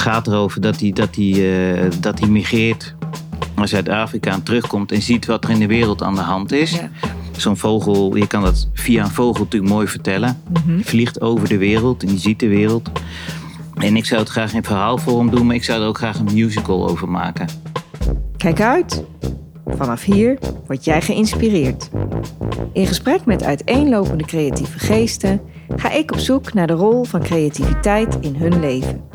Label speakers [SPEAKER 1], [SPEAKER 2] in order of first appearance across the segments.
[SPEAKER 1] Het gaat erover dat hij, dat hij, eh, dat hij migreert naar Zuid-Afrika en terugkomt en ziet wat er in de wereld aan de hand is.
[SPEAKER 2] Ja.
[SPEAKER 1] Zo'n vogel, je kan dat via een vogel natuurlijk mooi vertellen.
[SPEAKER 2] Mhm.
[SPEAKER 1] Vliegt over de wereld en je ziet de wereld. En ik zou het graag in verhaalvorm doen, maar ik zou er ook graag een musical over maken.
[SPEAKER 2] Kijk uit. Vanaf hier word jij geïnspireerd. In gesprek met uiteenlopende creatieve geesten ga ik op zoek naar de rol van creativiteit in hun leven.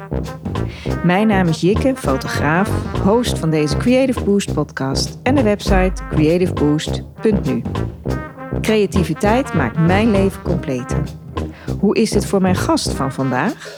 [SPEAKER 2] Mijn naam is Jikke, fotograaf, host van deze Creative Boost podcast en de website creativeboost.nu. Creativiteit maakt mijn leven completer. Hoe is dit voor mijn gast van vandaag?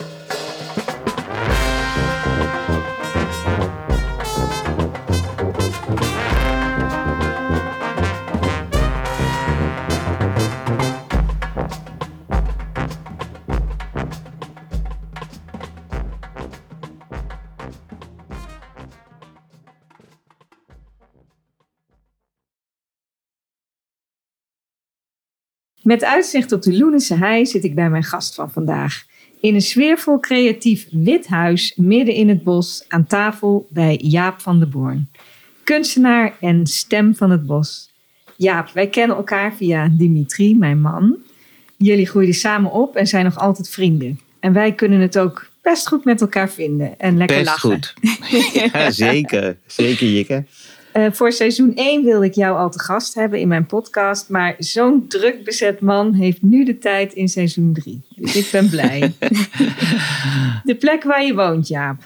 [SPEAKER 2] Met uitzicht op de Loenense hei zit ik bij mijn gast van vandaag. In een sfeervol creatief wit huis midden in het bos aan tafel bij Jaap van der Born. Kunstenaar en stem van het bos. Jaap, wij kennen elkaar via Dimitri, mijn man. Jullie groeiden samen op en zijn nog altijd vrienden. En wij kunnen het ook best goed met elkaar vinden en lekker
[SPEAKER 1] Best
[SPEAKER 2] lachen.
[SPEAKER 1] goed. ja, zeker. Zeker, Jikke.
[SPEAKER 2] Eh, voor seizoen 1 wilde ik jou al te gast hebben in mijn podcast. Maar zo'n druk bezet man heeft nu de tijd in seizoen 3. Dus ik ben blij. de plek waar je woont, Jaap,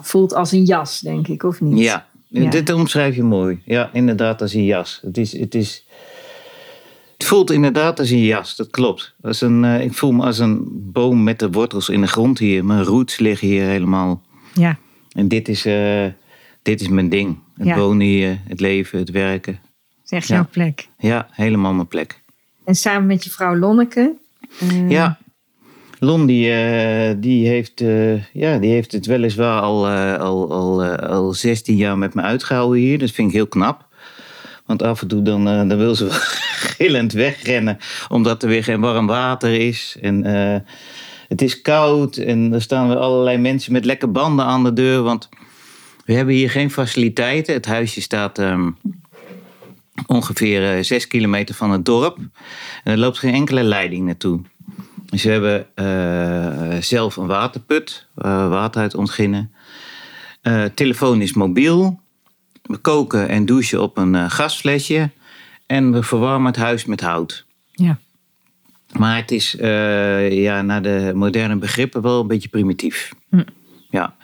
[SPEAKER 2] voelt als een jas, denk ik, of niet?
[SPEAKER 1] Ja,
[SPEAKER 2] Ja.
[SPEAKER 1] dit omschrijf je mooi. Ja, inderdaad, als een jas. Het, is, het, is, het voelt inderdaad als een jas, dat klopt. Als een, eh, ik voel me als een boom met de wortels in de grond hier. Mijn roots liggen hier helemaal.
[SPEAKER 2] Ja,
[SPEAKER 1] En dit is, eh, dit is mijn ding. Het
[SPEAKER 2] Ja.
[SPEAKER 1] wonen hier, het leven, het werken.
[SPEAKER 2] zeg
[SPEAKER 1] Ja.
[SPEAKER 2] jouw plek.
[SPEAKER 1] Ja, helemaal mijn plek.
[SPEAKER 2] En samen met je vrouw Lonneke. eh,
[SPEAKER 1] Ja. Lon die, eh, die, heeft, eh, ja, die heeft het weliswaar al, al, al, al 16 jaar met me uitgehouden hier. Dat vind ik heel knap. Want af en toe dan, dan wil ze wel gillend wegrennen. Omdat er weer geen warm water is. En het is koud. En er staan weer allerlei mensen met lekke banden aan de deur. Want we hebben hier geen faciliteiten. Het huisje staat ehm, ongeveer eh, zes kilometer van het dorp. En er loopt geen enkele leiding naartoe. Dus we hebben eh, zelf een waterput, waar water uit ontginnen. Telefoon is mobiel. We koken en douchen op een gasflesje. En we verwarmen het huis met hout.
[SPEAKER 2] ja.
[SPEAKER 1] Maar het is ja, naar de moderne begrippen wel een beetje primitief.
[SPEAKER 2] Hm.
[SPEAKER 1] Ja.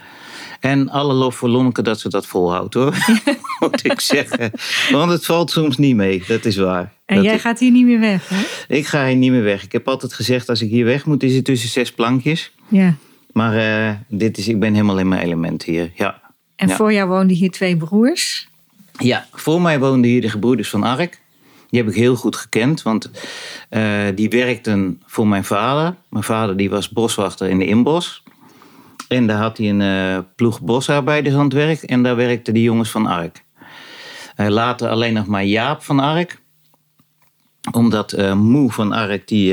[SPEAKER 1] En alle lof voor Lonneke dat ze dat volhoudt hoor. Moet ik zeggen. Want het valt soms niet mee, dat is waar.
[SPEAKER 2] En
[SPEAKER 1] Dat
[SPEAKER 2] jij gaat hier niet meer weg, hè?
[SPEAKER 1] Ik ga hier niet meer weg. Ik heb altijd gezegd als ik hier weg moet is het tussen zes plankjes.
[SPEAKER 2] Ja.
[SPEAKER 1] Maar eh, dit is, ik ben helemaal in mijn element hier. Ja.
[SPEAKER 2] En
[SPEAKER 1] Ja.
[SPEAKER 2] voor jou woonden hier twee broers.
[SPEAKER 1] ja, voor mij woonden hier de gebroeders van Ark. Die heb ik heel goed gekend, want eh, die werkten voor mijn vader. Mijn vader die was boswachter in de inbos. En daar had hij een eh, ploeg bosarbeiders aan het werk. En daar werkten die jongens van Ark. Eh, later alleen nog maar Jaap van Ark. Omdat eh, Moe van Ark, die,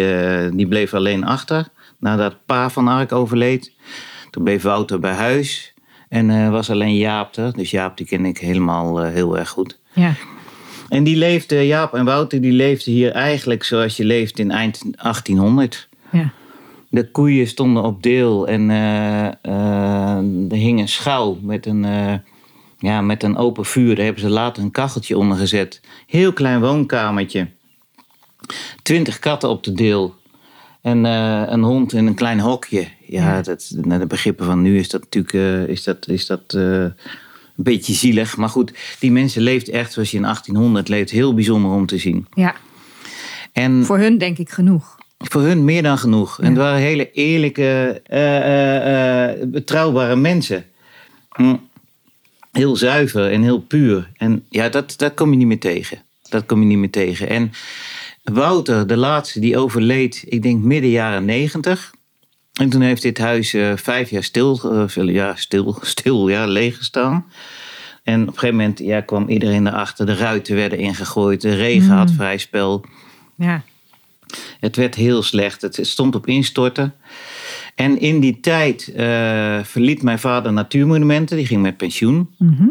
[SPEAKER 1] die bleef alleen achter. Nadat pa van Ark overleed. Toen bleef Wouter bij huis. En was alleen Jaap er. Dus Jaap die ken ik helemaal heel erg goed.
[SPEAKER 2] Ja.
[SPEAKER 1] En die leefde, Jaap en Wouter, die leefden hier eigenlijk zoals je leeft in eind 1800.
[SPEAKER 2] Ja.
[SPEAKER 1] De koeien stonden op deel en eh, eh, er hing een schouw met een, eh, ja, met een open vuur. Daar hebben ze later een kacheltje onder gezet. Heel klein woonkamertje. Twintig katten op de deel. En een hond in een klein hokje. Ja. Dat, naar de begrippen van nu is dat natuurlijk is dat, is dat, een beetje zielig. Maar goed, die mensen leefden echt zoals je in 1800 leeft. Heel bijzonder om te zien.
[SPEAKER 2] ja.
[SPEAKER 1] En
[SPEAKER 2] Voor hun denk ik genoeg.
[SPEAKER 1] Voor hun meer dan genoeg. En het waren hele eerlijke, eh, eh, eh, betrouwbare mensen. Hm. Heel zuiver en heel puur. En ja, dat, dat kom je niet meer tegen. Dat kom je niet meer tegen. En Wouter, de laatste, die overleed, ik denk midden jaren negentig. En toen heeft dit huis vijf jaar stil, ja, stil, stil ja, leeg gestaan. En op een gegeven moment ja, kwam iedereen erachter. De ruiten werden ingegooid. De regen had vrij spel.
[SPEAKER 2] Ja.
[SPEAKER 1] Het werd heel slecht. Het stond op instorten. En in die tijd eh, verliet mijn vader Natuurmonumenten. Die ging met pensioen.
[SPEAKER 2] Mhm.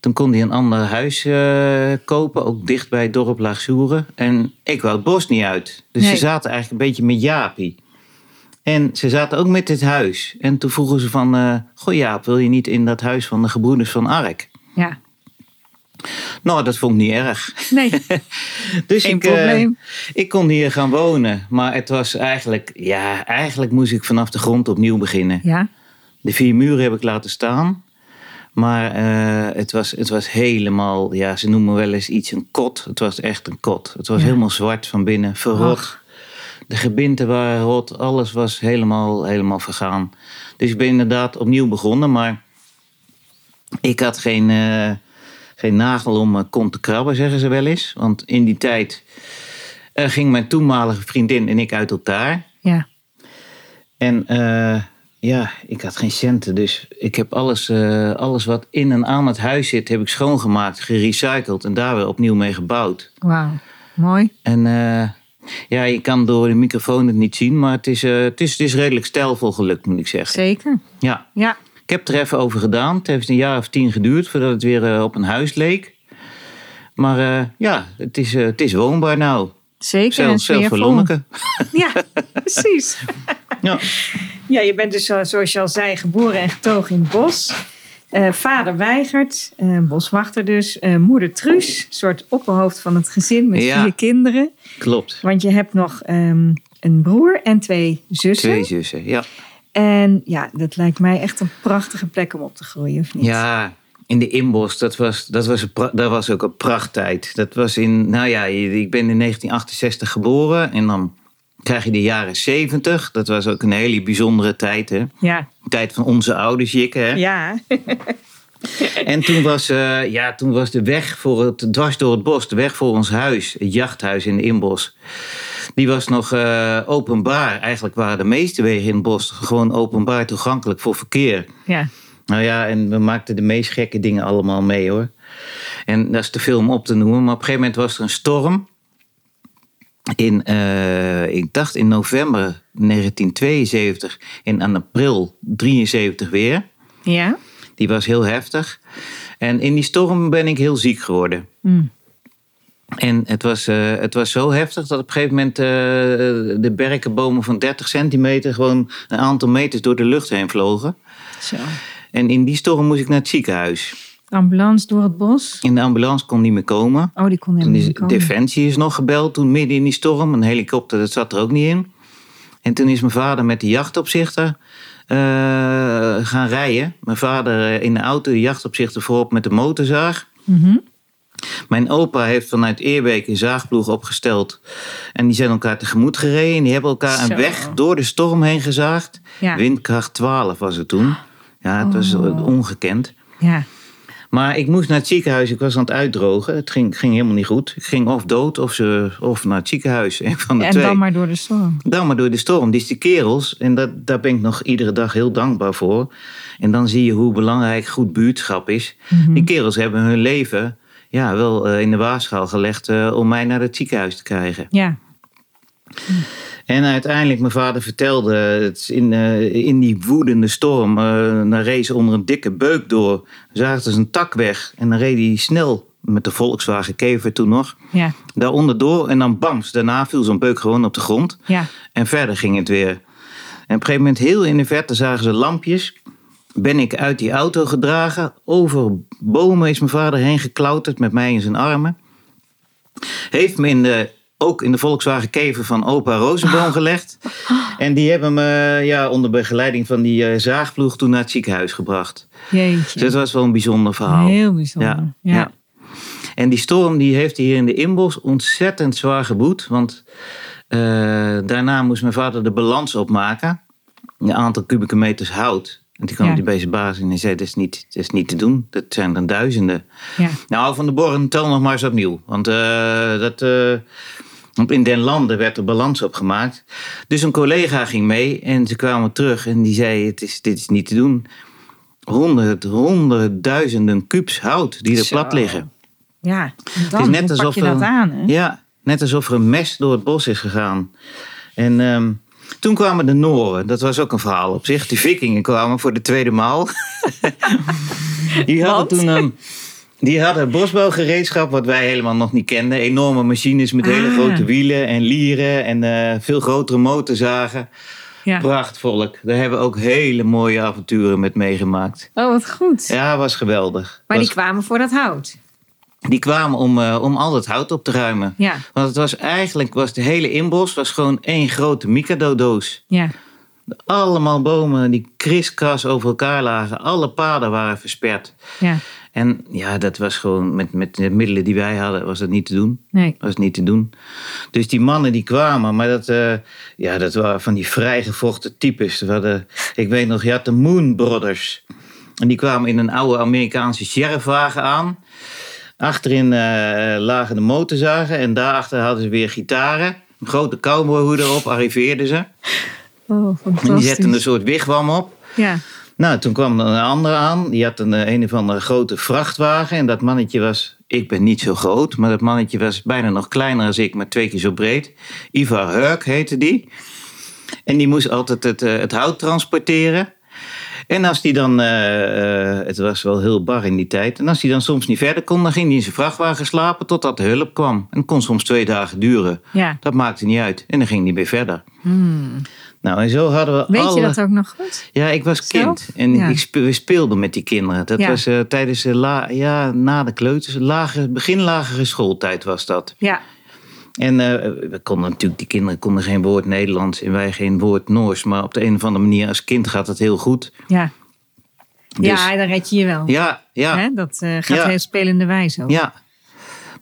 [SPEAKER 1] Toen kon hij een ander huis eh, kopen, ook dicht bij het dorp Laagsoeren. En ik wou het bos niet uit. Dus
[SPEAKER 2] Nee.
[SPEAKER 1] ze zaten eigenlijk een beetje met Jaapie. En ze zaten ook met dit huis. En toen vroegen ze van, eh goh Jaap, wil je niet in dat huis van de gebroeders van Ark?
[SPEAKER 2] Ja.
[SPEAKER 1] Nou, dat vond ik niet erg.
[SPEAKER 2] Nee,
[SPEAKER 1] Dus
[SPEAKER 2] geen
[SPEAKER 1] ik, eh,
[SPEAKER 2] probleem.
[SPEAKER 1] ik kon hier gaan wonen. Maar het was eigenlijk, ja, eigenlijk moest ik vanaf de grond opnieuw beginnen.
[SPEAKER 2] Ja.
[SPEAKER 1] De vier muren heb ik laten staan. Maar eh, het, was, het was helemaal, ja, ze noemen wel eens iets een kot. Het was echt een kot. Het was
[SPEAKER 2] Ja.
[SPEAKER 1] helemaal zwart van binnen, verrot.
[SPEAKER 2] Ach.
[SPEAKER 1] De gebinten waren rot, alles was helemaal, helemaal vergaan. Dus ik ben inderdaad opnieuw begonnen, maar ik had geen, eh, geen nagel om mijn kont te krabben, zeggen ze wel eens. Want in die tijd eh, ging mijn toenmalige vriendin en ik uit elkaar.
[SPEAKER 2] Ja.
[SPEAKER 1] En eh, ja, ik had geen centen. Dus ik heb alles, eh, alles wat in en aan het huis zit, heb ik schoongemaakt, gerecycled en daar weer opnieuw mee gebouwd.
[SPEAKER 2] Wauw. Mooi.
[SPEAKER 1] En eh, ja, je kan door de microfoon het niet zien, maar het is, eh, het is, het is redelijk stijlvol gelukt, moet ik zeggen.
[SPEAKER 2] Zeker.
[SPEAKER 1] Ja,
[SPEAKER 2] Ja.
[SPEAKER 1] Ik heb er even over gedaan. Het heeft een jaar of tien geduurd voordat het weer eh, op een huis leek. Maar eh, ja, het is, eh, het is woonbaar nou.
[SPEAKER 2] Zeker. en
[SPEAKER 1] Zelfs, voor. Lonneke.
[SPEAKER 2] Ja, precies.
[SPEAKER 1] Ja.
[SPEAKER 2] Ja, je bent dus, zoals je al zei, geboren en getogen in het bos. Vader Weigert, boswachter dus. Moeder Truus, soort opperhoofd van het gezin met
[SPEAKER 1] Ja.
[SPEAKER 2] vier kinderen.
[SPEAKER 1] Klopt.
[SPEAKER 2] Want je hebt nog ehm, een broer en twee zussen.
[SPEAKER 1] Twee zussen, ja.
[SPEAKER 2] En ja, dat lijkt mij echt een prachtige plek om op te groeien, of niet?
[SPEAKER 1] Ja, in de inbos, dat was, dat was, een dat was ook een prachttijd. Dat was in, nou ja, ik ben in 1968 geboren en dan krijg je de jaren 70. Dat was ook een hele bijzondere tijd, hè.
[SPEAKER 2] Ja,
[SPEAKER 1] Tijd van onze ouders, Jikke, hè.
[SPEAKER 2] ja.
[SPEAKER 1] En toen was, eh, ja, toen was de weg voor het, dwars door het bos, de weg voor ons huis, het jachthuis in de inbos. Die was nog eh, openbaar. Eigenlijk waren de meeste wegen in het bos gewoon openbaar toegankelijk voor verkeer.
[SPEAKER 2] ja.
[SPEAKER 1] Nou ja, en we maakten de meest gekke dingen allemaal mee hoor. En dat is te veel om op te noemen. Maar op een gegeven moment was er een storm. In, eh, ik dacht in november 1972 en aan april 73 weer.
[SPEAKER 2] Ja?
[SPEAKER 1] Die was heel heftig. En in die storm ben ik heel ziek geworden.
[SPEAKER 2] Mm.
[SPEAKER 1] En het was, eh, het was zo heftig dat op een gegeven moment eh, de berkenbomen van 30 centimeter gewoon een aantal meters door de lucht heen vlogen.
[SPEAKER 2] Zo.
[SPEAKER 1] En in die storm moest ik naar het ziekenhuis.
[SPEAKER 2] Ambulance door het bos.
[SPEAKER 1] In de ambulance kon niet meer komen.
[SPEAKER 2] Oh, die kon helemaal niet komen.
[SPEAKER 1] Defensie is nog gebeld toen midden in die storm. Een helikopter, dat zat er ook niet in. En toen is mijn vader met de jachtopzichter eh, gaan rijden. Mijn vader in de auto, de jachtopzichter voorop met de motorzaag.
[SPEAKER 2] Mhm.
[SPEAKER 1] Mijn opa heeft vanuit Eerbeek een zaagploeg opgesteld. En die zijn elkaar tegemoet gereden. En die hebben elkaar
[SPEAKER 2] Zo.
[SPEAKER 1] een weg door de storm heen gezaagd.
[SPEAKER 2] Ja.
[SPEAKER 1] Windkracht 12 was het toen. Ja, het was
[SPEAKER 2] Oh.
[SPEAKER 1] ongekend.
[SPEAKER 2] Ja.
[SPEAKER 1] Maar ik moest naar het ziekenhuis. Ik was aan het uitdrogen. Het ging, ging helemaal niet goed. Ik ging of dood of, ze, of naar het ziekenhuis. Een van de
[SPEAKER 2] En
[SPEAKER 1] twee.
[SPEAKER 2] dan maar door de storm.
[SPEAKER 1] Dan maar door de storm. Dus die kerels, en dat, daar ben ik nog iedere dag heel dankbaar voor. En dan zie je hoe belangrijk goed buurtschap is.
[SPEAKER 2] Mhm.
[SPEAKER 1] Die kerels hebben hun leven ja, wel eh, in de waarschaal gelegd eh, om mij naar het ziekenhuis te krijgen.
[SPEAKER 2] Ja.
[SPEAKER 1] En uiteindelijk, mijn vader vertelde, het in, eh, in die woedende storm, eh dan reed ze onder een dikke beuk door. Zagen ze een tak weg en dan reed hij snel met de Volkswagen Kever toen nog.
[SPEAKER 2] Ja.
[SPEAKER 1] Daaronder door en dan bams, daarna viel zo'n beuk gewoon op de grond.
[SPEAKER 2] Ja.
[SPEAKER 1] En verder ging het weer. En op een gegeven moment, heel in de verte, zagen ze lampjes. Ben ik uit die auto gedragen. Over bomen is mijn vader heen geklauterd met mij in zijn armen. Heeft me in de, ook in de Volkswagen Kever van opa Rozenboom gelegd. En die hebben me ja, onder begeleiding van die eh, zaagploeg toen naar het ziekenhuis gebracht. Dus
[SPEAKER 2] Jeetje.
[SPEAKER 1] dat was wel een bijzonder verhaal.
[SPEAKER 2] Heel bijzonder.
[SPEAKER 1] Ja,
[SPEAKER 2] Ja.
[SPEAKER 1] ja. En die storm die heeft hier in de inbos ontzettend zwaar geboet. Want eh, daarna moest mijn vader de balans opmaken. Een aantal kubieke meters hout. En toen kwam
[SPEAKER 2] Ja.
[SPEAKER 1] hij bij zijn baas en hij zei, dat is, niet, dat is niet te doen. Dat zijn er duizenden.
[SPEAKER 2] Ja.
[SPEAKER 1] Nou, Van de Borren, tel nog maar eens opnieuw. Want eh, dat, want in den landen werd er balans opgemaakt. Dus een collega ging mee en ze kwamen terug en die zei, het is, dit is niet te doen. Honderd, honderdduizenden kubus hout die er
[SPEAKER 2] Zo.
[SPEAKER 1] plat liggen.
[SPEAKER 2] Ja.
[SPEAKER 1] Het is
[SPEAKER 2] je dat
[SPEAKER 1] er,
[SPEAKER 2] aan, hè?
[SPEAKER 1] Ja, net alsof er een mes door het bos is gegaan. En ehm, Toen kwamen de Noren. Dat was ook een verhaal op zich. De vikingen kwamen voor de tweede maal. die hadden
[SPEAKER 2] Want?
[SPEAKER 1] toen. Die hadden bosbouwgereedschap wat wij helemaal nog niet kenden. Enorme machines met hele
[SPEAKER 2] Ah.
[SPEAKER 1] grote wielen en lieren en eh, veel grotere motorzagen.
[SPEAKER 2] Ja.
[SPEAKER 1] Prachtvolk. Daar hebben we ook hele mooie avonturen met meegemaakt.
[SPEAKER 2] Oh, wat goed.
[SPEAKER 1] Ja, was geweldig.
[SPEAKER 2] Maar die kwamen voor dat hout.
[SPEAKER 1] Die kwamen om, eh, om al het hout op te ruimen.
[SPEAKER 2] Ja,
[SPEAKER 1] Want het was eigenlijk, was de hele inbos was gewoon één grote Mikado-doos.
[SPEAKER 2] ja.
[SPEAKER 1] Allemaal bomen die kriskras over elkaar lagen. Alle paden waren versperd.
[SPEAKER 2] Ja,
[SPEAKER 1] En ja, dat was gewoon met, met de middelen die wij hadden, was dat niet te doen.
[SPEAKER 2] nee.
[SPEAKER 1] Was niet te doen. Dus die mannen die kwamen, maar dat, eh, ja, dat waren van die vrijgevochten types. Hadden, ik weet nog, je had de Moon Brothers. En die kwamen in een oude Amerikaanse sheriffwagen aan. Achterin eh, lagen de motorzagen en daarachter hadden ze weer gitaren. Een grote cowboyhoed erop, arriveerden ze.
[SPEAKER 2] Oh,
[SPEAKER 1] En die zetten een soort wigwam op.
[SPEAKER 2] Ja,
[SPEAKER 1] Nou, toen kwam er een ander aan. Die had een, eh, een of andere grote vrachtwagen. En dat mannetje was, ik ben niet zo groot, maar dat mannetje was bijna nog kleiner dan ik, maar twee keer zo breed. Ivar Hurk heette die. En die moest altijd het, eh, het hout transporteren. En als die dan, eh, eh, het was wel heel bar in die tijd. En als hij dan soms niet verder kon, dan ging hij in zijn vrachtwagen slapen totdat de hulp kwam. En kon soms twee dagen duren.
[SPEAKER 2] ja.
[SPEAKER 1] Dat maakte niet uit. En dan ging hij weer verder. Nou, en zo hadden we
[SPEAKER 2] Hmm. Weet
[SPEAKER 1] alle...
[SPEAKER 2] je dat ook nog goed?
[SPEAKER 1] Ja, ik was
[SPEAKER 2] Zelf?
[SPEAKER 1] kind en
[SPEAKER 2] Ja.
[SPEAKER 1] ik spe- we speelden met die kinderen. Dat
[SPEAKER 2] Ja.
[SPEAKER 1] was eh, tijdens de la, ja, na de kleuters, lage, begin lagere schooltijd was dat.
[SPEAKER 2] Ja,
[SPEAKER 1] En eh, we konden natuurlijk, die kinderen konden geen woord Nederlands en wij geen woord Noors. Maar op de een of andere manier als kind gaat het heel goed.
[SPEAKER 2] ja.
[SPEAKER 1] Dus-
[SPEAKER 2] ja, dan red je je wel.
[SPEAKER 1] Ja, ja,
[SPEAKER 2] Hè? Dat eh, gaat
[SPEAKER 1] Ja.
[SPEAKER 2] heel spelende wijze ook.
[SPEAKER 1] ja.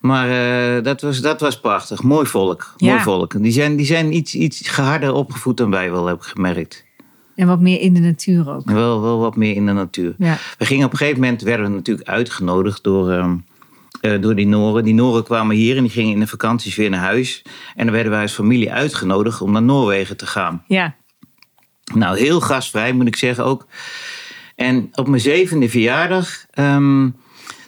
[SPEAKER 1] Maar eh, dat, was, dat was prachtig. Mooi volk.
[SPEAKER 2] Ja.
[SPEAKER 1] Mooi volk. Die zijn, die zijn iets, iets harder opgevoed dan wij wel, heb ik gemerkt.
[SPEAKER 2] En wat meer in de natuur ook.
[SPEAKER 1] Wel, wel wat meer in de natuur.
[SPEAKER 2] Ja,
[SPEAKER 1] We gingen op een gegeven moment, werden we natuurlijk uitgenodigd door, ehm, eh, door die Noren. Die Noren kwamen hier en die gingen in de vakanties weer naar huis. En dan werden wij als familie uitgenodigd om naar Noorwegen te gaan.
[SPEAKER 2] ja.
[SPEAKER 1] Nou, heel gastvrij moet ik zeggen ook. En op mijn zevende verjaardag, ehm,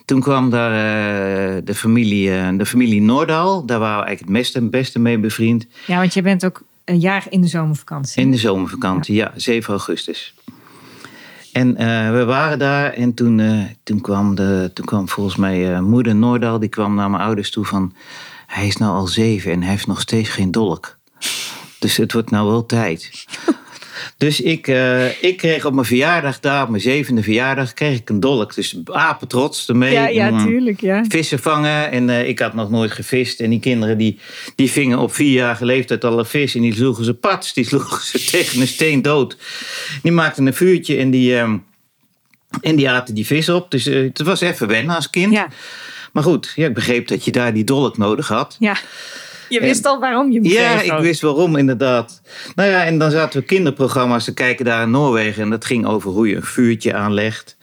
[SPEAKER 1] toen kwam daar eh, de, familie, eh, de familie Noordal. Daar waren we eigenlijk het beste, beste mee bevriend.
[SPEAKER 2] ja, want je bent ook een jaar in de zomervakantie.
[SPEAKER 1] In de zomervakantie, ja, 7 augustus. En eh, we waren daar en toen, eh, toen, kwam, de, toen kwam volgens mij eh, moeder Noordal, die kwam naar mijn ouders toe van... Hij is nou al zeven en hij heeft nog steeds geen dolk. Dus het wordt nou wel tijd. Dus ik, eh, ik kreeg op mijn verjaardag, daar op mijn zevende verjaardag, kreeg ik een dolk. Dus apetrots ermee.
[SPEAKER 2] ja, ja, tuurlijk, ja.
[SPEAKER 1] vissen vangen. En eh, ik had nog nooit gevist. En die kinderen die, die vingen op vierjarige leeftijd al een vis. En die sloegen ze pats. Die sloegen ze tegen een steen dood. Die maakten een vuurtje en die, ehm, en die aten die vis op. Dus eh, het was even wennen als kind.
[SPEAKER 2] Ja,
[SPEAKER 1] Maar goed, ja, ik begreep dat je daar die dolk nodig had.
[SPEAKER 2] ja. Je wist al waarom je hem
[SPEAKER 1] Ja,
[SPEAKER 2] kreeg
[SPEAKER 1] ik wist waarom inderdaad. Nou ja, en dan zaten we kinderprogramma's te kijken daar in Noorwegen. En dat ging over hoe je een vuurtje aanlegt.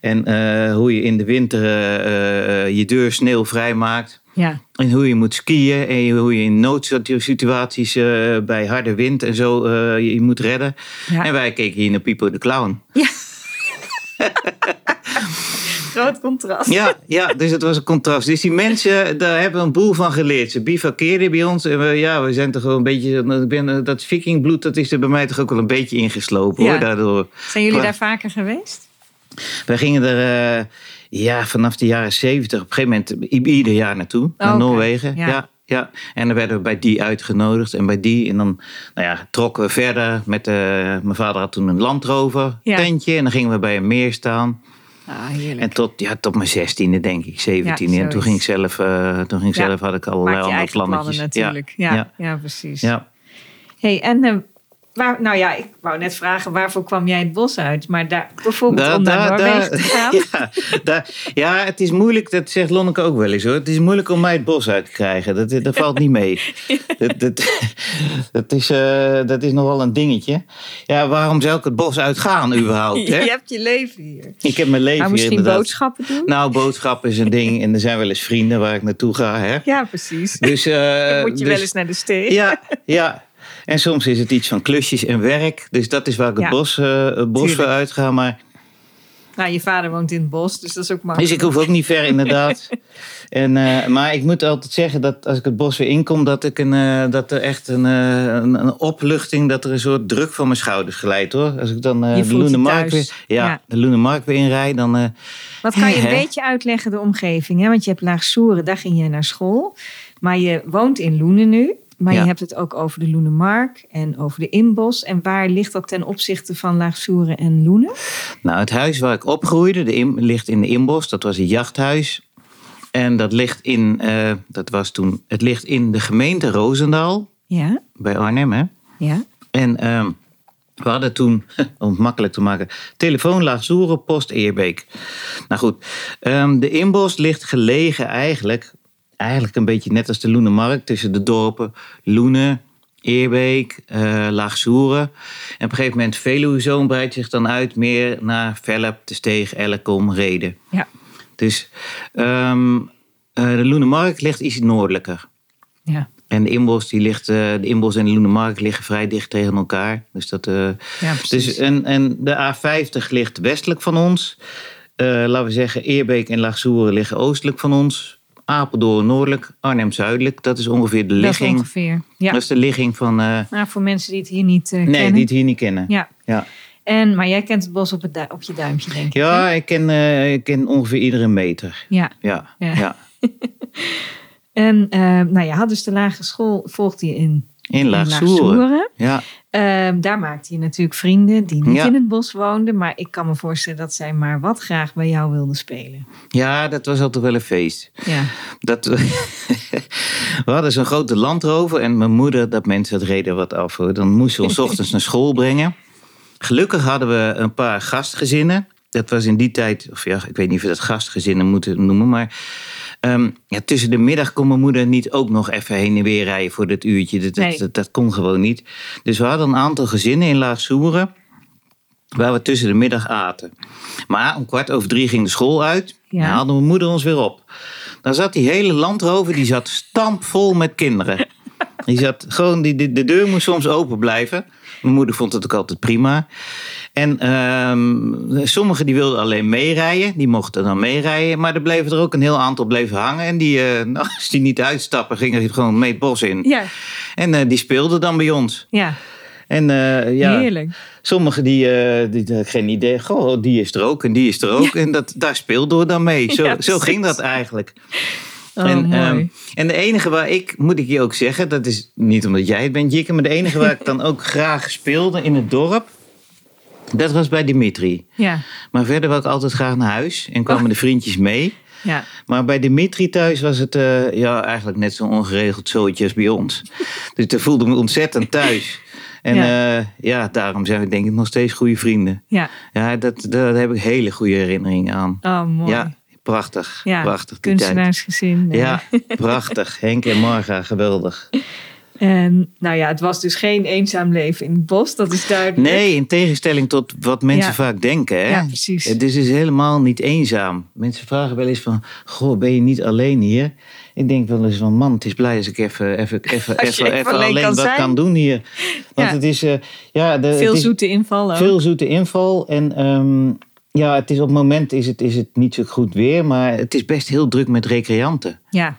[SPEAKER 1] En eh, hoe je in de winter eh, je deur sneeuwvrij maakt.
[SPEAKER 2] Ja,
[SPEAKER 1] En hoe je moet skiën en hoe je in noodsituaties eh, bij harde wind en zo je, moet redden.
[SPEAKER 2] Ja.
[SPEAKER 1] En wij keken hier naar Pipo de Clown.
[SPEAKER 2] groot contrast.
[SPEAKER 1] Ja, ja, dus het was een contrast. Dus die mensen, daar hebben we een boel van geleerd. Ze bivakkeerden bij ons. En we, ja, we zijn toch wel een beetje... ben- Dat vikingbloed, dat is er bij mij toch ook wel een beetje ingeslopen
[SPEAKER 2] Ja.
[SPEAKER 1] hoor, daardoor.
[SPEAKER 2] Zijn jullie daar vaker geweest?
[SPEAKER 1] Wij gingen er eh, ja, vanaf de jaren zeventig op een gegeven moment ieder jaar naartoe. Naar
[SPEAKER 2] Oh, oké.
[SPEAKER 1] Noorwegen.
[SPEAKER 2] Ja.
[SPEAKER 1] Ja. Ja, en dan werden we bij die uitgenodigd en bij die. En dan nou ja, trokken we verder met... eh, mijn vader had toen een landrover
[SPEAKER 2] Ja.
[SPEAKER 1] tentje. En dan gingen we bij een meer staan.
[SPEAKER 2] Ah, heerlijk.
[SPEAKER 1] En tot, ja, tot mijn zestiende, denk ik, zeventiende. en toen ging ik zelf, eh, toen ging ik
[SPEAKER 2] Ja.
[SPEAKER 1] zelf had ik allerlei andere
[SPEAKER 2] eigen plannen
[SPEAKER 1] plannetjes.
[SPEAKER 2] natuurlijk. Ja, ja.
[SPEAKER 1] ja,
[SPEAKER 2] precies.
[SPEAKER 1] ja.
[SPEAKER 2] Hey, en eh, waar, nou ja, ik wou net vragen, waarvoor kwam jij het bos uit? Maar daar, bijvoorbeeld om naar Noorwegen te gaan?
[SPEAKER 1] ja, het is moeilijk, dat zegt Lonneke ook wel eens hoor. Het is moeilijk om mij het bos uit te krijgen. Dat, dat valt niet mee. dat, dat, dat, is, eh, dat is nogal een dingetje. Ja, waarom zou ik het bos uitgaan überhaupt?
[SPEAKER 2] Je
[SPEAKER 1] Hè?
[SPEAKER 2] hebt je leven hier.
[SPEAKER 1] Ik heb mijn leven
[SPEAKER 2] Maar
[SPEAKER 1] hier
[SPEAKER 2] misschien
[SPEAKER 1] inderdaad.
[SPEAKER 2] boodschappen doen?
[SPEAKER 1] Nou, boodschappen is een ding. En er zijn wel eens vrienden waar ik naartoe ga. Hè?
[SPEAKER 2] Ja, precies.
[SPEAKER 1] Dus, eh,
[SPEAKER 2] Dan moet je
[SPEAKER 1] dus-
[SPEAKER 2] wel eens naar de steeg.
[SPEAKER 1] Ja, ja. En soms is het iets van klusjes en werk. Dus dat is waar ik het
[SPEAKER 2] Ja.
[SPEAKER 1] bos, eh, het bos voor uitga. Maar
[SPEAKER 2] Nou, je vader woont in het bos, dus dat is ook makkelijk.
[SPEAKER 1] Dus ik hoef ook niet ver, inderdaad. En, eh, maar ik moet altijd zeggen dat als ik het bos weer inkom, dat, ik een, eh, dat er echt een, een, een opluchting, dat er een soort druk van mijn schouders glijdt hoor. Als ik dan de Loenemark
[SPEAKER 2] thuis.
[SPEAKER 1] weer, ja,
[SPEAKER 2] Ja.
[SPEAKER 1] de weer inrijd, dan.
[SPEAKER 2] Wat kan je een beetje uitleggen, de omgeving? Hè? Want je hebt Laagsoeren, daar ging je naar school. Maar je woont in Loenen nu. Maar
[SPEAKER 1] Ja.
[SPEAKER 2] je hebt het ook over de Loenemark en over de Inbos. En waar ligt dat ten opzichte van Laagsoeren en Loenen?
[SPEAKER 1] Nou, het huis waar ik opgroeide, de in, ligt in de Inbos. Dat was een jachthuis. En dat ligt in, eh, dat was toen, het ligt in de gemeente Roosendaal,
[SPEAKER 2] Ja,
[SPEAKER 1] bij Arnhem, hè.
[SPEAKER 2] ja.
[SPEAKER 1] En ehm, we hadden toen, om het makkelijk te maken, telefoon Laagsoeren, post Eerbeek. Nou goed, ehm, de Inbos ligt gelegen eigenlijk, eigenlijk een beetje net als de Loenemarkt, tussen de dorpen Loenen, Eerbeek, eh Laagsoeren. En op een gegeven moment Veluwezoom breidt zich dan uit meer naar Velp, De Steeg, Ellekom, Reden.
[SPEAKER 2] Ja,
[SPEAKER 1] Dus ehm, eh, de Loenemarkt ligt iets noordelijker.
[SPEAKER 2] ja.
[SPEAKER 1] En de Inbos, die ligt, eh, de Inbos en de Loenemarkt liggen vrij dicht tegen elkaar. Dus dat,
[SPEAKER 2] ja precies.
[SPEAKER 1] dus, en, en de A50 ligt westelijk van ons. Laten we zeggen, Eerbeek en Laagsoeren liggen oostelijk van ons. Apeldoorn noordelijk, Arnhem zuidelijk. Dat is ongeveer de
[SPEAKER 2] dat is
[SPEAKER 1] ligging.
[SPEAKER 2] ongeveer. Ja.
[SPEAKER 1] Dat is de ligging van... eh,
[SPEAKER 2] Nou, voor mensen die het hier niet eh,
[SPEAKER 1] nee,
[SPEAKER 2] kennen.
[SPEAKER 1] die het hier niet kennen.
[SPEAKER 2] Ja.
[SPEAKER 1] Ja,
[SPEAKER 2] En, maar jij kent het bos op, het op je duimpje, denk ik. hè?
[SPEAKER 1] ja ik, ken, eh, ik ken ongeveer iedere meter.
[SPEAKER 2] Ja.
[SPEAKER 1] Ja,
[SPEAKER 2] Ja.
[SPEAKER 1] ja.
[SPEAKER 2] En nou, je had dus de lagere school, volgde je in,
[SPEAKER 1] In
[SPEAKER 2] in.
[SPEAKER 1] Laagsoeren. Ja,
[SPEAKER 2] Ehm, daar maakte je natuurlijk vrienden die niet
[SPEAKER 1] Ja.
[SPEAKER 2] in het bos woonden. Maar ik kan me voorstellen dat zij maar wat graag bij jou wilden spelen.
[SPEAKER 1] ja, dat was altijd wel een feest.
[SPEAKER 2] Ja,
[SPEAKER 1] Dat, we hadden zo'n grote landrover en mijn moeder, dat mensen het reden wat af. hoor. Dan moest ze ons 's ochtends naar school brengen. Gelukkig hadden we een paar gastgezinnen. Dat was in die tijd, of ja, ik weet niet of we dat gastgezinnen moeten noemen, maar ehm, ja, tussen de middag kon mijn moeder niet ook nog even heen en weer rijden voor dat uurtje. Dat, dat,
[SPEAKER 2] Nee.
[SPEAKER 1] dat, dat kon gewoon niet. Dus we hadden een aantal gezinnen in Laagsoeren waar we tussen de middag aten. Maar om kwart over drie ging de school uit.
[SPEAKER 2] Ja.
[SPEAKER 1] En haalde mijn moeder ons weer op. Dan zat die hele landrover, die zat stampvol met kinderen. Die zat gewoon, die, die- de deur moest soms open blijven. Mijn moeder vond het ook altijd prima. En ehm, sommigen die wilden alleen meerijden, die mochten dan meerijden. Maar er bleven er ook een heel aantal bleven hangen. En die, eh, nou, als die niet uitstappen, gingen die gewoon mee het bos in.
[SPEAKER 2] ja,
[SPEAKER 1] En eh, die speelden dan bij ons.
[SPEAKER 2] ja.
[SPEAKER 1] En eh, ja,
[SPEAKER 2] heerlijk.
[SPEAKER 1] Sommigen die, die geen idee. Goh, die is er ook en die is er ook. En dat, daar speelden we dan mee. Zo,
[SPEAKER 2] Ja,
[SPEAKER 1] zo ging dat eigenlijk.
[SPEAKER 2] Oh,
[SPEAKER 1] en, ehm, en de enige waar ik, moet ik je ook zeggen, dat is niet omdat jij het bent, Jikke, maar de enige waar ik dan ook graag speelde in het dorp, dat was bij Dimitri.
[SPEAKER 2] ja,
[SPEAKER 1] Maar verder wou ik altijd graag naar huis en kwamen de vriendjes mee.
[SPEAKER 2] ja.
[SPEAKER 1] Maar bij Dimitri thuis was het eh, ja, eigenlijk net zo ongeregeld zootje als bij ons. dus daar voelde me ontzettend thuis. En
[SPEAKER 2] Ja.
[SPEAKER 1] ja. ja, daarom zijn we denk ik nog steeds goede vrienden.
[SPEAKER 2] Ja,
[SPEAKER 1] Ja, dat, daar heb ik hele goede herinneringen aan.
[SPEAKER 2] oh mooi.
[SPEAKER 1] Ja, prachtig.
[SPEAKER 2] Ja,
[SPEAKER 1] prachtig
[SPEAKER 2] kunstenaarsgezin. eh.
[SPEAKER 1] Ja, prachtig. Henk en Marga, geweldig.
[SPEAKER 2] En nou ja, het was dus geen eenzaam leven in het bos, dat is duidelijk.
[SPEAKER 1] Nee, in tegenstelling tot wat mensen
[SPEAKER 2] Ja.
[SPEAKER 1] vaak denken. Hè?
[SPEAKER 2] Ja, precies.
[SPEAKER 1] Het is dus helemaal niet eenzaam. Mensen vragen wel eens van, goh, ben je niet alleen hier? Ik denk wel eens van, man, het is blij als ik even, even, even, even,
[SPEAKER 2] even alleen
[SPEAKER 1] alleen
[SPEAKER 2] kan
[SPEAKER 1] wat
[SPEAKER 2] zijn.
[SPEAKER 1] kan doen hier. Want
[SPEAKER 2] Ja.
[SPEAKER 1] het is, eh, ja, de,
[SPEAKER 2] Veel
[SPEAKER 1] het is
[SPEAKER 2] zoete ook.
[SPEAKER 1] veel zoete inval. En ehm, ja, het is op het moment is het, is het niet zo goed weer, maar het is best heel druk met recreanten.
[SPEAKER 2] Ja,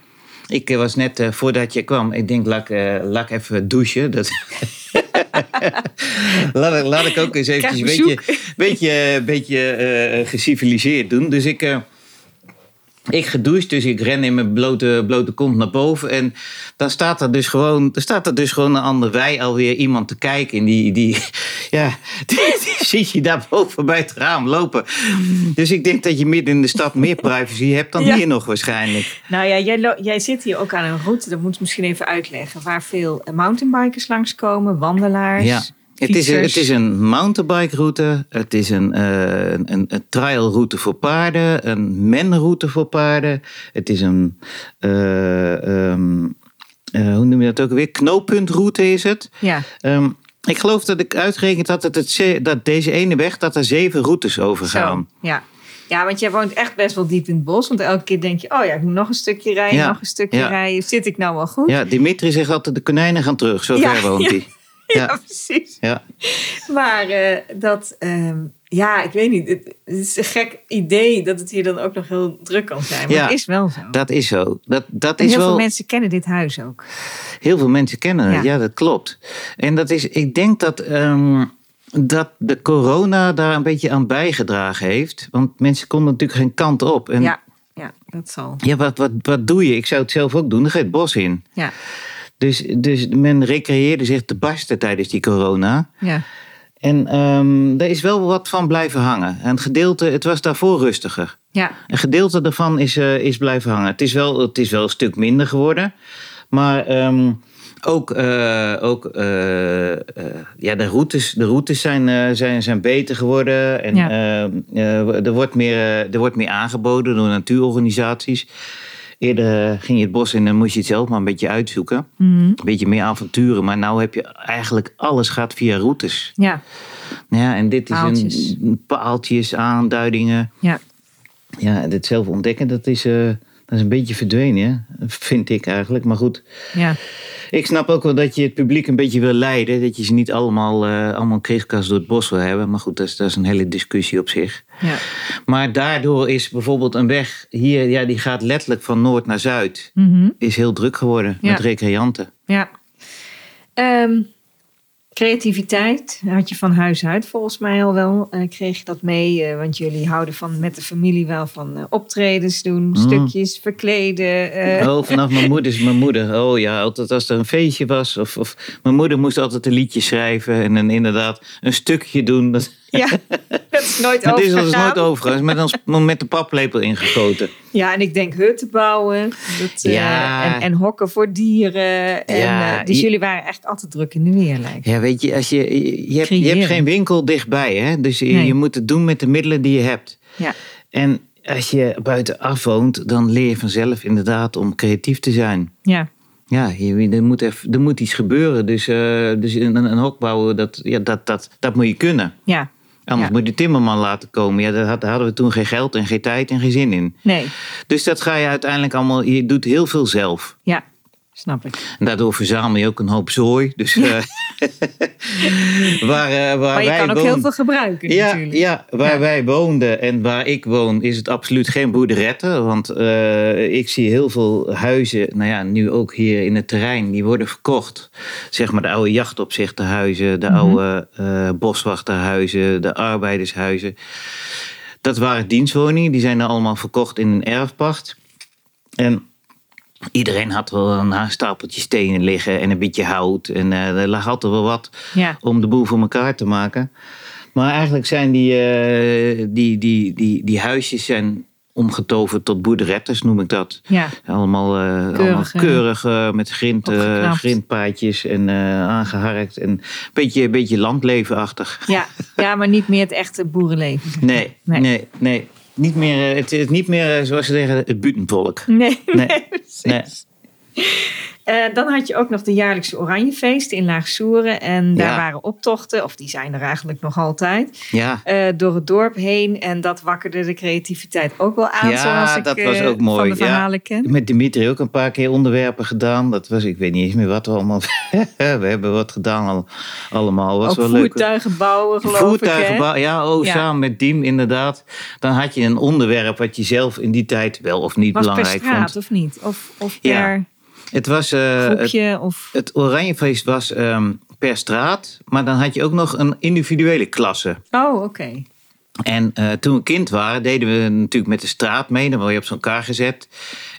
[SPEAKER 1] Ik eh, was net, eh, voordat je kwam, ik denk, laat, ik even douchen. Dat... laat, ik- laat ik ook eens eventjes een beetje, beetje, beetje eh, geciviliseerd doen. Dus ik, ik gedoucht, dus ik ren in mijn blote, blote kont naar boven. En dan staat er dus gewoon, er staat er dus gewoon aan de wei alweer iemand te kijken. En die, die, ja, die, die zie je daar boven bij het raam lopen. Dus ik denk dat je midden in de stad meer privacy hebt dan
[SPEAKER 2] Ja.
[SPEAKER 1] hier nog waarschijnlijk.
[SPEAKER 2] nou ja, jij, jij zit hier ook aan een route, dat moet ik misschien even uitleggen, waar veel mountainbikers langskomen, wandelaars.
[SPEAKER 1] Ja. Het is, een- het is een mountainbike route, het is een, eh, een, een trailroute voor paarden, een menroute voor paarden. Het is een, eh, ehm, eh, hoe noem je dat ook weer? Knooppuntroute is het.
[SPEAKER 2] Ja,
[SPEAKER 1] Ehm, ik geloof dat ik uitgerekend had dat, het, dat deze ene weg, dat er zeven routes over gaan.
[SPEAKER 2] zo. Ja. ja, want jij woont echt best wel diep in het bos, want elke keer denk je, oh ja, ik moet nog een stukje rijden,
[SPEAKER 1] Ja,
[SPEAKER 2] nog een stukje
[SPEAKER 1] ja.
[SPEAKER 2] rijden. Zit ik nou wel goed?
[SPEAKER 1] Ja, Dimitri zegt altijd, de konijnen gaan terug, zo
[SPEAKER 2] Ja,
[SPEAKER 1] ver woont hij.
[SPEAKER 2] Ja, precies.
[SPEAKER 1] Ja.
[SPEAKER 2] Maar eh, dat, ehm, ja, ik weet niet. Het, is een gek idee dat het hier dan ook nog heel druk kan zijn. Maar
[SPEAKER 1] Ja,
[SPEAKER 2] het is wel zo.
[SPEAKER 1] Dat is zo. Dat, dat
[SPEAKER 2] en
[SPEAKER 1] is
[SPEAKER 2] heel
[SPEAKER 1] wel...
[SPEAKER 2] veel mensen kennen dit huis ook.
[SPEAKER 1] Heel veel mensen kennen het,
[SPEAKER 2] Ja.
[SPEAKER 1] ja, dat klopt. En dat is, ik denk dat, ehm, dat de corona daar een beetje aan bijgedragen heeft. Want mensen konden natuurlijk geen kant op. En
[SPEAKER 2] Ja, ja, dat zal.
[SPEAKER 1] ja, wat, wat, wat doe je? Ik zou het zelf ook doen. Dan ga je het bos in.
[SPEAKER 2] Ja,
[SPEAKER 1] Dus, dus men recreëerde zich te barsten tijdens die corona.
[SPEAKER 2] ja,
[SPEAKER 1] En daar is wel wat van blijven hangen. Een gedeelte, het was daarvoor rustiger.
[SPEAKER 2] ja,
[SPEAKER 1] Een gedeelte daarvan is, eh, is blijven hangen. Het is, wel, het is wel een stuk minder geworden. Maar ehm, ook, eh, ook eh, ja, de routes, de routes zijn, zijn, zijn beter geworden. En
[SPEAKER 2] Ja.
[SPEAKER 1] ehm, eh, er, wordt meer, er wordt meer aangeboden door natuurorganisaties. Eerder eh, ging je het bos in en dan moest je het zelf maar een beetje uitzoeken.
[SPEAKER 2] Mhm.
[SPEAKER 1] Een beetje meer avonturen. Maar nu heb je eigenlijk alles gaat via routes.
[SPEAKER 2] ja,
[SPEAKER 1] Ja, en dit is
[SPEAKER 2] Paaltjes.
[SPEAKER 1] een paaltjes, aanduidingen.
[SPEAKER 2] ja.
[SPEAKER 1] Ja, dit zelf ontdekken, dat is, eh, dat is een beetje verdwenen, hè? vind ik eigenlijk. Maar goed,
[SPEAKER 2] ja.
[SPEAKER 1] ik snap ook wel dat je het publiek een beetje wil leiden. Dat je ze niet allemaal, eh allemaal kriskast door het bos wil hebben. Maar goed, dat is, dat is een hele discussie op zich.
[SPEAKER 2] ja.
[SPEAKER 1] Maar daardoor is bijvoorbeeld een weg hier, ja, die gaat letterlijk van noord naar zuid.
[SPEAKER 2] Mhm.
[SPEAKER 1] Is heel druk geworden
[SPEAKER 2] Ja.
[SPEAKER 1] met recreanten.
[SPEAKER 2] Ja. Ehm, creativiteit had je van huis uit volgens mij al wel. Eh, kreeg je dat mee? Eh, want jullie houden van met de familie wel van eh, optredens doen, stukjes verkleden.
[SPEAKER 1] Oh, vanaf mijn moeder is mijn moeder. Oh ja, altijd als er een feestje was. Of, of mijn moeder moest altijd een liedje schrijven. En dan inderdaad een stukje doen. Dat,
[SPEAKER 2] Ja, dat is nooit
[SPEAKER 1] Maar dit is nooit overigens. Met, een, met de paplepel ingegoten.
[SPEAKER 2] Ja, en ik denk hutten bouwen. Dat, eh, en, en hokken voor dieren. En,
[SPEAKER 1] Ja,
[SPEAKER 2] eh, dus
[SPEAKER 1] je-
[SPEAKER 2] jullie waren echt altijd druk in de weer, lijkt
[SPEAKER 1] Ja, weet je, als je, je, hebt, je hebt geen winkel dichtbij. Hè? Dus je,
[SPEAKER 2] Nee.
[SPEAKER 1] je moet het doen met de middelen die je hebt.
[SPEAKER 2] Ja,
[SPEAKER 1] En als je buitenaf woont, dan leer je vanzelf inderdaad om creatief te zijn.
[SPEAKER 2] ja,
[SPEAKER 1] Ja, er, moet even, er moet iets gebeuren. Dus, eh, dus een, een hok bouwen, dat, ja, dat, dat, dat moet je kunnen.
[SPEAKER 2] ja.
[SPEAKER 1] Anders
[SPEAKER 2] Ja.
[SPEAKER 1] moet je timmerman laten komen. Ja, daar hadden we toen geen geld en geen tijd en geen zin in.
[SPEAKER 2] Nee,
[SPEAKER 1] Dus dat ga je uiteindelijk allemaal... Je doet heel veel zelf.
[SPEAKER 2] ja, snap ik.
[SPEAKER 1] En daardoor verzamel je ook een hoop zooi. Dus eh, waar, eh, waar
[SPEAKER 2] Maar je
[SPEAKER 1] wij
[SPEAKER 2] kan ook heel veel gebruiken
[SPEAKER 1] Ja,
[SPEAKER 2] natuurlijk.
[SPEAKER 1] ja, waar
[SPEAKER 2] Ja.
[SPEAKER 1] wij woonden en waar ik woon is het absoluut geen boerderetten. Want eh, ik zie heel veel huizen, nou ja, nu ook hier in het terrein, die worden verkocht. Zeg maar de oude jachtopzichtenhuizen, de
[SPEAKER 2] Mhm.
[SPEAKER 1] oude eh, boswachterhuizen, de arbeidershuizen. Dat waren dienstwoningen, die zijn er allemaal verkocht in een erfpacht. En iedereen had wel een stapeltje stenen liggen en een beetje hout. En eh, er lag altijd wel wat
[SPEAKER 2] Ja.
[SPEAKER 1] om de boel voor elkaar te maken. Maar eigenlijk zijn die, eh, die, die, die, die huisjes zijn omgetoverd tot boerderettes, noem ik dat.
[SPEAKER 2] Ja,
[SPEAKER 1] Allemaal, eh, allemaal
[SPEAKER 2] Keurig, eh,
[SPEAKER 1] keurig met grind, grindpaadjes en eh, aangeharkt. En een beetje, beetje landlevenachtig.
[SPEAKER 2] ja. ja, maar niet meer het echte boerenleven.
[SPEAKER 1] Nee.
[SPEAKER 2] nee,
[SPEAKER 1] nee. Niet meer, eh, het is niet meer, eh, zoals ze zeggen, het buitenvolk.
[SPEAKER 2] Nee, nee.
[SPEAKER 1] Nee.
[SPEAKER 2] precies.
[SPEAKER 1] Nee.
[SPEAKER 2] Eh, dan had je ook nog de jaarlijkse Oranjefeesten in Laagsoeren. En daar
[SPEAKER 1] Ja.
[SPEAKER 2] waren optochten, of die zijn er eigenlijk nog altijd,
[SPEAKER 1] Ja,
[SPEAKER 2] eh, door het dorp heen. En dat wakkerde de creativiteit ook wel aan,
[SPEAKER 1] Ja,
[SPEAKER 2] zoals ik
[SPEAKER 1] dat was
[SPEAKER 2] eh,
[SPEAKER 1] ook mooi,
[SPEAKER 2] van de
[SPEAKER 1] ja.
[SPEAKER 2] verhalen ken.
[SPEAKER 1] met Dimitri ook een paar keer onderwerpen gedaan. Dat was, ik weet niet eens meer wat we allemaal... we hebben wat gedaan al, allemaal. Was
[SPEAKER 2] ook
[SPEAKER 1] wel leuk.
[SPEAKER 2] voertuigen bouwen, geloof
[SPEAKER 1] Voertuigen
[SPEAKER 2] ik.
[SPEAKER 1] bouwen, ja, oh,
[SPEAKER 2] Ja.
[SPEAKER 1] samen met Diem inderdaad. Dan had je een onderwerp wat je zelf in die tijd wel of niet
[SPEAKER 2] Was per
[SPEAKER 1] belangrijk
[SPEAKER 2] straat
[SPEAKER 1] vond.
[SPEAKER 2] of niet? Of, of
[SPEAKER 1] Ja,
[SPEAKER 2] per
[SPEAKER 1] Het was eh, het,
[SPEAKER 2] groepje? Of...
[SPEAKER 1] het Oranjefeest was ehm, per straat, maar dan had je ook nog een individuele klasse.
[SPEAKER 2] Oh, oké.
[SPEAKER 1] En eh, toen we kind waren, deden we natuurlijk met de straat mee. Dan word je op zo'n kar gezet.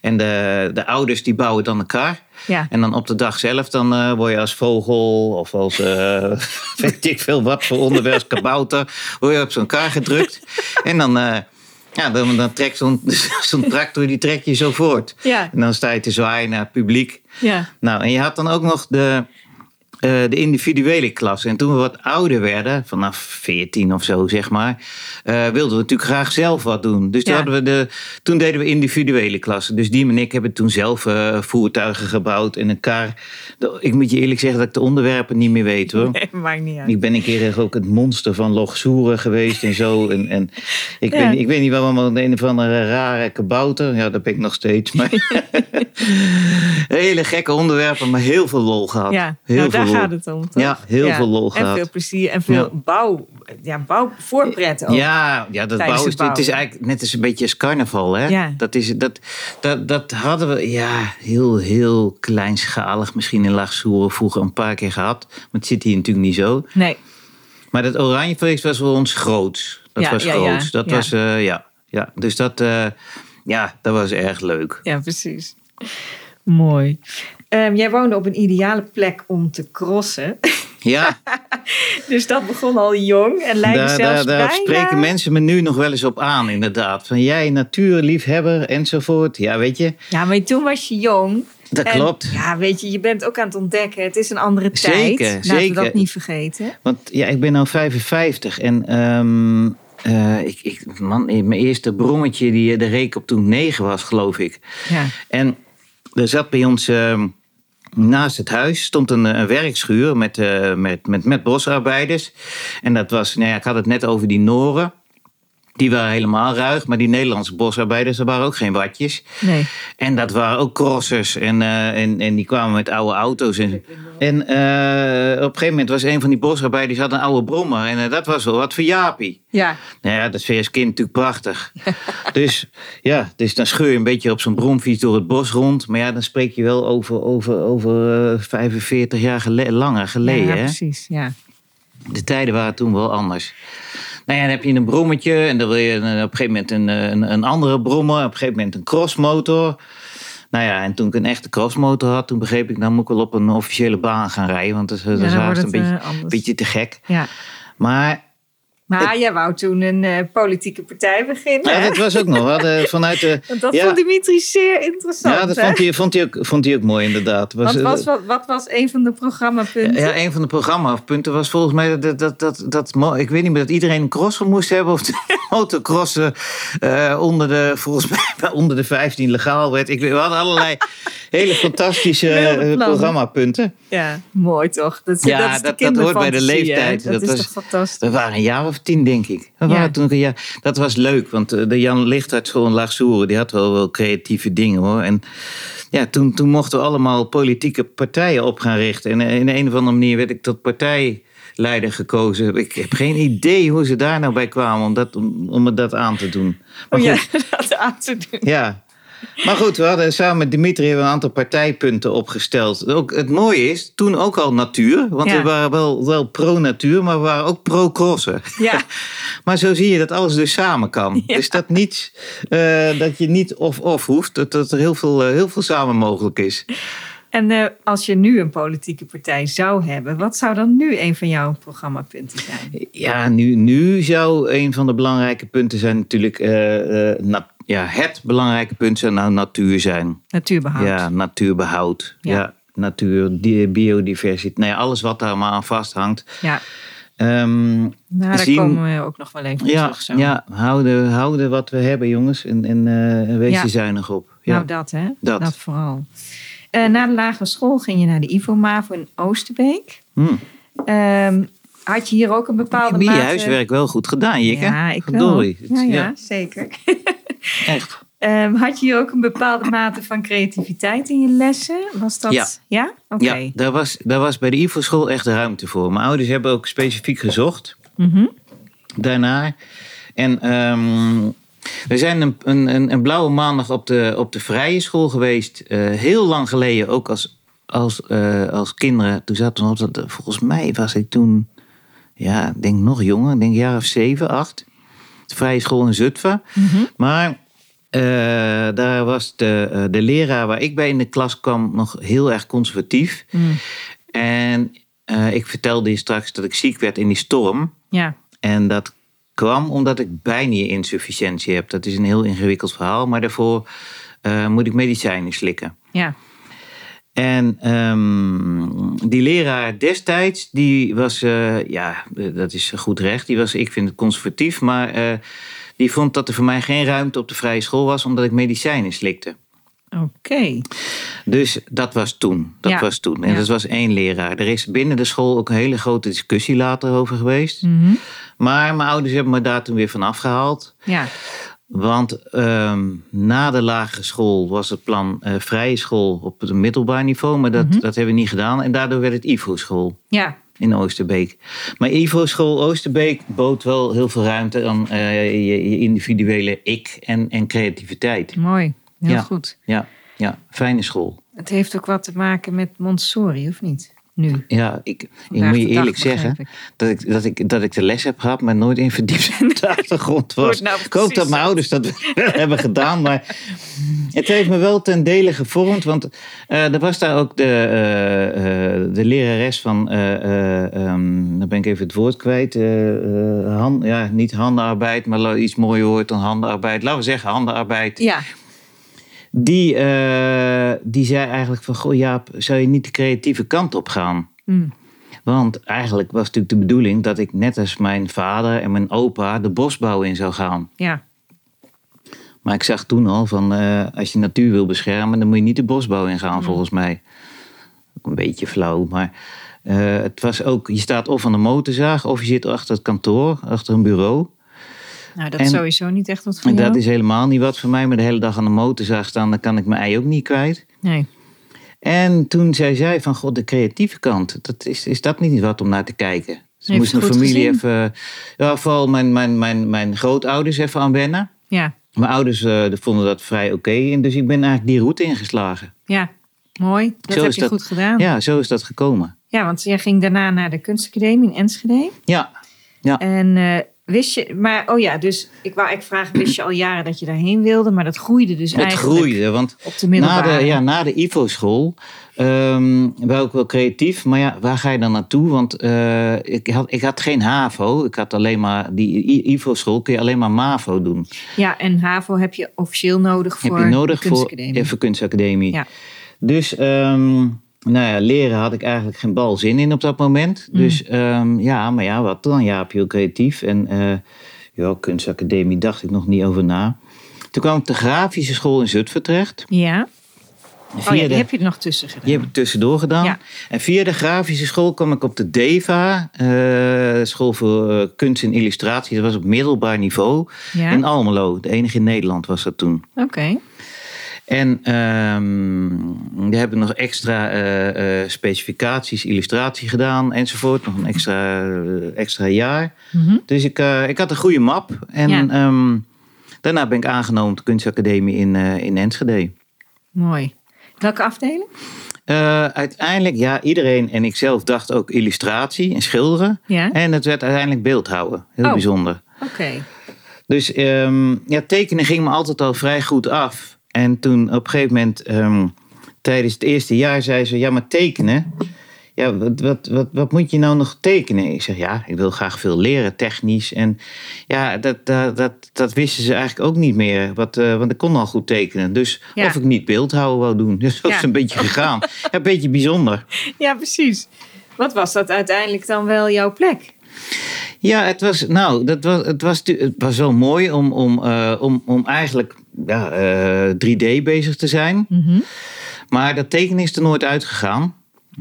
[SPEAKER 1] En de, de ouders die bouwen dan een kar.
[SPEAKER 2] Ja.
[SPEAKER 1] En dan op de dag zelf, dan eh, word je als vogel of als eh, weet ik veel wat voor onderwerp, als kabouter, word je op zo'n kar gedrukt. En dan, ja, dan, dan trekt zo'n zo'n tractor, die trekt je zo voort.
[SPEAKER 2] Ja.
[SPEAKER 1] En dan sta je te zwaaien naar het publiek.
[SPEAKER 2] Ja.
[SPEAKER 1] Nou, en je had dan ook nog de, de individuele klasse. En toen we wat ouder werden, vanaf 14 of zo zeg maar, eh, wilden we natuurlijk graag zelf wat doen. Dus toen,
[SPEAKER 2] Ja.
[SPEAKER 1] hadden we de, toen deden we individuele klassen. Dus Diem en ik hebben toen zelf eh, voertuigen gebouwd en een kar. Ik moet je eerlijk zeggen dat ik de onderwerpen niet meer weet hoor.
[SPEAKER 2] Nee, maakt niet uit.
[SPEAKER 1] Ik ben een keer ook het monster van Logsoeren geweest en zo. En, en ik,
[SPEAKER 2] Ja.
[SPEAKER 1] weet, ik weet niet waarom, maar een of andere rare kabouter. Ja, dat ben ik nog steeds. Maar hele gekke onderwerpen, maar heel veel lol gehad.
[SPEAKER 2] Ja,
[SPEAKER 1] heel
[SPEAKER 2] nou,
[SPEAKER 1] veel
[SPEAKER 2] gaat het om, toch?
[SPEAKER 1] Ja, heel veel lol
[SPEAKER 2] En
[SPEAKER 1] gehad.
[SPEAKER 2] veel plezier en veel
[SPEAKER 1] Ja.
[SPEAKER 2] bouw, ja, bouw voorpret ook.
[SPEAKER 1] Ja, ja dat bouw
[SPEAKER 2] het
[SPEAKER 1] is, het is eigenlijk net als een beetje als carnaval. Hè?
[SPEAKER 2] Ja.
[SPEAKER 1] Dat, is, dat, dat, dat hadden we ja, heel, heel kleinschalig misschien in Laagsoeren vroeger een paar keer gehad. Maar het zit hier natuurlijk niet zo.
[SPEAKER 2] Nee,
[SPEAKER 1] Maar dat Oranjefeest was voor ons groots. Dat was groots. Dat was, eh, ja. ja. Dus dat, eh, ja, dat was erg leuk.
[SPEAKER 2] ja, precies. Mooi. Ehm, jij woonde op een ideale plek om te crossen.
[SPEAKER 1] Ja,
[SPEAKER 2] Dus dat begon al jong en
[SPEAKER 1] daar,
[SPEAKER 2] zelfs
[SPEAKER 1] daar, daar
[SPEAKER 2] bijna...
[SPEAKER 1] spreken mensen me nu nog wel eens op aan, inderdaad. Van jij, natuurliefhebber enzovoort. Ja, weet je,
[SPEAKER 2] Ja, maar toen was je jong.
[SPEAKER 1] dat
[SPEAKER 2] En,
[SPEAKER 1] klopt.
[SPEAKER 2] Ja, weet je, je bent ook aan het ontdekken. Het is een andere tijd.
[SPEAKER 1] Zeker,
[SPEAKER 2] Laten we
[SPEAKER 1] zeker.
[SPEAKER 2] dat niet vergeten.
[SPEAKER 1] Want ja, ik ben nu 55 en ehm, eh, ik, ik, man, mijn eerste brommetje, die, de reek op toen ik negen was, geloof ik.
[SPEAKER 2] Ja,
[SPEAKER 1] En er zat bij ons ehm, naast het huis stond een, een werkschuur met, eh, met, met, met bosarbeiders. En dat was, nou ja, ik had het net over die Noren. Die waren helemaal ruig, maar die Nederlandse bosarbeiders, dat waren ook geen watjes.
[SPEAKER 2] nee.
[SPEAKER 1] En dat waren ook crossers. En, eh, en, en die kwamen met oude auto's. En, en eh, op een gegeven moment was een van die bosarbeiders had een oude brommer. En eh, dat was wel wat voor Jaapie.
[SPEAKER 2] Ja,
[SPEAKER 1] Nou ja, dat vind je als kind natuurlijk prachtig. dus ja, dus dan scheur je een beetje op zo'n bromfiets door het bos rond. Maar ja, dan spreek je wel over, over, over eh, 45 jaar gele- langer geleden.
[SPEAKER 2] ja,
[SPEAKER 1] hè?
[SPEAKER 2] precies. Ja.
[SPEAKER 1] De tijden waren toen wel anders. Nou ja, dan heb je een brommetje en dan wil je op een gegeven moment een, eh, een, een andere brommer. Op een gegeven moment een crossmotor. Nou ja, en toen ik een echte crossmotor had, toen begreep ik, dan moet ik wel op een officiële baan gaan rijden. Want dat, is- dat
[SPEAKER 2] Ja,
[SPEAKER 1] is haast een beetje,
[SPEAKER 2] eh,
[SPEAKER 1] beetje te gek.
[SPEAKER 2] ja.
[SPEAKER 1] Maar
[SPEAKER 2] Maar jij wou toen een eh, politieke partij beginnen.
[SPEAKER 1] ja,
[SPEAKER 2] hè?
[SPEAKER 1] dat was ook nog. Hadden vanuit de,
[SPEAKER 2] dat
[SPEAKER 1] ja.
[SPEAKER 2] vond Dimitri zeer interessant.
[SPEAKER 1] ja, dat
[SPEAKER 2] hè?
[SPEAKER 1] vond hij, vond, hij ook, vond hij ook mooi inderdaad. Was, eh,
[SPEAKER 2] was, wat, wat was een van de programmapunten?
[SPEAKER 1] Ja, een van de programmapunten was volgens mij dat, dat, dat, dat, ik weet niet meer, dat iedereen een crosser moest hebben. Of de motocrossen eh, onder, de, volgens mij, onder de 15 legaal werd. Ik, we hadden allerlei hele fantastische programmapunten.
[SPEAKER 2] Ja, mooi toch? Dat,
[SPEAKER 1] Ja,
[SPEAKER 2] dat,
[SPEAKER 1] dat- dat hoort bij de
[SPEAKER 2] hè?
[SPEAKER 1] leeftijd.
[SPEAKER 2] Dat,
[SPEAKER 1] Dat
[SPEAKER 2] is
[SPEAKER 1] was-
[SPEAKER 2] toch fantastisch?
[SPEAKER 1] We waren een jaar of tien, denk ik. We
[SPEAKER 2] Ja.
[SPEAKER 1] toen, jaar- dat was leuk, want eh, de Jan Lichthart in Laagsoeren, die had wel, wel creatieve dingen hoor. En ja, toen, toen mochten we allemaal politieke partijen op gaan richten. En eh, in een of andere manier werd ik tot partijleider gekozen. Ik heb geen idee hoe ze daar nou bij kwamen om, dat, om, om dat aan te doen. Maar
[SPEAKER 2] Oh ja,
[SPEAKER 1] goed,
[SPEAKER 2] dat aan te doen.
[SPEAKER 1] ja. Maar goed, we hadden samen met Dimitri hebben een aantal partijpunten opgesteld. Ook, het mooie is, toen ook al natuur. Want
[SPEAKER 2] Ja.
[SPEAKER 1] we waren wel, wel pro-natuur, maar we waren ook pro-crossen.
[SPEAKER 2] Ja,
[SPEAKER 1] Maar zo zie je dat alles dus samen kan.
[SPEAKER 2] Ja.
[SPEAKER 1] Dus dat, niet, eh, dat je niet of-of hoeft. Dat, dat er heel veel, eh, heel veel samen mogelijk is.
[SPEAKER 2] en eh, als je nu een politieke partij zou hebben, wat zou dan nu een van jouw programmapunten zijn?
[SPEAKER 1] Ja, nu, nu zou een van de belangrijke punten zijn natuurlijk... nat- ja, het belangrijke punt zou nou natuur zijn.
[SPEAKER 2] Natuurbehoud.
[SPEAKER 1] Ja, natuurbehoud.
[SPEAKER 2] Ja.
[SPEAKER 1] Ja, natuur, di- biodiversiteit. Nou ja, alles wat daar maar aan vasthangt.
[SPEAKER 2] Ja,
[SPEAKER 1] Ehm,
[SPEAKER 2] nou, daar
[SPEAKER 1] Zien-
[SPEAKER 2] komen we ook nog wel even
[SPEAKER 1] ja,
[SPEAKER 2] terug. Zo.
[SPEAKER 1] ja houden, houden wat we hebben, jongens. En, en eh, wees
[SPEAKER 2] Ja.
[SPEAKER 1] er zuinig op. Ja.
[SPEAKER 2] Nou, dat hè.
[SPEAKER 1] Dat.
[SPEAKER 2] vooral. Eh, na de lagere school ging je naar de IVO-MAVO in Oosterbeek.
[SPEAKER 1] Hm.
[SPEAKER 2] Ehm, had je hier ook een bepaalde
[SPEAKER 1] Heb je huiswerk wel goed gedaan, Jikke?
[SPEAKER 2] Ja, ik wel. Ja, zeker.
[SPEAKER 1] echt.
[SPEAKER 2] Ehm, had je ook een bepaalde mate van creativiteit in je lessen? Was dat...
[SPEAKER 1] Ja.
[SPEAKER 2] Ja? Oké.
[SPEAKER 1] Ja, daar was, daar was bij de IVO-school echt ruimte voor. Mijn ouders hebben ook specifiek gezocht
[SPEAKER 2] Mhm.
[SPEAKER 1] daarna. En ehm, we zijn een, een, een, blauwe maandag op de, op de vrije school geweest. eh, heel lang geleden, ook als, als, eh, als kinderen. Toen zaten we op dat, volgens mij was ik toen, ja, ik denk nog jonger. Ik denk een jaar of zeven, acht. De vrije school in Zutphen.
[SPEAKER 2] Mhm.
[SPEAKER 1] Maar eh, daar was de, eh, de leraar waar ik bij in de klas kwam nog heel erg conservatief.
[SPEAKER 2] Mm.
[SPEAKER 1] En eh, ik vertelde je straks dat ik ziek werd in die storm.
[SPEAKER 2] Ja.
[SPEAKER 1] En dat kwam omdat ik bijnierinsufficiëntie heb. Dat is een heel ingewikkeld verhaal, maar daarvoor moet ik medicijnen slikken.
[SPEAKER 2] Ja.
[SPEAKER 1] En ehm, die leraar destijds, die was, eh, ja, dat is goed recht. Die was, ik vind het conservatief, maar eh, die vond dat er voor mij geen ruimte op de vrije school was, omdat ik medicijnen slikte.
[SPEAKER 2] Oké.
[SPEAKER 1] Dus dat was toen. Dat
[SPEAKER 2] Ja.
[SPEAKER 1] was toen. En
[SPEAKER 2] Ja.
[SPEAKER 1] dat was één leraar. Er is binnen de school ook een hele grote discussie later over geweest.
[SPEAKER 2] Mhm.
[SPEAKER 1] Maar mijn ouders hebben me daar toen weer van afgehaald.
[SPEAKER 2] Ja.
[SPEAKER 1] Want ehm, na de lagere school was het plan eh, vrije school op het middelbaar niveau. Maar dat,
[SPEAKER 2] Mhm.
[SPEAKER 1] dat hebben we niet gedaan. En daardoor werd het IVO-school
[SPEAKER 2] Ja,
[SPEAKER 1] in Oosterbeek. Maar IVO-school Oosterbeek bood wel heel veel ruimte aan eh, je, je individuele ik en, en creativiteit.
[SPEAKER 2] mooi. Heel
[SPEAKER 1] Ja.
[SPEAKER 2] goed.
[SPEAKER 1] Ja, ja, fijne school.
[SPEAKER 2] Het heeft ook wat te maken met Montessori, of niet? Nu.
[SPEAKER 1] Ja, ik, ik moet je eerlijk zeggen
[SPEAKER 2] ik.
[SPEAKER 1] dat ik, dat, ik, dat ik de les heb gehad, maar nooit in verdiept in de achtergrond was.
[SPEAKER 2] Nou
[SPEAKER 1] ik hoop dat mijn ouders dat wel hebben gedaan, maar het heeft me wel ten dele gevormd. Want eh, er was daar ook de, eh, eh, de lerares van, ehm, dan ben ik even het woord kwijt, hand, ja, niet handenarbeid, maar iets mooier woord dan handenarbeid. Laten we zeggen handenarbeid.
[SPEAKER 2] Ja,
[SPEAKER 1] Die, eh, die zei eigenlijk van, goh Jaap, zou je niet de creatieve kant op gaan?
[SPEAKER 2] Mm.
[SPEAKER 1] Want eigenlijk was natuurlijk de bedoeling dat ik net als mijn vader en mijn opa de bosbouw in zou gaan.
[SPEAKER 2] ja.
[SPEAKER 1] Maar ik zag toen al van eh, als je natuur wil beschermen, dan moet je niet de bosbouw ingaan volgens mij. Een beetje flauw, maar eh, het was ook, je staat of aan de motorzaag of je zit achter het kantoor, achter een bureau.
[SPEAKER 2] Nou, dat is sowieso niet echt wat voor
[SPEAKER 1] En
[SPEAKER 2] jou.
[SPEAKER 1] dat is helemaal niet wat voor mij, maar de hele dag aan de motorzaag staan, dan kan ik mijn ei ook niet kwijt.
[SPEAKER 2] Nee.
[SPEAKER 1] En toen zei zij van, god, de creatieve kant, dat is, is dat niet wat om naar te kijken? Ze moest mijn familie
[SPEAKER 2] gezien?
[SPEAKER 1] even, ja, vooral mijn, mijn, mijn, mijn grootouders even aan wennen.
[SPEAKER 2] Ja,
[SPEAKER 1] Mijn ouders die vonden dat vrij oké, en dus ik ben eigenlijk die route ingeslagen.
[SPEAKER 2] ja. Mooi. Dat
[SPEAKER 1] Zo
[SPEAKER 2] heb je
[SPEAKER 1] dat.
[SPEAKER 2] goed gedaan.
[SPEAKER 1] Ja, zo is dat gekomen.
[SPEAKER 2] Ja, want jij ging daarna naar de kunstacademie in Enschede.
[SPEAKER 1] Ja,
[SPEAKER 2] En eh, wist je, maar oh ja, dus ik wou eigenlijk vragen, wist je al jaren dat je daarheen wilde, maar dat groeide dus
[SPEAKER 1] het
[SPEAKER 2] eigenlijk
[SPEAKER 1] groeide, want
[SPEAKER 2] op de
[SPEAKER 1] na
[SPEAKER 2] middelbare.
[SPEAKER 1] de, ja, na de IVO-school ehm wou ik wel creatief, maar ja, waar ga je dan naartoe? Want eh, ik, had, ik had geen HAVO, ik had alleen maar, die IVO-school kun je alleen maar MAVO doen.
[SPEAKER 2] Ja, en HAVO heb je officieel nodig voor
[SPEAKER 1] heb je nodig
[SPEAKER 2] de
[SPEAKER 1] voor
[SPEAKER 2] kunstacademie.
[SPEAKER 1] even kunstacademie.
[SPEAKER 2] Ja.
[SPEAKER 1] Dus ehm, nou ja, leren had ik eigenlijk geen bal zin in op dat moment.
[SPEAKER 2] Mm.
[SPEAKER 1] Dus ehm, ja, maar ja, wat dan? Ja, heel creatief. En ja, kunstacademie dacht ik nog niet over na. Toen kwam ik de grafische school in Zutphen terecht.
[SPEAKER 2] Ja. Oh ja, die
[SPEAKER 1] de-
[SPEAKER 2] heb je er nog tussen gedaan.
[SPEAKER 1] die heb ik tussendoor gedaan.
[SPEAKER 2] Ja.
[SPEAKER 1] En via de grafische school kwam ik op de DEVA, eh, school voor eh, kunst en illustratie. Dat was op middelbaar niveau.
[SPEAKER 2] Ja.
[SPEAKER 1] In Almelo, de enige in Nederland was dat toen.
[SPEAKER 2] Oké.
[SPEAKER 1] En ehm we hebben nog extra eh, eh, specificaties, illustratie gedaan enzovoort. Nog een extra, eh, extra jaar.
[SPEAKER 2] Mhm.
[SPEAKER 1] Dus ik, ik had een goede map. En
[SPEAKER 2] Ja.
[SPEAKER 1] ehm, daarna ben ik aangenomen op de kunstacademie in, in Enschede.
[SPEAKER 2] Mooi. Welke afdeling?
[SPEAKER 1] Uiteindelijk, ja, iedereen en ik zelf dacht ook illustratie en schilderen.
[SPEAKER 2] Ja.
[SPEAKER 1] En het werd uiteindelijk beeldhouden. Heel
[SPEAKER 2] Oh.
[SPEAKER 1] bijzonder.
[SPEAKER 2] Oké.
[SPEAKER 1] Dus ehm, ja, tekenen ging me altijd al vrij goed af. En toen op een gegeven moment, ehm, tijdens het eerste jaar, zei ze: Ja, maar tekenen. Ja, wat, wat, wat, wat moet je nou nog tekenen? Ik zeg: Ja, ik wil graag veel leren, technisch. En ja, dat, dat, dat, dat wisten ze eigenlijk ook niet meer. Wat, eh, want ik kon al goed tekenen. Dus
[SPEAKER 2] Ja.
[SPEAKER 1] of ik niet beeldhouden wou doen. Dus zo is
[SPEAKER 2] Ja.
[SPEAKER 1] een beetje gegaan. Ja, een beetje bijzonder.
[SPEAKER 2] Ja, precies. Wat was dat uiteindelijk dan wel jouw plek?
[SPEAKER 1] Ja, het was, nou, dat was, het, was, het was wel mooi om, om, eh, om, om eigenlijk ja, eh, 3D bezig te zijn.
[SPEAKER 2] Mhm.
[SPEAKER 1] Maar dat tekenen is er nooit uitgegaan.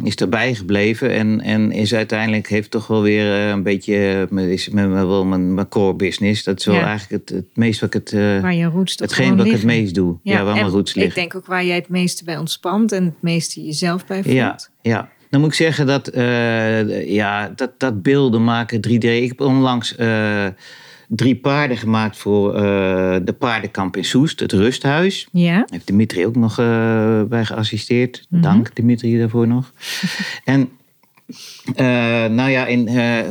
[SPEAKER 1] Is erbij gebleven en, en is uiteindelijk heeft toch wel weer eh, een beetje eh, is met, wel mijn, mijn core business. Dat is wel
[SPEAKER 2] Ja.
[SPEAKER 1] eigenlijk het, het meest wat ik het, eh,
[SPEAKER 2] Waar je roots
[SPEAKER 1] hetgeen wat ik het meest doe. Ja, waar mijn roots
[SPEAKER 2] Ik
[SPEAKER 1] liggen.
[SPEAKER 2] denk ook waar jij het meeste bij ontspant en het meeste jezelf bij voelt.
[SPEAKER 1] Ja, ja. Dan moet ik zeggen dat, eh, ja, dat, dat beelden maken 3D. Ik heb onlangs eh, drie paarden gemaakt voor eh, de paardenkamp in Soest, het rusthuis.
[SPEAKER 2] Ja.
[SPEAKER 1] Daar heeft Dimitri ook nog eh, bij geassisteerd.
[SPEAKER 2] Mhm.
[SPEAKER 1] Dank Dimitri daarvoor nog. en eh, nou ja, in,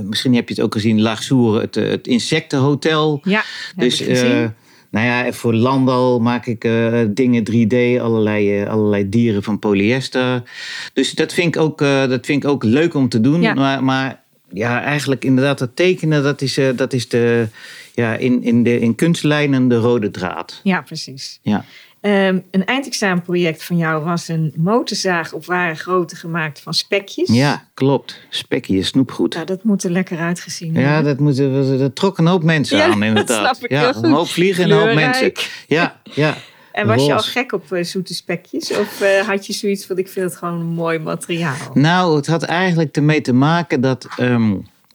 [SPEAKER 1] misschien heb je het ook gezien, Laagsoer, het, het insectenhotel.
[SPEAKER 2] Ja,
[SPEAKER 1] Dus nou ja, voor landbouw maak ik dingen 3D, allerlei, allerlei dieren van polyester. Dus dat vind ik ook, dat vind ik ook leuk om te doen.
[SPEAKER 2] Ja.
[SPEAKER 1] Maar, maar ja, eigenlijk inderdaad, dat tekenen, dat is, eh, dat is de, ja, in, in, de, in kunstlijnen de rode draad.
[SPEAKER 2] ja, precies.
[SPEAKER 1] Ja.
[SPEAKER 2] Ehm, een eindexamenproject van jou was een motorzaag op ware grootte gemaakt van spekjes.
[SPEAKER 1] ja, klopt. Spekje, snoepgoed.
[SPEAKER 2] Nou, dat moet er lekker uitgezien
[SPEAKER 1] Ja,
[SPEAKER 2] hebben.
[SPEAKER 1] dat, moet, dat, dat trok een hoop mensen
[SPEAKER 2] Ja,
[SPEAKER 1] aan,
[SPEAKER 2] dat
[SPEAKER 1] inderdaad.
[SPEAKER 2] snap ik
[SPEAKER 1] ja, een hoop vliegen en een hoop mensen. Ja, ja.
[SPEAKER 2] En was je al gek op eh, zoete spekjes? Of eh, had je zoiets van, ik vind het gewoon een mooi materiaal?
[SPEAKER 1] Nou, het had eigenlijk ermee te maken dat ehm,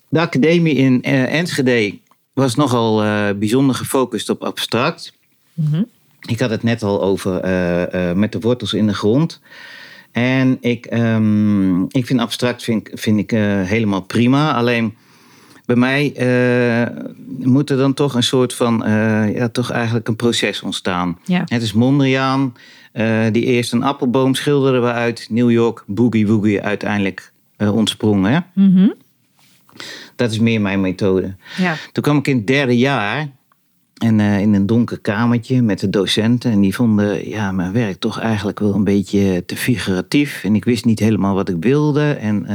[SPEAKER 1] de academie in eh, Enschede was nogal bijzonder gefocust op abstract.
[SPEAKER 2] Mhm.
[SPEAKER 1] Ik had het net al over met de wortels in de grond. En ik, ehm, ik vind abstract vind, ik- vind ik, helemaal prima. Alleen bij mij eh, moet er dan toch een soort van, eh, ja, toch eigenlijk een proces ontstaan.
[SPEAKER 2] Ja.
[SPEAKER 1] Het is Mondriaan, eh, die eerst een appelboom schilderde waaruit New York Boogie Woogie uiteindelijk eh, ontsprong. Hè?
[SPEAKER 2] Mhm.
[SPEAKER 1] Dat is meer mijn methode.
[SPEAKER 2] Ja.
[SPEAKER 1] Toen kwam ik in het derde jaar en in een donker kamertje met de docenten. En die vonden ja, mijn werk toch eigenlijk wel een beetje te figuratief. En ik wist niet helemaal wat ik wilde. En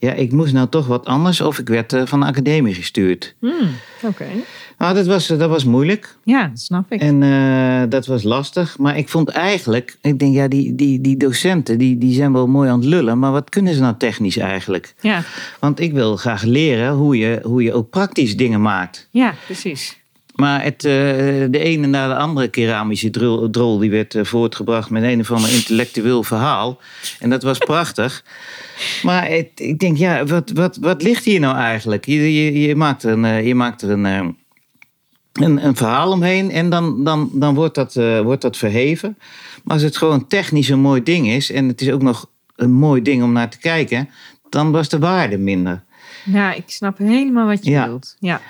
[SPEAKER 1] ja, ik moest nou toch wat anders of ik werd eh, van de academie gestuurd.
[SPEAKER 2] Hmm, Oké.
[SPEAKER 1] Nou, dat was, dat was moeilijk.
[SPEAKER 2] Ja, dat snap ik.
[SPEAKER 1] En eh, dat was lastig. Maar ik vond eigenlijk, ik denk ja, die, die, die docenten die, die zijn wel mooi aan het lullen. Maar wat kunnen ze nou technisch eigenlijk?
[SPEAKER 2] Ja.
[SPEAKER 1] Want ik wil graag leren hoe je, hoe je ook praktisch dingen maakt.
[SPEAKER 2] ja, precies.
[SPEAKER 1] Maar het, eh, de ene na de andere keramische drol, drol die werd eh, voortgebracht met een of ander intellectueel verhaal. En dat was prachtig. Maar het, ik denk, ja, wat, wat, wat ligt hier nou eigenlijk? Je, je, je maakt er een, je maakt er een, eh, een, een verhaal omheen en dan, dan, dan wordt, dat, wordt dat verheven. Maar als het gewoon technisch een mooi ding is en het is ook nog een mooi ding om naar te kijken, dan was de waarde minder.
[SPEAKER 2] Ja, ik snap helemaal wat je
[SPEAKER 1] Ja.
[SPEAKER 2] bedoelt. Ja.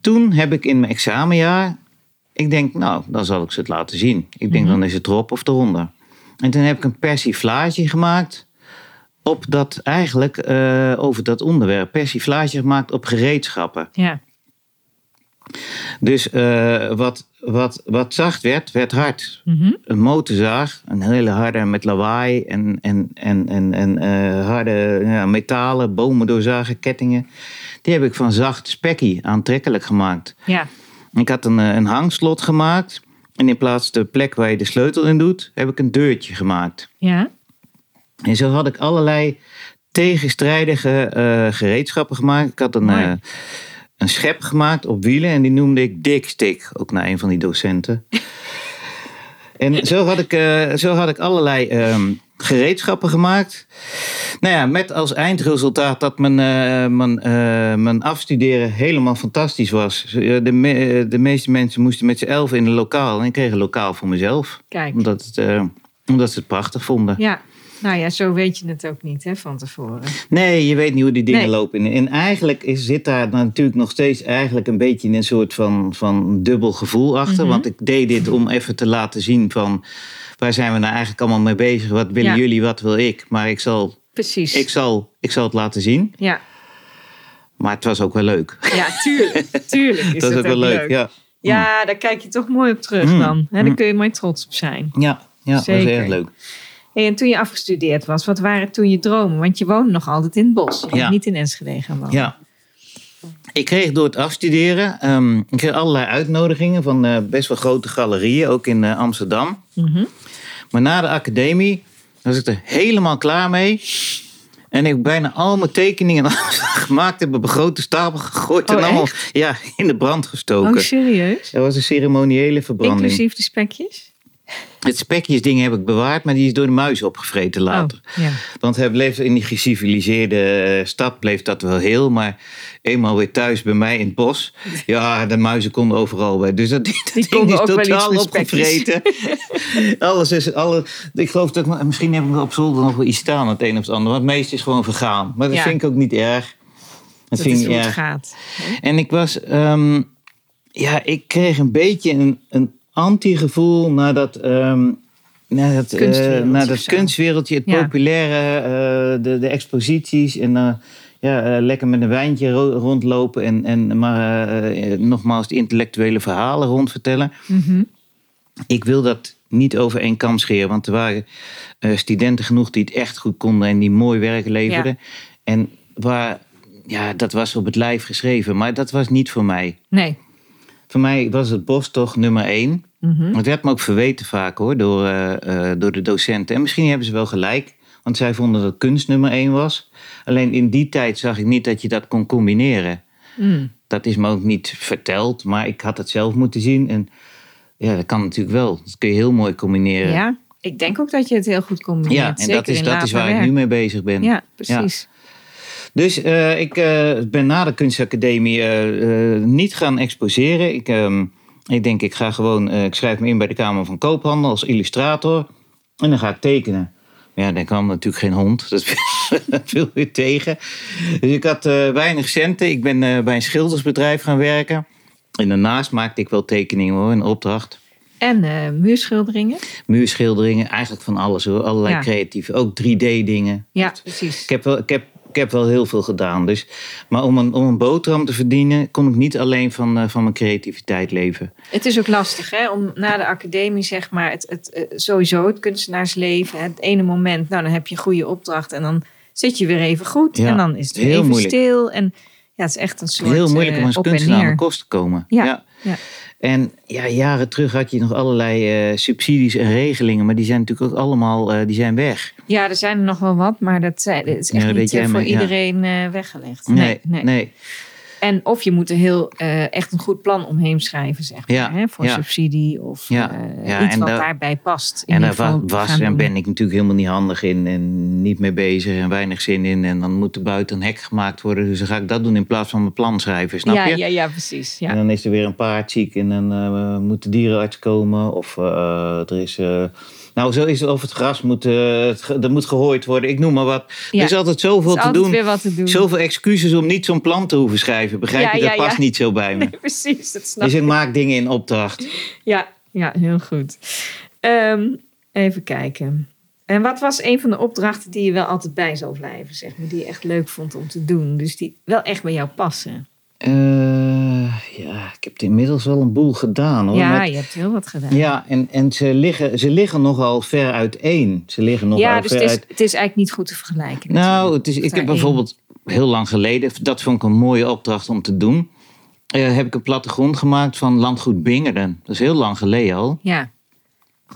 [SPEAKER 1] Toen heb ik in mijn examenjaar, ik denk, nou, dan zal ik ze het laten zien. Ik denk,
[SPEAKER 2] Mhm.
[SPEAKER 1] dan is het erop of eronder. En toen heb ik een persiflage gemaakt op dat, eigenlijk, eh, over dat onderwerp. Persiflage gemaakt op gereedschappen.
[SPEAKER 2] Ja.
[SPEAKER 1] Dus eh, wat, wat, wat zacht werd, werd hard.
[SPEAKER 2] Mhm.
[SPEAKER 1] Een motorzaag, een hele harde met lawaai en, en, en, en, en eh, harde ja, metalen, bomen doorzagen, kettingen. Die heb ik van zacht spekkie aantrekkelijk gemaakt.
[SPEAKER 2] Ja.
[SPEAKER 1] Ik had een, eh, een hangslot gemaakt. En in plaats de plek waar je de sleutel in doet, heb ik een deurtje gemaakt.
[SPEAKER 2] Ja.
[SPEAKER 1] En zo had ik allerlei tegenstrijdige gereedschappen gemaakt. Ik had een, een schep gemaakt op wielen en die noemde ik Dikstick. Ook naar een van die docenten. en zo had ik, eh, zo had ik allerlei ehm, gereedschappen gemaakt. Nou ja, met als eindresultaat dat mijn, eh, mijn, eh, mijn afstuderen helemaal fantastisch was. De, me- de meeste mensen moesten met z'n elf in een lokaal. En ik kreeg een lokaal voor mezelf.
[SPEAKER 2] Kijk.
[SPEAKER 1] Omdat, het, omdat ze het prachtig vonden.
[SPEAKER 2] Ja. Nou ja, zo weet je het ook niet hè, van tevoren.
[SPEAKER 1] Nee, je weet niet hoe die dingen
[SPEAKER 2] Nee.
[SPEAKER 1] lopen. En eigenlijk is, zit daar natuurlijk nog steeds eigenlijk een beetje een soort van, van dubbel gevoel achter.
[SPEAKER 2] Mhm.
[SPEAKER 1] Want ik deed dit om even te laten zien van waar zijn we nou eigenlijk allemaal mee bezig? Wat willen
[SPEAKER 2] Ja.
[SPEAKER 1] jullie, wat wil ik? Maar ik zal,
[SPEAKER 2] Precies.
[SPEAKER 1] ik, zal, ik zal het laten zien.
[SPEAKER 2] Ja.
[SPEAKER 1] Maar het was ook wel leuk.
[SPEAKER 2] ja, tuurlijk. Tuurlijk is
[SPEAKER 1] dat is ook wel leuk. Ja.
[SPEAKER 2] Ja, daar kijk je toch mooi op terug
[SPEAKER 1] Mm.
[SPEAKER 2] dan. Hè, daar
[SPEAKER 1] Mm.
[SPEAKER 2] kun je mooi trots op zijn.
[SPEAKER 1] Ja, ja dat was
[SPEAKER 2] Zeker.
[SPEAKER 1] erg leuk.
[SPEAKER 2] Hey, en toen je afgestudeerd was, wat waren toen je dromen? Want je woonde nog altijd in het bos. Je
[SPEAKER 1] Ja.
[SPEAKER 2] niet in Enschede gaan wonen.
[SPEAKER 1] Ja. Ik kreeg door het afstuderen, ehm, ik kreeg allerlei uitnodigingen van eh, best wel grote galerieën, ook in eh, Amsterdam.
[SPEAKER 2] Mhm.
[SPEAKER 1] Maar na de academie was ik er helemaal klaar mee. En ik heb bijna al mijn tekeningen gemaakt heb op een grote stapel gegooid.
[SPEAKER 2] Oh,
[SPEAKER 1] en allemaal ja, in de brand gestoken.
[SPEAKER 2] Oh, serieus?
[SPEAKER 1] dat was een ceremoniële verbranding.
[SPEAKER 2] Inclusief de spekjes?
[SPEAKER 1] Het spekjesding heb ik bewaard, maar die is door de muis opgevreten later.
[SPEAKER 2] Oh, ja.
[SPEAKER 1] Want hij bleef in die geciviliseerde eh, stad bleef dat wel heel. Maar eenmaal weer thuis bij mij in het bos. Ja, de muizen konden overal bij. Dus dat, dat ding
[SPEAKER 2] konden
[SPEAKER 1] is totaal opgevreten. Alles is, alle, ik geloof dat, misschien heb ik op zolder nog wel iets staan, het een of het ander. Want het meeste is gewoon vergaan. Maar dat
[SPEAKER 2] Ja.
[SPEAKER 1] vind ik ook niet erg. Dat,
[SPEAKER 2] Dat
[SPEAKER 1] vind
[SPEAKER 2] is
[SPEAKER 1] ik
[SPEAKER 2] hoe
[SPEAKER 1] niet
[SPEAKER 2] het
[SPEAKER 1] erg.
[SPEAKER 2] gaat.
[SPEAKER 1] En ik was, ehm, ja, ik kreeg een beetje een, een anti-gevoel naar dat, ehm, naar dat, eh,
[SPEAKER 2] Kunstwereldje
[SPEAKER 1] naar dat kunstwereldje, het
[SPEAKER 2] Ja.
[SPEAKER 1] populaire, eh, de, de exposities en eh, ja, eh, lekker met een wijntje ro- rondlopen en, en maar nogmaals de intellectuele verhalen rondvertellen.
[SPEAKER 2] Mhm.
[SPEAKER 1] Ik wil dat niet over één kam scheren, want er waren studenten genoeg die het echt goed konden en die mooi werk leverden. En waar, ja, dat was op het lijf geschreven, maar dat was niet voor mij.
[SPEAKER 2] Nee.
[SPEAKER 1] Voor mij was het bos toch nummer één.
[SPEAKER 2] Mhm.
[SPEAKER 1] Het werd me ook verweten vaak hoor, door, eh, eh, door de docenten. En misschien hebben ze wel gelijk, want zij vonden dat kunst nummer één was. Alleen in die tijd zag ik niet dat je dat kon combineren.
[SPEAKER 2] Mm.
[SPEAKER 1] Dat is me ook niet verteld, maar ik had het zelf moeten zien. En ja, dat kan natuurlijk wel. Dat kun je heel mooi combineren.
[SPEAKER 2] Ja, ik denk ook dat je het heel goed combineert.
[SPEAKER 1] Ja, en
[SPEAKER 2] zeker
[SPEAKER 1] dat is, dat is waar ik nu mee bezig ben.
[SPEAKER 2] Ja, precies.
[SPEAKER 1] Dus eh, ik ben na de kunstacademie niet gaan exposeren. Ik, ehm, ik denk, ik ga gewoon, eh, ik schrijf me in bij de Kamer van Koophandel als illustrator. En dan ga ik tekenen. Maar ja, dan kwam natuurlijk geen hond. Dat viel weer tegen. Dus ik had eh, weinig centen. Ik ben eh, bij een schildersbedrijf gaan werken. En daarnaast maakte ik wel tekeningen hoor, in opdracht.
[SPEAKER 2] En muurschilderingen.
[SPEAKER 1] Muurschilderingen, eigenlijk van alles hoor. Allerlei
[SPEAKER 2] Ja.
[SPEAKER 1] creatieve, ook 3D-dingen.
[SPEAKER 2] Ja, precies.
[SPEAKER 1] Ik heb, wel, ik, heb, ik heb wel heel veel gedaan. Dus, maar om een, om een boterham te verdienen, kon ik niet alleen van, eh, van mijn creativiteit leven.
[SPEAKER 2] Het is ook lastig hè, om na de academie, zeg maar, het, het, eh, sowieso het kunstenaarsleven. Het ene moment, nou dan heb je een goede opdracht en dan zit je weer even goed.
[SPEAKER 1] Ja,
[SPEAKER 2] en dan is het
[SPEAKER 1] heel
[SPEAKER 2] even
[SPEAKER 1] moeilijk.
[SPEAKER 2] stil. En ja, het is echt een soort
[SPEAKER 1] Heel moeilijk om
[SPEAKER 2] eh,
[SPEAKER 1] als kunstenaar aan de kost te komen.
[SPEAKER 2] Ja, ja.
[SPEAKER 1] En ja, jaren terug had je nog allerlei eh, subsidies en regelingen, maar die zijn natuurlijk ook allemaal eh, die zijn weg.
[SPEAKER 2] Ja, er zijn er nog wel wat, maar dat, zijn, dat is echt
[SPEAKER 1] Ja,
[SPEAKER 2] niet eh, voor
[SPEAKER 1] ja.
[SPEAKER 2] iedereen eh, weggelegd.
[SPEAKER 1] Nee, nee.
[SPEAKER 2] En of je moet er heel eh, echt een goed plan omheen schrijven, zeg maar.
[SPEAKER 1] Ja,
[SPEAKER 2] hè, voor
[SPEAKER 1] ja.
[SPEAKER 2] subsidie of
[SPEAKER 1] Ja,
[SPEAKER 2] eh, iets wat
[SPEAKER 1] daar-
[SPEAKER 2] daarbij past. in
[SPEAKER 1] En daar was en ben ik natuurlijk helemaal niet handig in en niet mee bezig en weinig zin in. En dan moet er buiten een hek gemaakt worden, dus dan ga ik dat doen in plaats van mijn plan schrijven, snap
[SPEAKER 2] ja,
[SPEAKER 1] je?
[SPEAKER 2] ja, ja, precies. Ja.
[SPEAKER 1] En dan is er weer een paard ziek en dan eh, moet de dierenarts komen. Of er is. Nou, zo is het of het gras moet, het, ge- er moet gehooid worden. Ik noem maar wat.
[SPEAKER 2] Ja.
[SPEAKER 1] Er is altijd zoveel
[SPEAKER 2] is
[SPEAKER 1] te
[SPEAKER 2] altijd
[SPEAKER 1] doen.
[SPEAKER 2] weer wat te doen.
[SPEAKER 1] Zoveel excuses om niet zo'n plan te hoeven schrijven. Begrijp je? Dat past niet zo bij me.
[SPEAKER 2] Nee, precies, dat snap
[SPEAKER 1] Dus
[SPEAKER 2] ik.
[SPEAKER 1] ik maak dingen in opdracht.
[SPEAKER 2] Ja, ja, heel goed. Ehm, even kijken. En wat was een van de opdrachten die je wel altijd bij zou blijven, zeg maar, die je echt leuk vond om te doen? Dus die wel echt bij jou passen.
[SPEAKER 1] Eh, ja, ik heb inmiddels wel een boel gedaan hoor.
[SPEAKER 2] ja,
[SPEAKER 1] Met-
[SPEAKER 2] je hebt heel wat gedaan.
[SPEAKER 1] ja en, en ze, liggen, ze liggen nogal ver uiteen. Ze liggen nogal
[SPEAKER 2] Ja, dus
[SPEAKER 1] ver
[SPEAKER 2] het is,
[SPEAKER 1] uit.
[SPEAKER 2] het is eigenlijk niet goed te vergelijken.
[SPEAKER 1] Nou, het is, ik heb bijvoorbeeld heel lang geleden, dat vond ik een mooie opdracht om te doen. eh, heb ik een plattegrond gemaakt van landgoed Bingeren. Dat is heel lang geleden al.
[SPEAKER 2] Ja,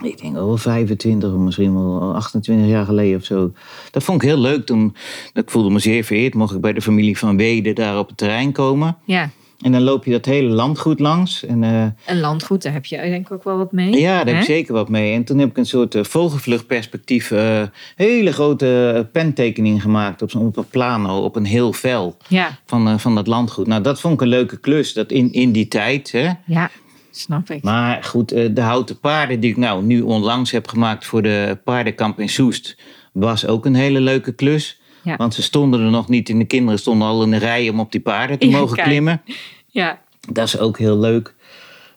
[SPEAKER 1] Ik denk al wel 25 of misschien wel 28 jaar geleden of zo. Dat vond ik heel leuk toen. Ik voelde me zeer vereerd. Mocht ik bij de familie van Wede daar op het terrein komen.
[SPEAKER 2] ja.
[SPEAKER 1] En dan loop je dat hele landgoed langs. En eh,
[SPEAKER 2] Een landgoed, daar heb je denk ik ook wel wat mee.
[SPEAKER 1] ja, daar heb ik zeker wat mee. En toen heb ik een soort eh, vogelvluchtperspectief. eh, hele grote pentekening gemaakt op, zo'n- plano, op een heel vel
[SPEAKER 2] Ja,
[SPEAKER 1] van, van dat landgoed. Nou, dat vond ik een leuke klus. Dat in, in die tijd. Hè.
[SPEAKER 2] ja, snap ik.
[SPEAKER 1] Maar goed, eh, de houten paarden die ik nou nu onlangs heb gemaakt voor de paardenkamp in Soest. Was ook een hele leuke klus.
[SPEAKER 2] Ja.
[SPEAKER 1] Want ze stonden er nog niet en de kinderen stonden al in de rij om op die paarden te
[SPEAKER 2] Ja,
[SPEAKER 1] mogen
[SPEAKER 2] kijk.
[SPEAKER 1] klimmen.
[SPEAKER 2] Ja,
[SPEAKER 1] Dat is ook heel leuk.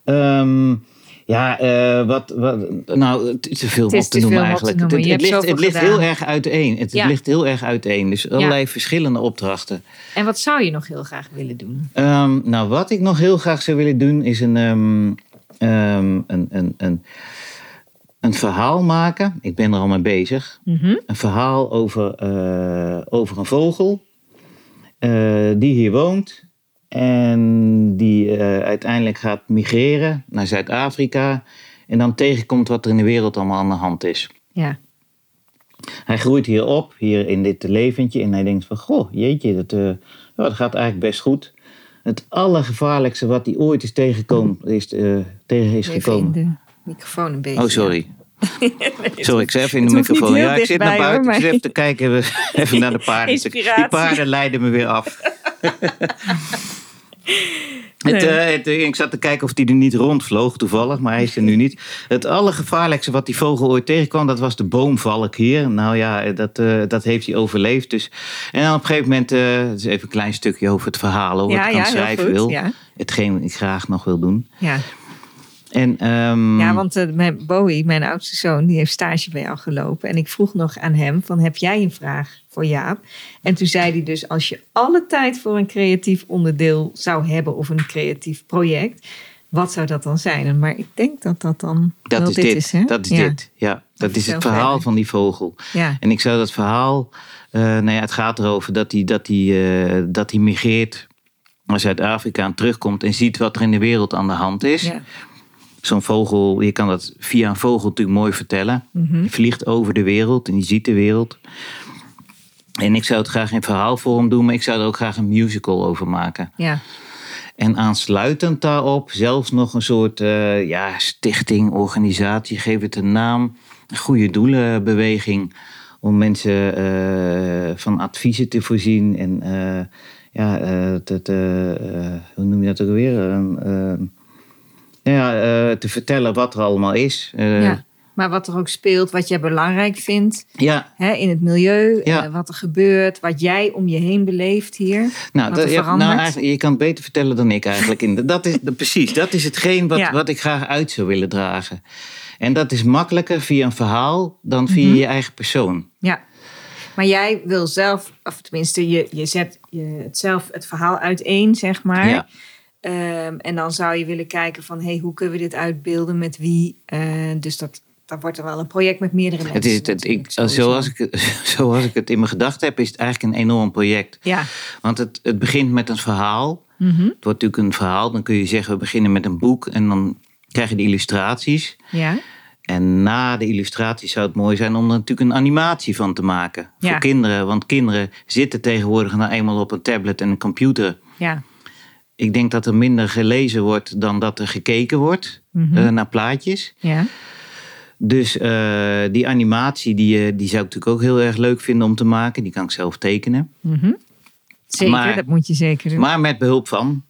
[SPEAKER 1] Ehm, ja, eh, wat, wat, nou, het is te veel op te
[SPEAKER 2] te
[SPEAKER 1] noemen
[SPEAKER 2] te
[SPEAKER 1] eigenlijk.
[SPEAKER 2] noemen.
[SPEAKER 1] Het, ligt, het ligt heel erg uiteen. Het
[SPEAKER 2] Ja.
[SPEAKER 1] ligt heel erg uiteen. Dus allerlei verschillende opdrachten.
[SPEAKER 2] en wat zou je nog heel graag willen doen?
[SPEAKER 1] Ehm, nou, wat ik nog heel graag zou willen doen is een, ehm, ehm, een, een, een, een verhaal maken. Ik ben er al mee bezig.
[SPEAKER 2] Mhm.
[SPEAKER 1] Een verhaal over, eh, over een vogel eh, die hier woont. En die eh, uiteindelijk gaat migreren naar Zuid-Afrika. En dan tegenkomt wat er in de wereld allemaal aan de hand is.
[SPEAKER 2] Ja,
[SPEAKER 1] Hij groeit hier op, hier in dit leventje. En hij denkt van, goh, jeetje, dat, eh, dat gaat eigenlijk best goed. Het allergevaarlijkste wat hij ooit is tegengekomen, is, eh, tegen is
[SPEAKER 2] even
[SPEAKER 1] gekomen.
[SPEAKER 2] in de microfoon een beetje.
[SPEAKER 1] Oh, sorry. Sorry, ik zei even in de microfoon. Ja, ik zit naar buiten.
[SPEAKER 2] hoor,
[SPEAKER 1] Ik zit even te kijken, even- even naar de paarden. Die paarden leiden me weer af. Het, eh, het, eh, ik zat te kijken of die er niet rondvloog, toevallig, maar hij is er nu niet. Het allergevaarlijkste wat die vogel ooit tegenkwam, dat was de boomvalk hier. Nou ja, dat, eh, dat heeft hij overleefd. Dus. En dan op een gegeven moment, het is even een klein stukje over het verhaal, over
[SPEAKER 2] Ja,
[SPEAKER 1] wat ik
[SPEAKER 2] ja,
[SPEAKER 1] aan
[SPEAKER 2] heel
[SPEAKER 1] schrijven wil.
[SPEAKER 2] ja.
[SPEAKER 1] Hetgeen ik graag nog wil doen.
[SPEAKER 2] Ja,
[SPEAKER 1] En, ehm,
[SPEAKER 2] ja want eh, mijn Bowie, mijn oudste zoon, die heeft stage bij jou gelopen. En ik vroeg nog aan hem van, heb jij een vraag voor Jaap? En toen zei hij dus, als je alle tijd voor een creatief onderdeel zou hebben of een creatief project, wat zou dat dan zijn? Maar ik denk dat dat dan
[SPEAKER 1] dat is
[SPEAKER 2] dit,
[SPEAKER 1] dit.
[SPEAKER 2] is, hè?
[SPEAKER 1] Dat is
[SPEAKER 2] ja.
[SPEAKER 1] dit. Ja, dat is het verhaal
[SPEAKER 2] verder.
[SPEAKER 1] van die vogel.
[SPEAKER 2] Ja,
[SPEAKER 1] En ik zou dat verhaal, eh nou ja, het gaat erover dat hij, dat hij, eh, dat hij migreert naar Zuid-Afrika en terugkomt en ziet wat er in de wereld aan de hand is.
[SPEAKER 2] ja.
[SPEAKER 1] Zo'n vogel, je kan dat via een vogel natuurlijk mooi vertellen. Die vliegt over de wereld en die ziet de wereld. En ik zou het graag in verhaalvorm doen, maar ik zou er ook graag een musical over maken.
[SPEAKER 2] ja.
[SPEAKER 1] En aansluitend daarop zelfs nog een soort eh, ja, stichting, organisatie, geef het een naam, goede doelenbeweging om mensen eh, van adviezen te voorzien. En eh, ja, hoe noem je dat ook weer? Ja, eh, te vertellen wat er allemaal is. Eh,
[SPEAKER 2] ja. Maar wat er ook speelt, wat jij belangrijk vindt
[SPEAKER 1] ja,
[SPEAKER 2] hè, in het milieu,
[SPEAKER 1] Ja.
[SPEAKER 2] eh, wat er gebeurt, wat jij om je heen beleeft hier.
[SPEAKER 1] Nou, dat, ja, nou je kan het beter vertellen dan ik eigenlijk. In de- dat is, de- precies, dat is hetgeen wat, wat ik graag uit zou willen dragen. En dat is makkelijker via een verhaal dan via
[SPEAKER 2] Mhm.
[SPEAKER 1] je eigen persoon.
[SPEAKER 2] Ja. Maar jij wil zelf, of tenminste, je, je zet je het zelf het verhaal uiteen, zeg maar. Ehm, en dan zou je willen kijken van, hey, hoe kunnen we dit uitbeelden, met wie? Eh, dus dat, dat wordt er wel een project met meerdere mensen.
[SPEAKER 1] Het is, het, ik, zoals, ik, het- zoals ik het in mijn gedachten heb, is het eigenlijk een enorm project.
[SPEAKER 2] Ja.
[SPEAKER 1] Want het, het begint met een verhaal.
[SPEAKER 2] Mhm.
[SPEAKER 1] Het wordt natuurlijk een verhaal. Dan kun je zeggen, we beginnen met een boek en dan krijg je de illustraties.
[SPEAKER 2] Ja.
[SPEAKER 1] En na de illustraties zou het mooi zijn om er natuurlijk een animatie van te maken.
[SPEAKER 2] Ja.
[SPEAKER 1] Voor kinderen. Want kinderen zitten tegenwoordig nou eenmaal op een tablet en een computer.
[SPEAKER 2] Ja.
[SPEAKER 1] Ik denk dat er minder gelezen wordt dan dat er gekeken wordt
[SPEAKER 2] Mhm.
[SPEAKER 1] eh, naar plaatjes.
[SPEAKER 2] Ja.
[SPEAKER 1] Dus eh, die animatie die, eh, die zou ik natuurlijk ook heel erg leuk vinden om te maken. Die kan ik zelf tekenen.
[SPEAKER 2] Mhm. Zeker,
[SPEAKER 1] Maar-
[SPEAKER 2] dat moet je zeker doen.
[SPEAKER 1] Maar met behulp van.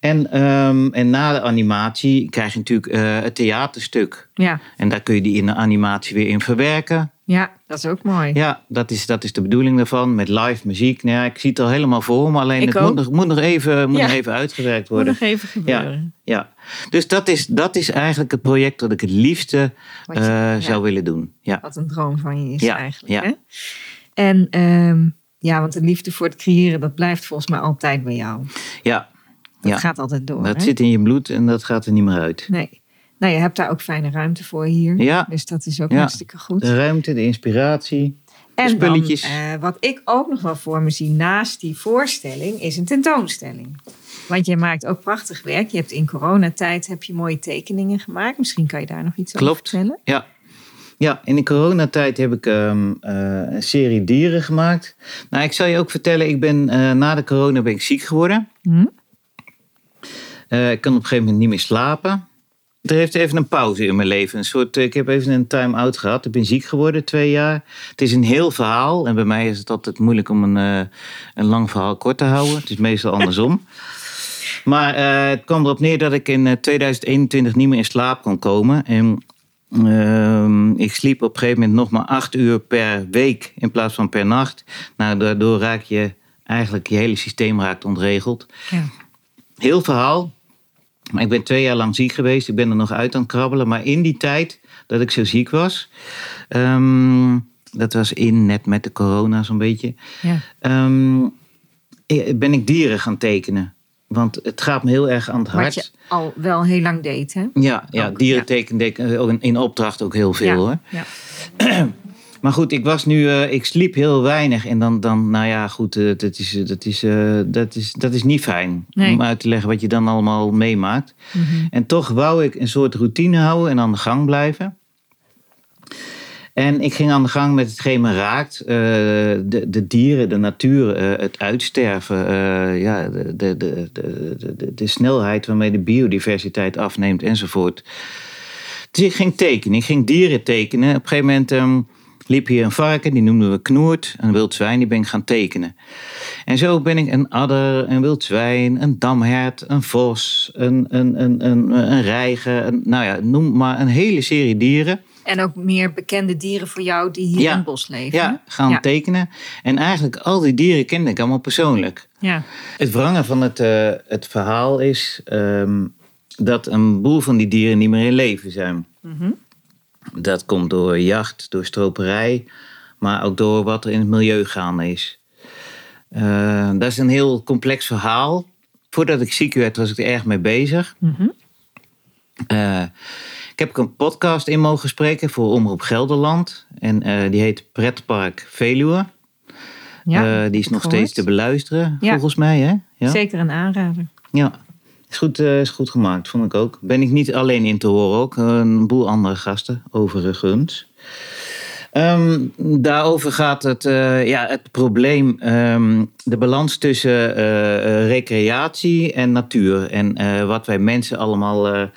[SPEAKER 1] En, ehm, en na de animatie krijg je natuurlijk het theaterstuk.
[SPEAKER 2] ja.
[SPEAKER 1] En daar kun je die in de animatie weer in verwerken.
[SPEAKER 2] Ja, dat is ook mooi.
[SPEAKER 1] Ja, dat is, dat is de bedoeling daarvan. Met live muziek. Nou ja, ik zie het al helemaal voor me. Alleen
[SPEAKER 2] Ik
[SPEAKER 1] het moet nog, moet, nog even, moet
[SPEAKER 2] Ja.
[SPEAKER 1] nog even uitgewerkt
[SPEAKER 2] Moet
[SPEAKER 1] worden.
[SPEAKER 2] nog even gebeuren.
[SPEAKER 1] Ja, dus dat is, dat is eigenlijk het project dat ik het liefste
[SPEAKER 2] je-
[SPEAKER 1] eh,
[SPEAKER 2] ja.
[SPEAKER 1] zou willen doen. Ja,
[SPEAKER 2] Wat een droom van je is eigenlijk.
[SPEAKER 1] ja.
[SPEAKER 2] Hè? En ehm, ja, want de liefde voor het creëren, dat blijft volgens mij altijd bij jou.
[SPEAKER 1] ja
[SPEAKER 2] Dat gaat altijd door.
[SPEAKER 1] dat
[SPEAKER 2] hè?
[SPEAKER 1] zit in je bloed en dat gaat er niet meer uit.
[SPEAKER 2] Nee. Nou, je hebt daar ook fijne ruimte voor hier.
[SPEAKER 1] Ja.
[SPEAKER 2] Dus dat is ook
[SPEAKER 1] Ja.
[SPEAKER 2] hartstikke goed.
[SPEAKER 1] De ruimte, de inspiratie.
[SPEAKER 2] en
[SPEAKER 1] spulletjes.
[SPEAKER 2] Dan, eh, wat ik ook nog wel voor me zie naast die voorstelling, is een tentoonstelling. Want je maakt ook prachtig werk. Je hebt in coronatijd heb je mooie tekeningen gemaakt. Misschien kan je daar nog iets over
[SPEAKER 1] Klopt.
[SPEAKER 2] vertellen.
[SPEAKER 1] Ja. Ja, in de coronatijd heb ik ehm, eh, een serie dieren gemaakt. Nou, ik zal je ook vertellen, ik ben eh, na de corona ben ik ziek geworden.
[SPEAKER 2] Hm?
[SPEAKER 1] Ik kan op een gegeven moment niet meer slapen. Er heeft even een pauze in mijn leven. Een soort, ik heb even een time-out gehad. Ik ben ziek geworden, twee jaar. Het is een heel verhaal. En bij mij is het altijd moeilijk om een, eh, een lang verhaal kort te houden. Het is meestal andersom. Maar eh, het kwam erop neer dat ik in eh, 2021 niet meer in slaap kon komen. En ehm, ik sliep op een gegeven moment nog maar acht uur per week in plaats van per nacht. Nou, daardoor raak je eigenlijk je hele systeem raakt ontregeld.
[SPEAKER 2] Ja.
[SPEAKER 1] Heel verhaal. Maar ik ben twee jaar lang ziek geweest. Ik ben er nog uit aan het krabbelen. Maar in die tijd dat ik zo ziek was. ehm, dat was in net met de corona zo'n beetje.
[SPEAKER 2] Ja.
[SPEAKER 1] ehm, eh, ben ik dieren gaan tekenen. Want het gaat me heel erg aan het
[SPEAKER 2] Wat
[SPEAKER 1] hart.
[SPEAKER 2] je al wel heel lang deed, hè?
[SPEAKER 1] Ja, ja
[SPEAKER 2] Ook,
[SPEAKER 1] dieren
[SPEAKER 2] ja.
[SPEAKER 1] ik, ook in- in opdracht ook heel veel
[SPEAKER 2] ja.
[SPEAKER 1] hoor.
[SPEAKER 2] Ja.
[SPEAKER 1] Maar goed, ik was nu, eh, ik sliep heel weinig. En dan, dan nou ja, goed, eh, dat, is, eh, dat, is, dat, is, dat is niet fijn.
[SPEAKER 2] Nee.
[SPEAKER 1] Om uit te leggen wat je dan allemaal meemaakt.
[SPEAKER 2] Mhm.
[SPEAKER 1] En toch wou ik een soort routine houden en aan de gang blijven. En ik ging aan de gang met hetgeen me raakt. de, de dieren, de natuur, het uitsterven. ja, de, de, de, de, de, de snelheid waarmee de biodiversiteit afneemt enzovoort. Dus ik ging tekenen. Ik ging dieren tekenen. Op een gegeven moment ehm, liep hier een varken, die noemden we Knoert. Een wild zwijn, die ben ik gaan tekenen. En zo ben ik een adder, een wild zwijn, een damhert, een vos, een, een, een, een, een reiger. Een, nou ja, noem maar een hele serie dieren.
[SPEAKER 2] En ook meer bekende dieren voor jou die hier
[SPEAKER 1] Ja.
[SPEAKER 2] in het bos leven.
[SPEAKER 1] Ja, gaan
[SPEAKER 2] Ja.
[SPEAKER 1] tekenen. En eigenlijk al die dieren kende ik allemaal persoonlijk.
[SPEAKER 2] Ja.
[SPEAKER 1] Het wrange van het, eh, het verhaal is ehm, dat een boel van die dieren niet meer in leven zijn.
[SPEAKER 2] Mhm.
[SPEAKER 1] Dat komt door jacht, door stroperij, maar ook door wat er in het milieu gaande is. Eh, dat is een heel complex verhaal. Voordat ik ziek werd, was ik er erg mee bezig.
[SPEAKER 2] Mhm.
[SPEAKER 1] Eh, ik heb ook een podcast in mogen spreken voor Omroep Gelderland. En eh, die heet Pretpark Veluwe.
[SPEAKER 2] Ja,
[SPEAKER 1] die is nog
[SPEAKER 2] gehoord.
[SPEAKER 1] steeds te beluisteren,
[SPEAKER 2] Ja.
[SPEAKER 1] volgens mij. Hè? Ja?
[SPEAKER 2] Zeker een aanrader.
[SPEAKER 1] Ja, is goed, eh, is goed gemaakt, vond ik ook. Ben ik niet alleen in te horen ook. Een boel andere gasten, overigens. Ehm, daarover gaat het, eh, ja, het probleem, ehm, de balans tussen eh, recreatie en natuur. En wat wij mensen allemaal,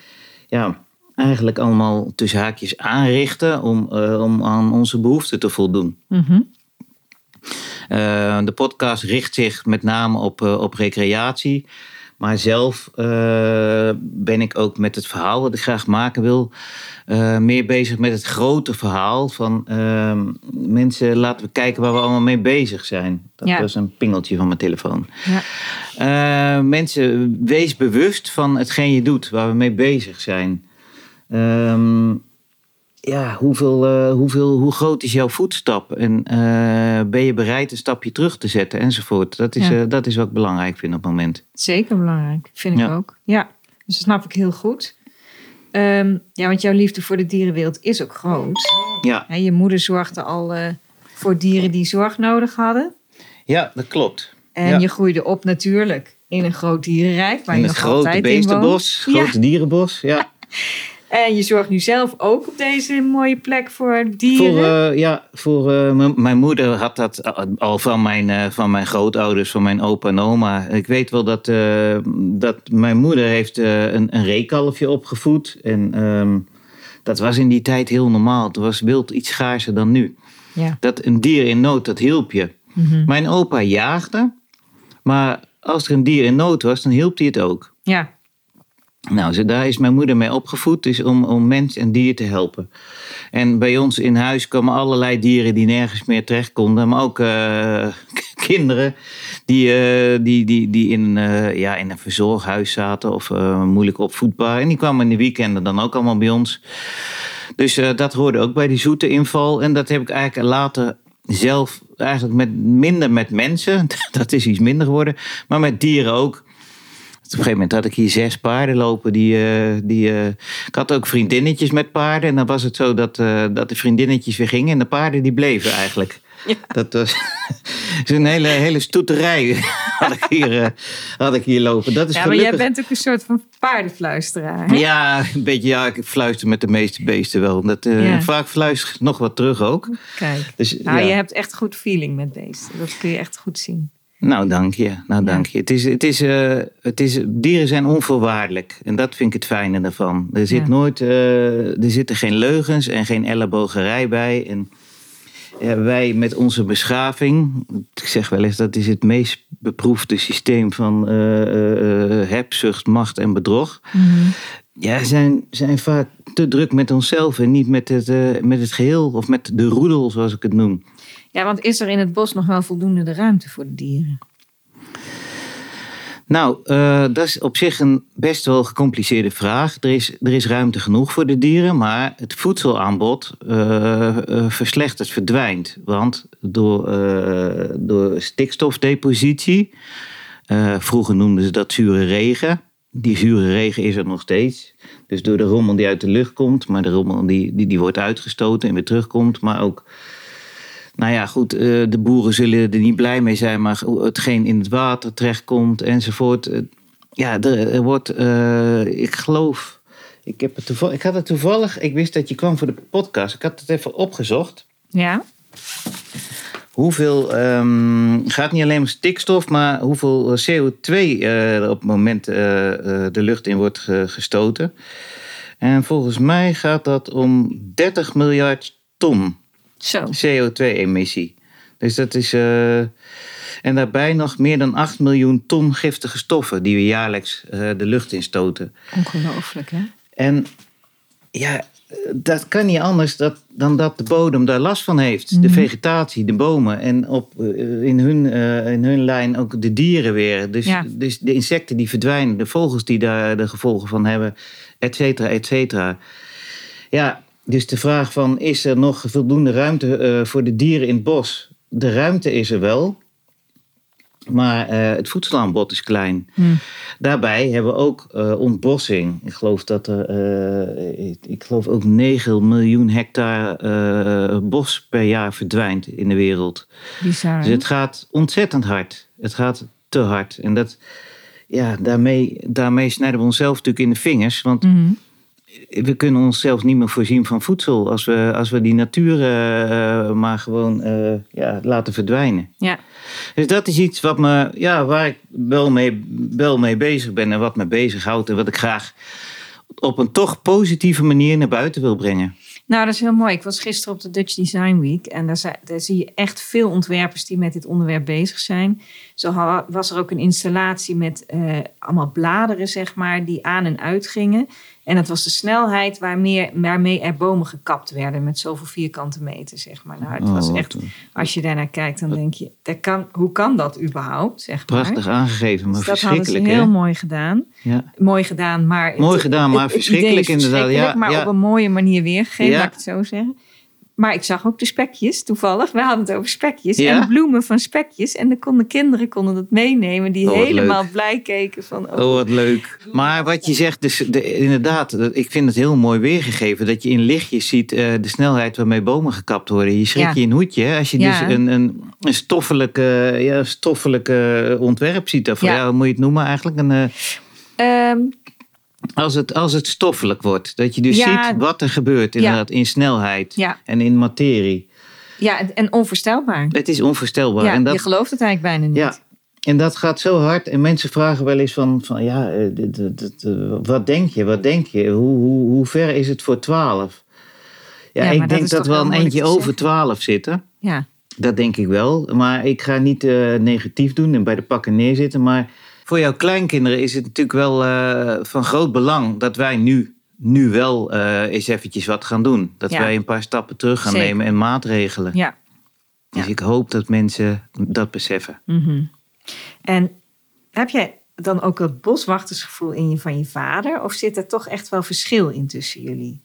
[SPEAKER 1] ja, eigenlijk allemaal tussen haakjes aanrichten om, om aan onze behoeften te voldoen.
[SPEAKER 2] Mhm.
[SPEAKER 1] De podcast richt zich met name op, op recreatie. Maar zelf eh, ben ik ook met het verhaal wat ik graag maken wil. eh, meer bezig met het grote verhaal. Van ehm, mensen, laten we kijken waar we allemaal mee bezig zijn. Dat
[SPEAKER 2] Ja.
[SPEAKER 1] was een pingeltje van mijn telefoon.
[SPEAKER 2] Ja.
[SPEAKER 1] Eh, mensen, wees bewust van hetgeen je doet, waar we mee bezig zijn. Ehm, ja, hoeveel, eh, hoeveel, hoe groot is jouw voetstap? En eh, ben je bereid een stapje terug te zetten enzovoort? Dat is,
[SPEAKER 2] Ja.
[SPEAKER 1] eh, dat is wat ik belangrijk vind op het moment.
[SPEAKER 2] Zeker belangrijk, vind ik ook. Ja, dus dat snap ik heel goed. Ehm, ja, want jouw liefde voor de dierenwereld is ook groot.
[SPEAKER 1] Ja,
[SPEAKER 2] Hè, je moeder zorgde al voor dieren die zorg nodig hadden.
[SPEAKER 1] ja dat klopt.
[SPEAKER 2] En
[SPEAKER 1] Ja.
[SPEAKER 2] je groeide op natuurlijk in een groot dierenrijk. Waar
[SPEAKER 1] In
[SPEAKER 2] je nog
[SPEAKER 1] grote
[SPEAKER 2] altijd in
[SPEAKER 1] beestenbos,
[SPEAKER 2] Ja.
[SPEAKER 1] grote dierenbos. Ja.
[SPEAKER 2] En je zorgt nu zelf ook op deze mooie plek voor dieren.
[SPEAKER 1] Voor, eh, ja, voor eh, mijn moeder had dat al van mijn, eh, van mijn grootouders, van mijn opa en oma. Ik weet wel dat, eh, dat mijn moeder heeft eh, een, een reekalfje opgevoed. En ehm, dat was in die tijd heel normaal. Het was wild iets schaarser dan nu.
[SPEAKER 2] Ja.
[SPEAKER 1] Dat een dier in nood, dat hielp je.
[SPEAKER 2] Mhm.
[SPEAKER 1] Mijn opa jaagde, maar als er een dier in nood was, dan hielp hij het ook.
[SPEAKER 2] ja,
[SPEAKER 1] Nou, daar is mijn moeder mee opgevoed, dus om, om mens en dier te helpen. En bij ons in huis kwamen allerlei dieren die nergens meer terecht konden. Maar ook eh, kinderen die, eh, die, die, die in, eh, ja, in een verzorghuis zaten of moeilijk opvoedbaar. En die kwamen in de weekenden dan ook allemaal bij ons. Dus dat hoorde ook bij die zoete inval. En dat heb ik eigenlijk later zelf eigenlijk met, minder met mensen. Dat is iets minder geworden. Maar met dieren ook. Op een gegeven moment had ik hier zes paarden lopen. Die, eh, die, eh, ik had ook vriendinnetjes met paarden. En dan was het zo dat, eh, dat de vriendinnetjes weer gingen. En de paarden die bleven eigenlijk. Dat was zo'n hele, hele stoeterij had ik, hier, had ik hier lopen. Dat is
[SPEAKER 2] ja maar jij bent ook een soort van paardenfluisteraar. Hè?
[SPEAKER 1] Ja, een beetje. Ja, ik fluister met de meeste beesten wel. Dat,
[SPEAKER 2] Ja.
[SPEAKER 1] Vaak fluister ik nog wat terug ook.
[SPEAKER 2] Kijk,
[SPEAKER 1] Dus,
[SPEAKER 2] nou,
[SPEAKER 1] ja.
[SPEAKER 2] je hebt echt goed feeling met beesten. Dat kun je echt goed zien.
[SPEAKER 1] Nou, dank je. Nou, dank je. Het is, het is, eh, het is, dieren zijn onvoorwaardelijk. En dat vind ik het fijne daarvan. Er, zit
[SPEAKER 2] Ja.
[SPEAKER 1] nooit, eh, er zitten geen leugens en geen ellebogerij bij. En ja, wij met onze beschaving, ik zeg wel eens, dat is het meest beproefde systeem van eh, hebzucht, macht en bedrog. Ja, zijn, zijn vaak te druk met onszelf en niet met het, met het geheel of met de roedel, zoals ik het noem.
[SPEAKER 2] Ja, want is er in het bos nog wel voldoende de ruimte voor de dieren?
[SPEAKER 1] Nou, eh, dat is op zich een best wel gecompliceerde vraag. Er is, er is ruimte genoeg voor de dieren, maar het voedselaanbod eh, eh, verslechtert, verdwijnt. Want door, door stikstofdepositie, vroeger noemden ze dat zure regen. Die zure regen is er nog steeds. Dus door de rommel die uit de lucht komt, maar de rommel die, die, die wordt uitgestoten en weer terugkomt. Maar ook nou ja, goed, eh, de boeren zullen er niet blij mee zijn, maar hetgeen in het water terechtkomt enzovoort. eh, Ja, er, wordt, eh, ik geloof, ik, heb het toevallig, ik had het toevallig, ik wist dat je kwam voor de podcast, ik had het even opgezocht.
[SPEAKER 2] Ja?
[SPEAKER 1] Hoeveel, ehm gaat niet alleen om stikstof, maar hoeveel CO2 eh, er op het moment de lucht in wordt ge- gestoten. En volgens mij gaat dat om 30 miljard ton.
[SPEAKER 2] Zo.
[SPEAKER 1] CO2-emissie. Dus dat is. eh, en daarbij nog meer dan 8 miljoen ton giftige stoffen die we jaarlijks eh, de lucht instoten.
[SPEAKER 2] Ongelooflijk, hè?
[SPEAKER 1] En ja, dat kan niet anders dat, dan dat de bodem daar last van heeft. De
[SPEAKER 2] Mhm.
[SPEAKER 1] vegetatie, de bomen en op, eh, in, hun, in hun lijn ook de dieren weer. Dus,
[SPEAKER 2] Ja.
[SPEAKER 1] dus de insecten die verdwijnen, de vogels die daar de gevolgen van hebben, et cetera, et cetera. Ja, dus de vraag van is er nog voldoende ruimte eh, voor de dieren in het bos? De ruimte is er wel, maar eh, het voedselaanbod is klein.
[SPEAKER 2] Hm.
[SPEAKER 1] Daarbij hebben we ook eh, ontbossing. Ik geloof dat er, ik, ik geloof ook 9 miljoen hectare bos per jaar verdwijnt in de wereld.
[SPEAKER 2] Bizar.
[SPEAKER 1] Dus het gaat ontzettend hard. Het gaat te hard. En dat, ja, daarmee, daarmee snijden we onszelf natuurlijk in de vingers. Want
[SPEAKER 2] Mhm.
[SPEAKER 1] We kunnen onszelf niet meer voorzien van voedsel als we, als we die natuur eh, maar gewoon eh, ja, laten verdwijnen.
[SPEAKER 2] Ja.
[SPEAKER 1] Dus dat is iets wat me, ja, waar ik wel mee, wel mee bezig ben en wat me bezighoudt en wat ik graag op een toch positieve manier naar buiten wil brengen.
[SPEAKER 2] Nou, dat is heel mooi. Ik was gisteren op de Dutch Design Week en daar, zi- daar zie je echt veel ontwerpers die met dit onderwerp bezig zijn. Zo was er ook een installatie met eh, allemaal bladeren, zeg maar, die aan en uit gingen. En dat was de snelheid waarmee, waarmee er bomen gekapt werden met zoveel vierkante meter, zeg maar. Nou, het was
[SPEAKER 1] Oh,
[SPEAKER 2] echt, als je daarnaar kijkt, dan denk je, dat kan, hoe kan dat überhaupt, zeg maar.
[SPEAKER 1] Prachtig aangegeven, maar
[SPEAKER 2] Dus dat hadden ze
[SPEAKER 1] verschrikkelijk.
[SPEAKER 2] heel mooi gedaan.
[SPEAKER 1] Ja.
[SPEAKER 2] Mooi gedaan, maar... het-
[SPEAKER 1] Mooi gedaan, maar
[SPEAKER 2] het- het
[SPEAKER 1] verschrikkelijk inderdaad.
[SPEAKER 2] verschrikkelijk,
[SPEAKER 1] Ja,
[SPEAKER 2] maar
[SPEAKER 1] ja.
[SPEAKER 2] op een mooie manier weergegeven, laat ik het zo zeggen. Maar ik zag ook de spekjes, toevallig. We hadden het over spekjes
[SPEAKER 1] Ja?
[SPEAKER 2] en bloemen van spekjes. En de konden, kinderen konden dat meenemen. Die
[SPEAKER 1] Oh,
[SPEAKER 2] helemaal
[SPEAKER 1] leuk.
[SPEAKER 2] blij keken van... Oh,
[SPEAKER 1] Oh, wat leuk. Maar wat je zegt, dus de, inderdaad, ik vind het heel mooi weergegeven. Dat je in lichtjes ziet eh, de snelheid waarmee bomen gekapt worden. Je schrik
[SPEAKER 2] Ja.
[SPEAKER 1] je in hoedje. hè, Als je
[SPEAKER 2] Ja.
[SPEAKER 1] dus een, een, een stoffelijk, eh, ja, stoffelijk eh, ontwerp ziet.
[SPEAKER 2] Ja.
[SPEAKER 1] ja. hoe moet je het noemen eigenlijk? Een, eh,
[SPEAKER 2] Ehm,
[SPEAKER 1] als, het, als het stoffelijk wordt. Dat je dus
[SPEAKER 2] Ja.
[SPEAKER 1] ziet wat er gebeurt inderdaad, in snelheid en in materie.
[SPEAKER 2] ja, en- onvoorstelbaar.
[SPEAKER 1] Het is onvoorstelbaar.
[SPEAKER 2] Ja,
[SPEAKER 1] en dat,
[SPEAKER 2] je gelooft het eigenlijk bijna niet.
[SPEAKER 1] Ja, en dat gaat zo hard. En mensen vragen wel eens van, van ja, eh, wat denk je? Wat denk je? Hoe, hoe, hoe ver is het voor 12? Ja,
[SPEAKER 2] Ja,
[SPEAKER 1] ik denk dat we
[SPEAKER 2] heel
[SPEAKER 1] een eentje over. 12 zitten.
[SPEAKER 2] Ja.
[SPEAKER 1] Dat denk ik wel. Maar ik ga niet eh, negatief doen en bij de pakken neerzitten. Maar voor jouw kleinkinderen is het natuurlijk wel eh, van groot belang dat wij nu, nu wel eh, eens eventjes wat gaan doen. Dat
[SPEAKER 2] Ja.
[SPEAKER 1] wij een paar stappen terug gaan
[SPEAKER 2] Zeker.
[SPEAKER 1] nemen en maatregelen.
[SPEAKER 2] ja.
[SPEAKER 1] Dus
[SPEAKER 2] Ja.
[SPEAKER 1] ik hoop dat mensen dat beseffen.
[SPEAKER 2] Mhm. En heb jij dan ook het boswachtersgevoel in je van je vader? Of zit er toch echt wel verschil in tussen jullie?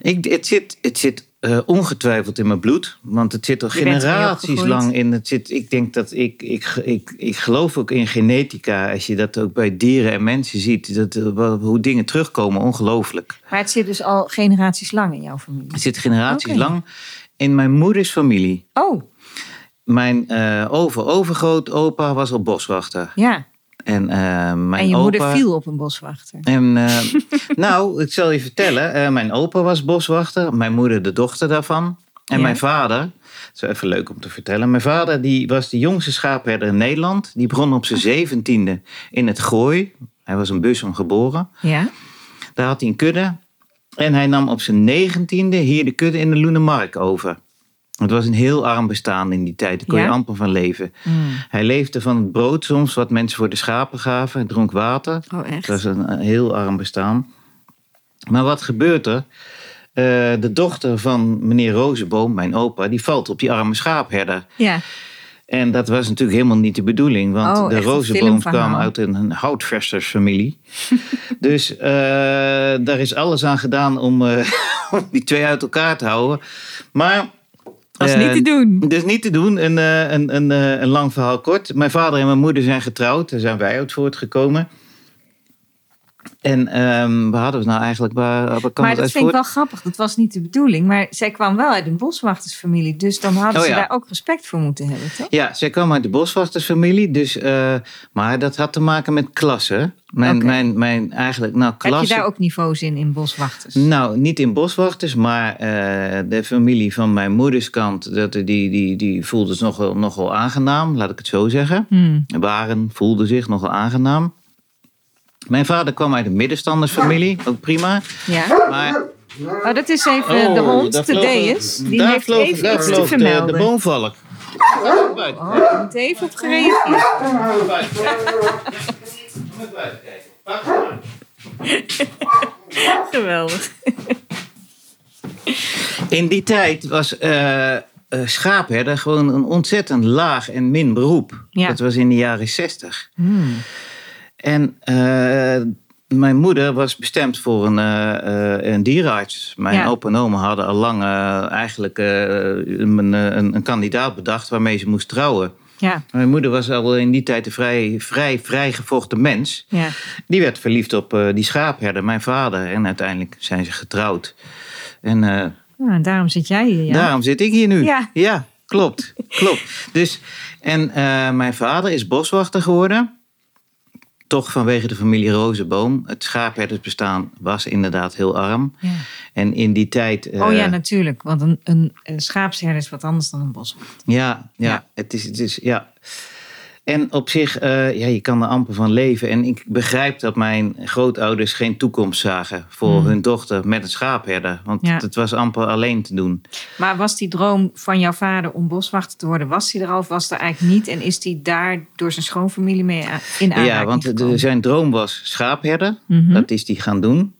[SPEAKER 1] Ik, het zit, het zit eh, ongetwijfeld in mijn bloed. Want het zit al
[SPEAKER 2] Je
[SPEAKER 1] generaties lang in. Het zit, ik denk dat ik, ik, ik, ik geloof ook in genetica. Als je dat ook bij dieren en mensen ziet. Dat, eh, hoe dingen terugkomen, ongelooflijk.
[SPEAKER 2] Maar het zit dus al generaties lang in jouw familie.
[SPEAKER 1] Het zit generaties lang in mijn moeders familie.
[SPEAKER 2] Oh,
[SPEAKER 1] Mijn eh over-overgrootopa was al boswachter.
[SPEAKER 2] ja.
[SPEAKER 1] En, eh, mijn
[SPEAKER 2] en je moeder viel op een boswachter.
[SPEAKER 1] En, eh, nou, ik zal je vertellen. eh, mijn opa was boswachter. Mijn moeder de dochter daarvan. En
[SPEAKER 2] Ja.
[SPEAKER 1] mijn vader, dat is even leuk om te vertellen. Mijn vader die was de jongste schaapherder in Nederland. Die begon op zijn zeventiende in het Gooi. Hij was een busum geboren.
[SPEAKER 2] Ja?
[SPEAKER 1] Daar had hij een kudde. En hij nam op zijn negentiende hier de kudde in de Loenemark over. Het was een heel arm bestaan in die tijd. Daar kon je amper van leven.
[SPEAKER 2] Mm.
[SPEAKER 1] Hij leefde van het brood soms, wat mensen voor de schapen gaven. Hij dronk water.
[SPEAKER 2] Oh,
[SPEAKER 1] Het
[SPEAKER 2] echt?
[SPEAKER 1] was een heel arm bestaan. Maar wat gebeurt er? Eh, de dochter van meneer Rozenboom, mijn opa, die valt op die arme schaapherder.
[SPEAKER 2] Ja.
[SPEAKER 1] En dat was natuurlijk helemaal niet de bedoeling, want
[SPEAKER 2] Oh,
[SPEAKER 1] de Rozenboom kwam uit een, een houtvestersfamilie. dus eh, daar is alles aan gedaan om, eh, om die twee uit elkaar te houden. Maar. Eh,
[SPEAKER 2] niet te doen.
[SPEAKER 1] dus niet te doen, een, eh, een, een, eh, een lang verhaal kort. Mijn vader en mijn moeder zijn getrouwd, daar zijn wij uit voortgekomen. En ehm, waar hadden we nou eigenlijk? Waar, waar
[SPEAKER 2] Maar dat vind ik wel grappig. Dat was niet de bedoeling. Maar zij kwam wel uit een boswachtersfamilie. Dus dan hadden
[SPEAKER 1] Oh,
[SPEAKER 2] ze
[SPEAKER 1] ja.
[SPEAKER 2] daar ook respect voor moeten hebben, toch?
[SPEAKER 1] Ja, zij kwam uit de boswachtersfamilie, dus, eh, maar dat had te maken met klassen. Mijn, mijn, mijn eigenlijk, nou,
[SPEAKER 2] Heb je daar ook niveaus in, in boswachters?
[SPEAKER 1] Nou, niet in boswachters, maar eh, de familie van mijn moeders kant, dat, die, die, die voelde zich nogal, nogal aangenaam, laat ik het zo zeggen.
[SPEAKER 2] Hmm.
[SPEAKER 1] Waren, voelde zich nogal aangenaam. Mijn vader kwam uit een middenstandersfamilie, ook prima.
[SPEAKER 2] Ja.
[SPEAKER 1] Maar
[SPEAKER 2] Oh, dat is even de hond, de Deus. Die heeft
[SPEAKER 1] vloog-
[SPEAKER 2] even
[SPEAKER 1] daar
[SPEAKER 2] iets te
[SPEAKER 1] vloog de-
[SPEAKER 2] vermelden.
[SPEAKER 1] De, boomvalk.
[SPEAKER 2] Oh, er moet even op gereageerd. Geweldig.
[SPEAKER 1] In die tijd was eh, schaapherder gewoon een ontzettend laag en min beroep.
[SPEAKER 2] Ja.
[SPEAKER 1] Dat was in de jaren zestig.
[SPEAKER 2] Hmm.
[SPEAKER 1] En eh, mijn moeder was bestemd voor een, eh, een dierenarts. Mijn
[SPEAKER 2] Ja.
[SPEAKER 1] opa en oma hadden al lang eigenlijk een, een, een kandidaat bedacht waarmee ze moest trouwen.
[SPEAKER 2] Ja,
[SPEAKER 1] Mijn moeder was al in die tijd een vrij, vrij, vrij gevochten mens.
[SPEAKER 2] ja.
[SPEAKER 1] Die werd verliefd op die schaapherder, mijn vader. En uiteindelijk zijn ze getrouwd. En
[SPEAKER 2] Nou, en daarom zit jij hier, ja.
[SPEAKER 1] daarom zit ik hier nu.
[SPEAKER 2] Ja.
[SPEAKER 1] klopt. klopt. Dus, en mijn vader is boswachter geworden. Toch vanwege de familie Rozenboom. Het schaapherdersbestaan was inderdaad heel arm.
[SPEAKER 2] Ja.
[SPEAKER 1] En in die tijd... eh,
[SPEAKER 2] Oh ja, natuurlijk. Want een, een, een schaapsherder is wat anders dan een boswachter.
[SPEAKER 1] Ja, ja,
[SPEAKER 2] Ja.
[SPEAKER 1] Het, is, het is, ja. En op zich, eh, ja, je kan er amper van leven. En ik begrijp dat mijn grootouders geen toekomst zagen voor
[SPEAKER 2] Hmm.
[SPEAKER 1] hun dochter met een schaapherder. Want
[SPEAKER 2] Ja.
[SPEAKER 1] het was amper alleen te doen.
[SPEAKER 2] Maar was die droom van jouw vader om boswachter te worden, was die er al of was er eigenlijk niet? En is die daar door zijn schoonfamilie mee in aanraking
[SPEAKER 1] Ja, want de- zijn droom was schaapherder.
[SPEAKER 2] Mhm.
[SPEAKER 1] Dat is die gaan doen.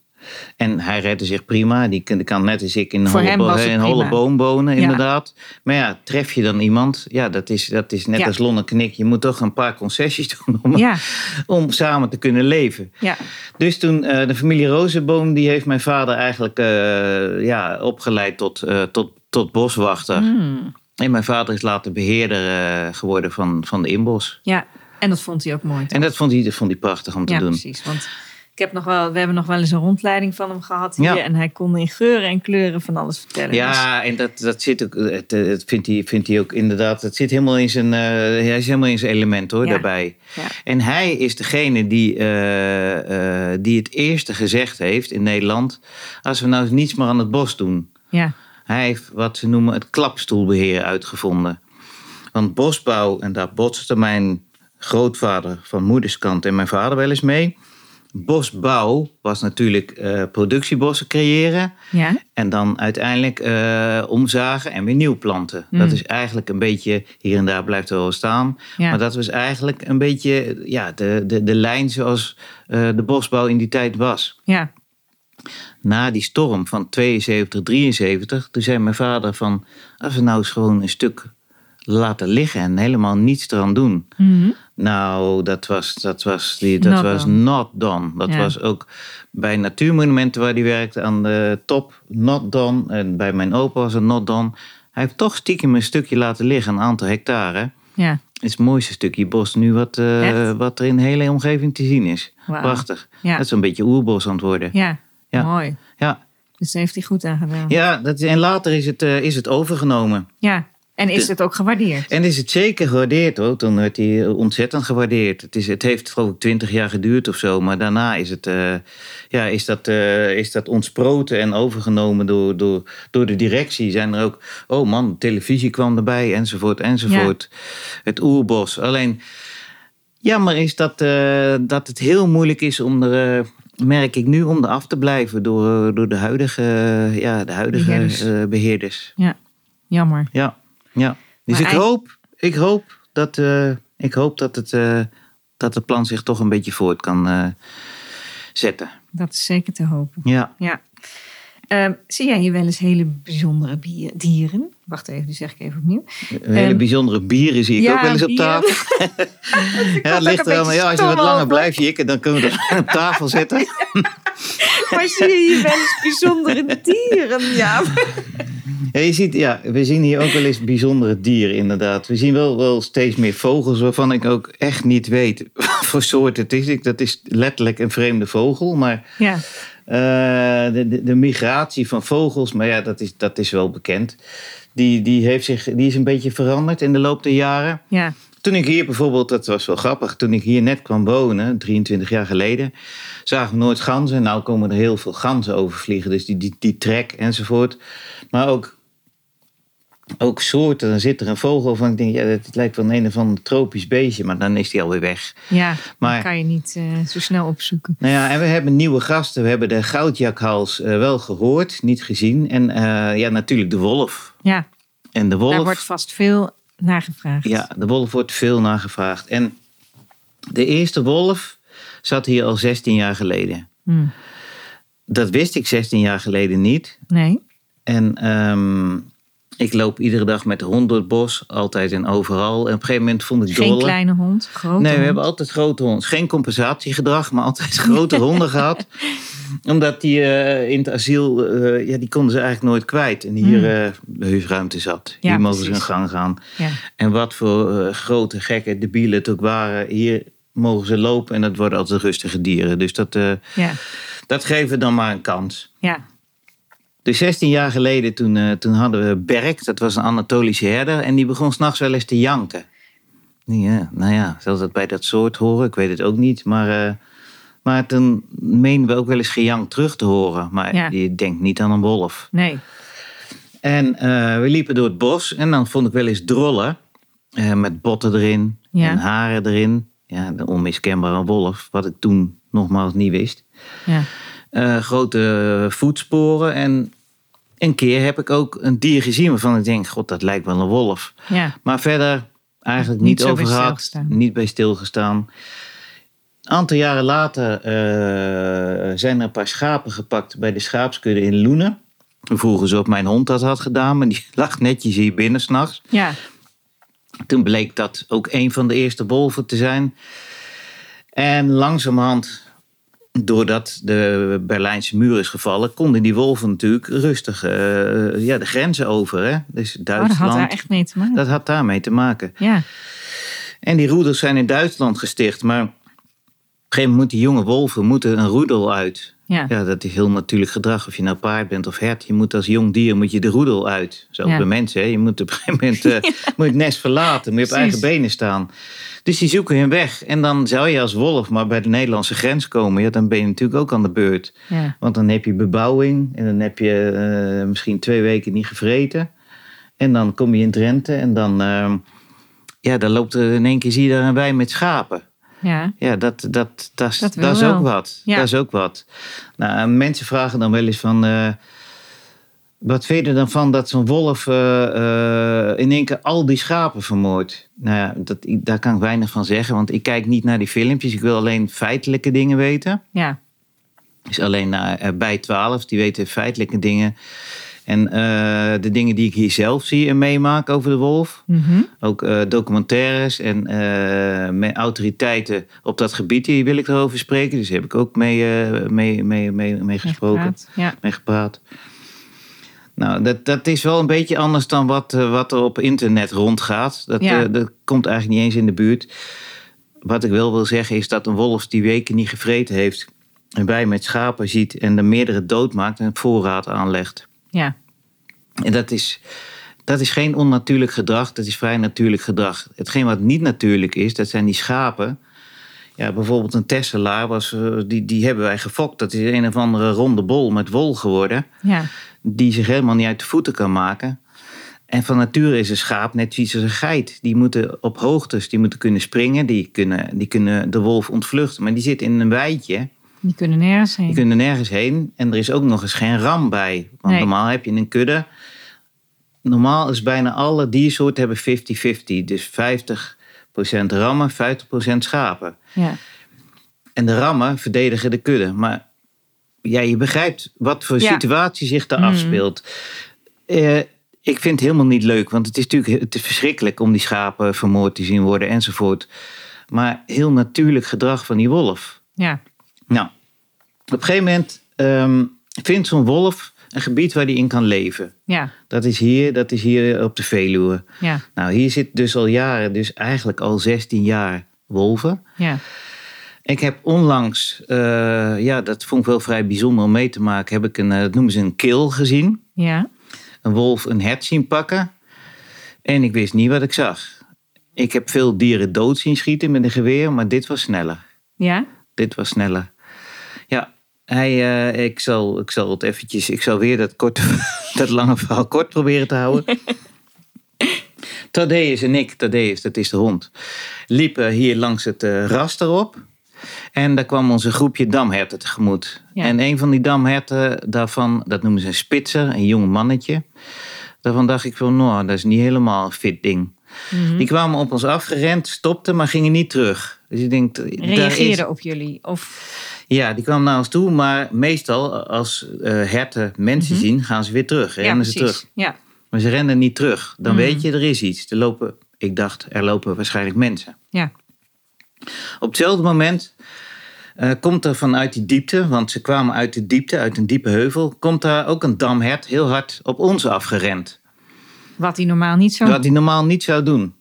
[SPEAKER 1] En hij redde zich prima. Die kan, kan net als ik in een holle, boom wonen,
[SPEAKER 2] Ja.
[SPEAKER 1] inderdaad. Maar ja, tref je dan iemand? Ja, dat is, dat is net
[SPEAKER 2] Ja.
[SPEAKER 1] als Lonneknik. Je moet toch een paar concessies doen om,
[SPEAKER 2] Ja,
[SPEAKER 1] om samen te kunnen leven.
[SPEAKER 2] ja.
[SPEAKER 1] Dus toen, eh, de familie Rozenboom, die heeft mijn vader eigenlijk eh, ja, opgeleid tot, eh, tot, tot boswachter.
[SPEAKER 2] Hmm.
[SPEAKER 1] En mijn vader is later beheerder eh, geworden van, van de inbos.
[SPEAKER 2] ja. En dat vond hij ook mooi.
[SPEAKER 1] En dat vond hij, dat vond hij prachtig om te
[SPEAKER 2] ja,
[SPEAKER 1] doen.
[SPEAKER 2] precies. Want ik heb nog wel, we hebben nog wel eens een rondleiding van hem gehad hier.
[SPEAKER 1] Ja.
[SPEAKER 2] En hij kon in geuren en kleuren van alles vertellen. Dus-
[SPEAKER 1] Ja, en dat, dat zit ook, het, het vindt, hij, vindt hij ook inderdaad, het zit helemaal in zijn, eh, hij is helemaal in zijn element hoor,
[SPEAKER 2] Ja.
[SPEAKER 1] daarbij.
[SPEAKER 2] Ja.
[SPEAKER 1] En hij is degene die, eh, eh, die het eerste gezegd heeft in Nederland, als we nou eens niets meer aan het bos doen.
[SPEAKER 2] ja.
[SPEAKER 1] Hij heeft wat ze noemen het klapstoelbeheer uitgevonden. Want bosbouw, en daar botste mijn grootvader van moederskant en mijn vader wel eens mee. Bosbouw was natuurlijk eh, productiebossen creëren.
[SPEAKER 2] ja.
[SPEAKER 1] En dan uiteindelijk eh, omzagen en weer nieuw planten.
[SPEAKER 2] Mm.
[SPEAKER 1] Dat is eigenlijk een beetje, hier en daar blijft er wel staan.
[SPEAKER 2] Ja.
[SPEAKER 1] Maar dat was eigenlijk een beetje ja, de, de, de lijn zoals eh, de bosbouw in die tijd was.
[SPEAKER 2] ja.
[SPEAKER 1] Na die storm van 72, 73, toen zei mijn vader van... als we nou eens gewoon een stuk laten liggen en helemaal niets eraan doen.
[SPEAKER 2] Mhm.
[SPEAKER 1] Nou, dat was, dat was, die, dat
[SPEAKER 2] Not
[SPEAKER 1] was
[SPEAKER 2] done.
[SPEAKER 1] not done. Dat
[SPEAKER 2] Ja.
[SPEAKER 1] was ook bij natuurmonumenten waar hij werkte aan de top, not done. En bij mijn opa was het not done. Hij heeft toch stiekem een stukje laten liggen, een aantal hectare.
[SPEAKER 2] ja.
[SPEAKER 1] Het is het mooiste stukje bos nu wat, eh, wat er in de hele omgeving te zien is. Prachtig.
[SPEAKER 2] Ja.
[SPEAKER 1] Dat is een beetje oerbos aan het worden.
[SPEAKER 2] Ja.
[SPEAKER 1] Ja.
[SPEAKER 2] mooi.
[SPEAKER 1] Ja,
[SPEAKER 2] Dus daar heeft hij goed aan gedaan.
[SPEAKER 1] ja dat, en later is het, eh, is het overgenomen.
[SPEAKER 2] Ja. En is het ook gewaardeerd?
[SPEAKER 1] En is het zeker gewaardeerd hoor. Toen werd hij ontzettend gewaardeerd. Het, is, het heeft geloof ik twintig jaar geduurd of zo. Maar daarna is, het, eh, ja, is, dat, eh, is dat ontsproten en overgenomen door, door, door de directie. Zijn er ook, oh man, televisie kwam erbij enzovoort enzovoort. Het oerbos. Alleen, jammer is dat, eh, dat het heel moeilijk is om er... eh, merk ik nu om er af te blijven door, eh, door de huidige, eh, ja, de huidige
[SPEAKER 2] beheerders.
[SPEAKER 1] beheerders.
[SPEAKER 2] Ja. Jammer.
[SPEAKER 1] Ja, ja. Dus
[SPEAKER 2] Maar
[SPEAKER 1] ik, hoop, ik, hoop dat, eh, ik hoop dat het, eh, dat het plan zich toch een beetje voort kan eh, zetten.
[SPEAKER 2] Dat is zeker te hopen.
[SPEAKER 1] Ja.
[SPEAKER 2] Ja. Ehm, zie jij hier wel eens hele bijzondere bier- dieren? Wacht even, die zeg ik even opnieuw.
[SPEAKER 1] Een hele
[SPEAKER 2] Ehm,
[SPEAKER 1] bijzondere bieren zie ik
[SPEAKER 2] ja,
[SPEAKER 1] ook wel eens op tafel. ja, het ligt er Ja, als je wat langer
[SPEAKER 2] over.
[SPEAKER 1] blijft jikken, dan kunnen we dat op tafel zetten.
[SPEAKER 2] Maar zie je hier wel eens bijzondere dieren? Ja.
[SPEAKER 1] Ja, je ziet, ja, we zien hier ook wel eens bijzondere dieren, inderdaad. We zien wel, wel steeds meer vogels waarvan ik ook echt niet weet wat voor soort het is. Ik- Dat is letterlijk een vreemde vogel, maar
[SPEAKER 2] Ja.
[SPEAKER 1] eh, de, de, de migratie van vogels, maar ja, dat is, dat is wel bekend. Die, die, heeft zich, die is een beetje veranderd in de loop der jaren.
[SPEAKER 2] Ja.
[SPEAKER 1] Toen ik hier bijvoorbeeld, dat was wel grappig, toen ik hier net kwam wonen, 23 jaar geleden, zagen we nooit ganzen. Nou komen er heel veel ganzen overvliegen, dus die, die, die trek enzovoort. Maar ook, ook soorten, dan zit er een vogel van, ik denk, ja, het lijkt wel een, een of ander tropisch beestje, maar dan is die alweer weg.
[SPEAKER 2] Ja,
[SPEAKER 1] Maar-
[SPEAKER 2] dat kan je niet eh, zo snel opzoeken.
[SPEAKER 1] Nou ja, en we hebben nieuwe gasten. We hebben de goudjakhals eh, wel gehoord, niet gezien. En eh, ja, natuurlijk de wolf.
[SPEAKER 2] Ja,
[SPEAKER 1] En de wolf,
[SPEAKER 2] daar wordt vast veel naar gevraagd.
[SPEAKER 1] ja, de wolf wordt veel nagevraagd. En de eerste wolf zat hier al 16 jaar geleden.
[SPEAKER 2] Hm.
[SPEAKER 1] Dat wist ik 16 jaar geleden niet.
[SPEAKER 2] Nee?
[SPEAKER 1] En ehm, ik loop iedere dag met de hond door het bos, altijd en overal. En op een gegeven moment vond ik
[SPEAKER 2] Geen
[SPEAKER 1] dolle.
[SPEAKER 2] kleine hond, grote
[SPEAKER 1] Nee, we
[SPEAKER 2] hond.
[SPEAKER 1] hebben altijd grote honden. Geen compensatiegedrag, maar altijd grote honden gehad. Omdat die eh, in het asiel, eh, ja, die konden ze eigenlijk nooit kwijt. En hier eh huisruimte zat.
[SPEAKER 2] Ja,
[SPEAKER 1] hier mogen ze hun gang gaan.
[SPEAKER 2] Ja.
[SPEAKER 1] En wat voor grote, gekke debielen het ook waren. Hier mogen ze lopen en dat worden altijd rustige dieren. Dus dat,
[SPEAKER 2] Ja.
[SPEAKER 1] dat geven we dan maar een kans.
[SPEAKER 2] ja,
[SPEAKER 1] Dus 16 jaar geleden, toen, eh, toen hadden we Berk, dat was een Anatolische herder, en die begon s'nachts wel eens te janken. Ja, nou ja, zal dat bij dat soort horen? Ik weet het ook niet. Maar, eh, maar toen meenden we ook wel eens gejank terug te horen. Maar
[SPEAKER 2] Ja.
[SPEAKER 1] je denkt niet aan een wolf.
[SPEAKER 2] nee.
[SPEAKER 1] En eh, we liepen door het bos en dan vond ik wel eens drollen. eh, met botten erin
[SPEAKER 2] Ja.
[SPEAKER 1] en haren erin. Ja, de onmiskenbare wolf, wat ik toen nogmaals niet wist.
[SPEAKER 2] Ja.
[SPEAKER 1] Eh, grote voetsporen en een keer heb ik ook een dier gezien waarvan ik denk, god, dat lijkt wel een wolf.
[SPEAKER 2] Ja.
[SPEAKER 1] Maar verder eigenlijk
[SPEAKER 2] Niet
[SPEAKER 1] niet, over
[SPEAKER 2] bij
[SPEAKER 1] gehad, niet bij stilgestaan. Een aantal jaren later eh, zijn er een paar schapen gepakt bij de schaapskudde in Loenen. Vroegen ze of mijn hond dat had gedaan, maar die lag netjes hier binnen s'nachts.
[SPEAKER 2] Ja.
[SPEAKER 1] Toen bleek dat ook een van de eerste wolven te zijn. En langzamerhand, doordat de Berlijnse muur is gevallen, konden die wolven natuurlijk rustig eh, ja, de grenzen over. Hè? Dus
[SPEAKER 2] Oh, dat
[SPEAKER 1] Duitsland,
[SPEAKER 2] had daar echt mee te maken.
[SPEAKER 1] dat had daarmee te maken.
[SPEAKER 2] Ja.
[SPEAKER 1] En die roedels zijn in Duitsland gesticht, maar op een gegeven moment moeten die jonge wolven moeten een roedel uit.
[SPEAKER 2] Ja.
[SPEAKER 1] Ja, dat is heel natuurlijk gedrag. Of je nou paard bent of hert. Je moet als jong dier moet je de roedel uit. Zo
[SPEAKER 2] Ja.
[SPEAKER 1] bij mensen. Hè. Je moet op een gegeven moment eh, moet het nest verlaten. Moet je op
[SPEAKER 2] Precies.
[SPEAKER 1] eigen benen staan. Dus die zoeken hun weg. En dan zou je als wolf maar bij de Nederlandse grens komen. Ja, dan ben je natuurlijk ook aan de beurt.
[SPEAKER 2] Ja.
[SPEAKER 1] Want dan heb je bebouwing. En dan heb je eh, misschien twee weken niet gevreten. En dan kom je in Drenthe. En dan, eh, ja, dan loopt er in één keer zie je daar een wei met schapen.
[SPEAKER 2] Ja.
[SPEAKER 1] Ja, dat, dat, dat, is-
[SPEAKER 2] Dat
[SPEAKER 1] dat is
[SPEAKER 2] wel.
[SPEAKER 1] ook wat.
[SPEAKER 2] Ja.
[SPEAKER 1] Dat is ook wat. Nou, mensen vragen dan wel eens van... eh, wat vind je er dan van dat zo'n wolf eh, eh, in één keer al die schapen vermoordt? Nou ja, dat, daar kan ik weinig van zeggen. Want ik kijk niet naar die filmpjes. Ik wil alleen feitelijke dingen weten.
[SPEAKER 2] Ja.
[SPEAKER 1] Dus alleen naar bij 12. Die weten feitelijke dingen. En eh, de dingen die ik hier zelf zie en meemaak over de wolf.
[SPEAKER 2] Mhm.
[SPEAKER 1] Ook eh, documentaires en eh, met autoriteiten op dat gebied, die wil ik erover spreken. Dus daar heb ik ook mee, mee, mee, mee, mee gesproken,
[SPEAKER 2] Gepraat. Ja.
[SPEAKER 1] mee gepraat. Nou, dat, dat is wel een beetje anders dan wat, wat er op internet rondgaat. Dat,
[SPEAKER 2] Ja.
[SPEAKER 1] dat komt eigenlijk niet eens in de buurt. Wat ik wel wil zeggen is dat een wolf die weken niet gevreten heeft... en bij met schapen ziet en er meerdere doodmaakt en een voorraad aanlegt.
[SPEAKER 2] Ja.
[SPEAKER 1] En dat is, dat is geen onnatuurlijk gedrag, dat is vrij natuurlijk gedrag. Hetgeen wat niet natuurlijk is, dat zijn die schapen. Ja, bijvoorbeeld een Tesselaar, was, eh, die, die hebben wij gefokt. Dat is een of andere ronde bol met wol geworden,
[SPEAKER 2] Ja.
[SPEAKER 1] die zich helemaal niet uit de voeten kan maken. En van nature is een schaap net zoiets als een geit. Die moeten op hoogtes, die moeten kunnen springen, die kunnen, die kunnen de wolf ontvluchten. Maar die zit in een weidje,
[SPEAKER 2] Die kunnen nergens heen.
[SPEAKER 1] die kunnen nergens heen. En er is ook nog eens geen ram bij. Want
[SPEAKER 2] Nee.
[SPEAKER 1] normaal heb je een kudde. Normaal is bijna alle diersoorten hebben 50-50. Dus 50% rammen, 50% schapen.
[SPEAKER 2] Ja.
[SPEAKER 1] En de rammen verdedigen de kudde. Maar ja, je begrijpt wat voor
[SPEAKER 2] Ja.
[SPEAKER 1] situatie zich daar
[SPEAKER 2] Mhm.
[SPEAKER 1] afspeelt. Eh, ik vind het helemaal niet leuk. Want het is natuurlijk het is verschrikkelijk om die schapen vermoord te zien worden enzovoort. Maar heel natuurlijk gedrag van die wolf.
[SPEAKER 2] Ja.
[SPEAKER 1] Nou, op een gegeven moment ehm, vindt zo'n wolf een gebied waar hij in kan leven.
[SPEAKER 2] Ja.
[SPEAKER 1] Dat is hier, dat is hier op de Veluwe.
[SPEAKER 2] Ja.
[SPEAKER 1] Nou, hier zit dus al jaren, dus eigenlijk al 16 jaar wolven.
[SPEAKER 2] Ja.
[SPEAKER 1] Ik heb onlangs, eh, ja, dat vond ik wel vrij bijzonder om mee te maken, heb ik een, eh, dat noemen ze een kill gezien.
[SPEAKER 2] Ja.
[SPEAKER 1] Een wolf een hert zien pakken. En ik wist niet wat ik zag. Ik heb veel dieren dood zien schieten met een geweer, maar dit was sneller.
[SPEAKER 2] Ja.
[SPEAKER 1] Dit was sneller. Hij, eh, ik, zal, ik zal het eventjes, ik zal weer dat, korte, dat lange verhaal kort proberen te houden. Thaddeus en ik, Thaddeus, dat is de hond, liepen hier langs het eh, ras erop. En daar kwam onze groepje damherten tegemoet.
[SPEAKER 2] Ja.
[SPEAKER 1] En een van die damherten daarvan, dat noemen ze een spitser, een jong mannetje. Daarvan dacht ik van, nou, dat is niet helemaal een fit ding.
[SPEAKER 2] Mhm.
[SPEAKER 1] Die kwamen op ons afgerend, stopten, maar gingen niet terug. Dus ik denk, daar is,
[SPEAKER 2] Reageerden op jullie. Of.
[SPEAKER 1] ja, die kwam naar ons toe, maar meestal als eh, herten mensen zien, gaan ze weer terug.
[SPEAKER 2] Ja,
[SPEAKER 1] Rennen ze terug.
[SPEAKER 2] Ja.
[SPEAKER 1] Maar ze rennen niet terug. Dan
[SPEAKER 2] Mhm.
[SPEAKER 1] weet je, er is iets. Er lopen, ik dacht, er lopen waarschijnlijk mensen.
[SPEAKER 2] Ja.
[SPEAKER 1] Op hetzelfde moment eh, komt er vanuit die diepte, want ze kwamen uit de diepte, uit een diepe heuvel, komt daar ook een damhert heel hard op ons afgerend.
[SPEAKER 2] Wat hij normaal niet zo.
[SPEAKER 1] Wat hij normaal niet zou doen.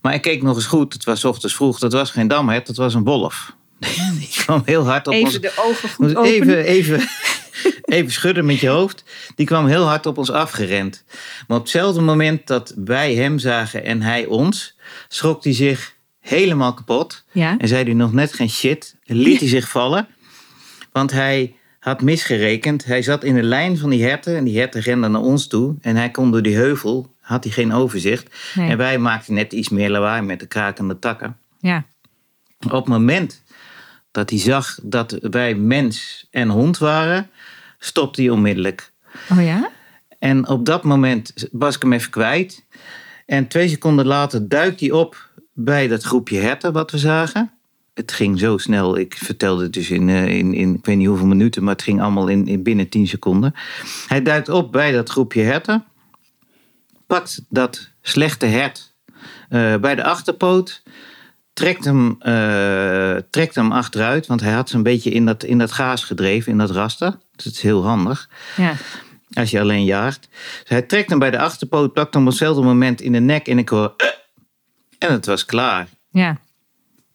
[SPEAKER 1] Maar ik keek nog eens goed, het was ochtends vroeg, dat was geen damhert, dat was een wolf. Die kwam heel hard op ons
[SPEAKER 2] Even de ogen goed
[SPEAKER 1] even, even, even schudden met je hoofd. Die kwam heel hard op ons afgerend. Maar op hetzelfde moment dat wij hem zagen en hij ons, schrok hij zich helemaal kapot.
[SPEAKER 2] Ja.
[SPEAKER 1] En zei hij nog net geen shit. Liet hij zich vallen. Want hij had misgerekend. Hij zat in de lijn van die herten. En die herten renden naar ons toe. En hij kon door die heuvel had hij geen overzicht.
[SPEAKER 2] Nee.
[SPEAKER 1] En wij maakten net iets meer lawaai met de krakende takken.
[SPEAKER 2] Ja.
[SPEAKER 1] Op het moment dat hij zag dat wij mens en hond waren, stopte hij onmiddellijk.
[SPEAKER 2] Oh ja?
[SPEAKER 1] En op dat moment was ik hem even kwijt. En twee seconden later duikt hij op bij dat groepje herten wat we zagen. Het ging zo snel. Ik vertelde het dus in, eh, in, in ik weet niet hoeveel minuten, maar het ging allemaal in, in binnen 10 seconden. Hij duikt op bij dat groepje herten. Pakt dat slechte hert eh, bij de achterpoot. Trekt hem, eh, trekt hem achteruit, want hij had ze een beetje in dat, in dat gaas gedreven, in dat raster. Dus het is heel handig
[SPEAKER 2] Ja.
[SPEAKER 1] als je alleen jaagt. Dus hij trekt hem bij de achterpoot, plakt hem op hetzelfde moment in de nek en ik hoor... En het was klaar.
[SPEAKER 2] Ja.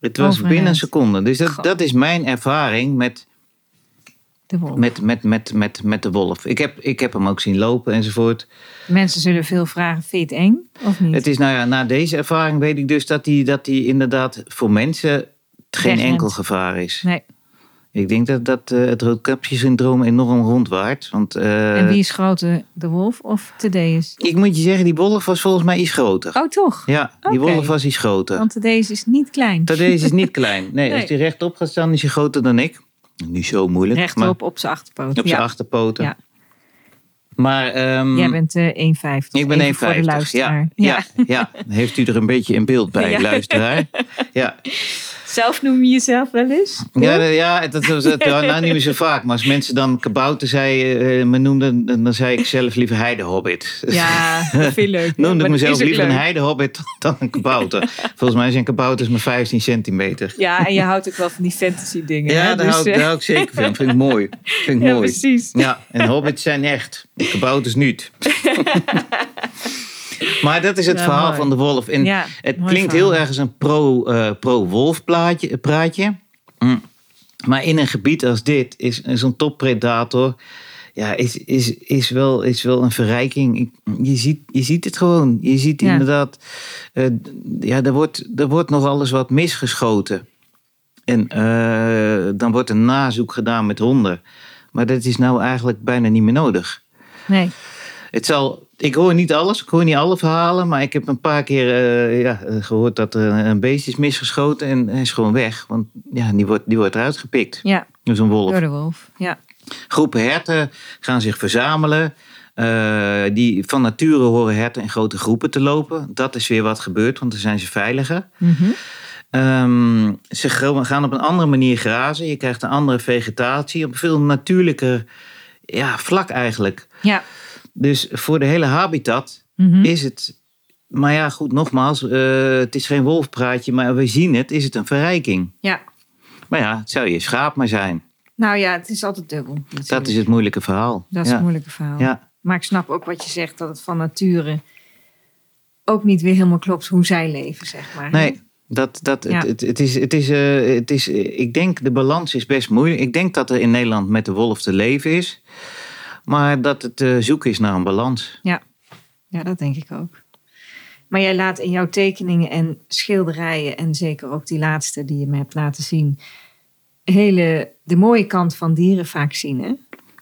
[SPEAKER 1] Het was
[SPEAKER 2] Overheid.
[SPEAKER 1] binnen een seconde. Dus dat, dat is mijn ervaring met,
[SPEAKER 2] De wolf.
[SPEAKER 1] met, met, met, met, met de wolf. Ik heb, ik heb hem ook zien lopen enzovoort.
[SPEAKER 2] Mensen zullen veel vragen, vind je het eng of niet?
[SPEAKER 1] Het is nou ja, na deze ervaring weet ik dus dat die, dat die inderdaad voor mensen geen
[SPEAKER 2] Wegrent.
[SPEAKER 1] enkel gevaar is.
[SPEAKER 2] Nee.
[SPEAKER 1] Ik denk dat, dat eh, het roodkapje-syndroom enorm rondwaart. Want eh,
[SPEAKER 2] en wie is groter, de wolf of Thaddeus?
[SPEAKER 1] ik moet je zeggen, die wolf was volgens mij iets groter.
[SPEAKER 2] Oh, toch?
[SPEAKER 1] Ja, die wolf was iets groter.
[SPEAKER 2] Want Thaddeus is niet klein.
[SPEAKER 1] Tadeusz is niet klein. Nee,
[SPEAKER 2] Nee.
[SPEAKER 1] als hij rechtop gaat staan is hij groter dan ik. Niet zo moeilijk.
[SPEAKER 2] Rechtop op zijn achterpoot.
[SPEAKER 1] Maar op zijn
[SPEAKER 2] ja.
[SPEAKER 1] achterpoten.
[SPEAKER 2] Ja.
[SPEAKER 1] Maar ehm,
[SPEAKER 2] Jij bent eh 1,50.
[SPEAKER 1] ik ben 1,50.
[SPEAKER 2] Even Voor de luisteraar.
[SPEAKER 1] Ja, ja. ja, heeft u er een beetje in beeld bij, luisteraar? Ja,
[SPEAKER 2] Zelf noem je jezelf wel eens?
[SPEAKER 1] ja, ja, dat. Ja, nou, niet meer zo vaak. Maar als mensen dan kabouter zei, eh, me noemden, dan zei ik zelf liever heidehobbit.
[SPEAKER 2] Ja, dat vind leuk.
[SPEAKER 1] Noemde ik mezelf liever een
[SPEAKER 2] leuk.
[SPEAKER 1] heidehobbit dan een kabouter. Volgens mij zijn kabouters maar 15 centimeter.
[SPEAKER 2] Ja, en je houdt ook wel van die fantasy dingen.
[SPEAKER 1] Ja,
[SPEAKER 2] hè?
[SPEAKER 1] daar,
[SPEAKER 2] Dus,
[SPEAKER 1] hou, ik-
[SPEAKER 2] eh,
[SPEAKER 1] daar hou ik zeker van. Vind ik mooi. Vind ik
[SPEAKER 2] Ja,
[SPEAKER 1] mooi.
[SPEAKER 2] precies.
[SPEAKER 1] Ja, en hobbits zijn echt. Kabouters niet. maar dat is het
[SPEAKER 2] Ja,
[SPEAKER 1] verhaal
[SPEAKER 2] mooi.
[SPEAKER 1] van de wolf. En
[SPEAKER 2] Ja,
[SPEAKER 1] het klinkt
[SPEAKER 2] verhaal.
[SPEAKER 1] heel erg als een pro, eh, pro-wolf plaatje, praatje. Mm. Maar in een gebied als dit is zo'n toppredator... Ja, is, is, is, wel, is wel een verrijking. Je, ziet, je ziet het gewoon. Je ziet
[SPEAKER 2] Ja.
[SPEAKER 1] inderdaad... eh, ja, er wordt, er wordt nog alles wat misgeschoten. En eh, dan wordt een nazoek gedaan met honden. Maar dat is nou eigenlijk bijna niet meer nodig.
[SPEAKER 2] Nee.
[SPEAKER 1] Het zal, ik hoor niet alles, ik hoor niet alle verhalen, maar ik heb een paar keer eh, ja, eh, gehoord dat er een beest is misgeschoten en hij is gewoon weg. Want ja, die wordt, die wordt eruit gepikt.
[SPEAKER 2] Ja,
[SPEAKER 1] Dus een wolf.
[SPEAKER 2] door de wolf. Ja.
[SPEAKER 1] Groepen herten gaan zich verzamelen. Eh, die, van nature horen herten in grote groepen te lopen. Dat is weer wat gebeurt, want dan zijn ze veiliger. Ehm, ze gaan op een andere manier grazen. Je krijgt een andere vegetatie. Op een veel natuurlijker ja, vlak eigenlijk.
[SPEAKER 2] Ja.
[SPEAKER 1] Dus voor de hele habitat
[SPEAKER 2] Mhm.
[SPEAKER 1] is het. Maar ja, goed, nogmaals. eh, het is geen wolfpraatje, maar we zien het. Is het een verrijking?
[SPEAKER 2] ja.
[SPEAKER 1] Maar ja, het zou je schaap maar zijn.
[SPEAKER 2] Nou ja, het is altijd dubbel. natuurlijk.
[SPEAKER 1] Dat is het moeilijke verhaal.
[SPEAKER 2] Dat is
[SPEAKER 1] ja.
[SPEAKER 2] het moeilijke verhaal.
[SPEAKER 1] Ja.
[SPEAKER 2] Maar ik snap ook wat je zegt, dat het van nature ook niet weer helemaal klopt hoe zij leven, zeg maar.
[SPEAKER 1] Nee, dat, dat,
[SPEAKER 2] Ja.
[SPEAKER 1] het, het, het is, het is, eh, het is, eh, ik denk de balans is best moeilijk. Ik denk dat er in Nederland met de wolf te leven is. Maar dat het eh, zoeken is naar een balans.
[SPEAKER 2] Ja, dat denk ik ook. Maar jij laat in jouw tekeningen en schilderijen, en zeker ook die laatste die je me hebt laten zien, hele, de mooie kant van dieren vaak zien. Hè?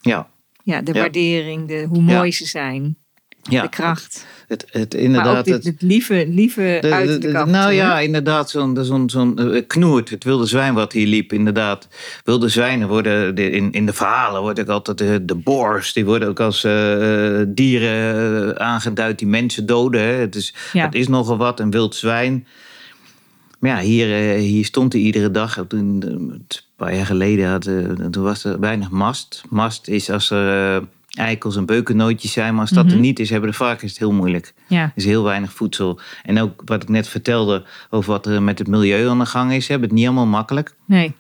[SPEAKER 1] Ja,
[SPEAKER 2] Ja, de
[SPEAKER 1] Ja.
[SPEAKER 2] waardering, de, hoe mooi ze zijn,
[SPEAKER 1] ja.
[SPEAKER 2] de kracht.
[SPEAKER 1] Het, het,
[SPEAKER 2] Maar
[SPEAKER 1] inderdaad.
[SPEAKER 2] ook dit,
[SPEAKER 1] het,
[SPEAKER 2] lieve, lieve
[SPEAKER 1] de-
[SPEAKER 2] uit de,
[SPEAKER 1] de-
[SPEAKER 2] kant.
[SPEAKER 1] nou ja, inderdaad, zo'n zo'n zo'n eh, knoert, het wilde zwijn wat hier liep, inderdaad. Wilde zwijnen worden, de- in, in de verhalen wordt ook altijd de, de boars, die worden ook als eh, eh, dieren eh, aangeduid die mensen doden. Hè. Het, is,
[SPEAKER 2] Ja.
[SPEAKER 1] het is nogal wat, een wild zwijn. Maar ja, hier, eh, hier stond hij iedere dag. Toen, eh, een paar jaar geleden had, eh, toen was er weinig mast. Mast is als er eh, eikels en beukennootjes zijn, maar als dat er
[SPEAKER 2] Mhm.
[SPEAKER 1] niet is, hebben de varkens het heel moeilijk.
[SPEAKER 2] Ja,
[SPEAKER 1] Er is heel weinig voedsel. En ook wat ik net vertelde over wat er met het milieu aan de gang is, hebben het niet allemaal makkelijk.
[SPEAKER 2] nee.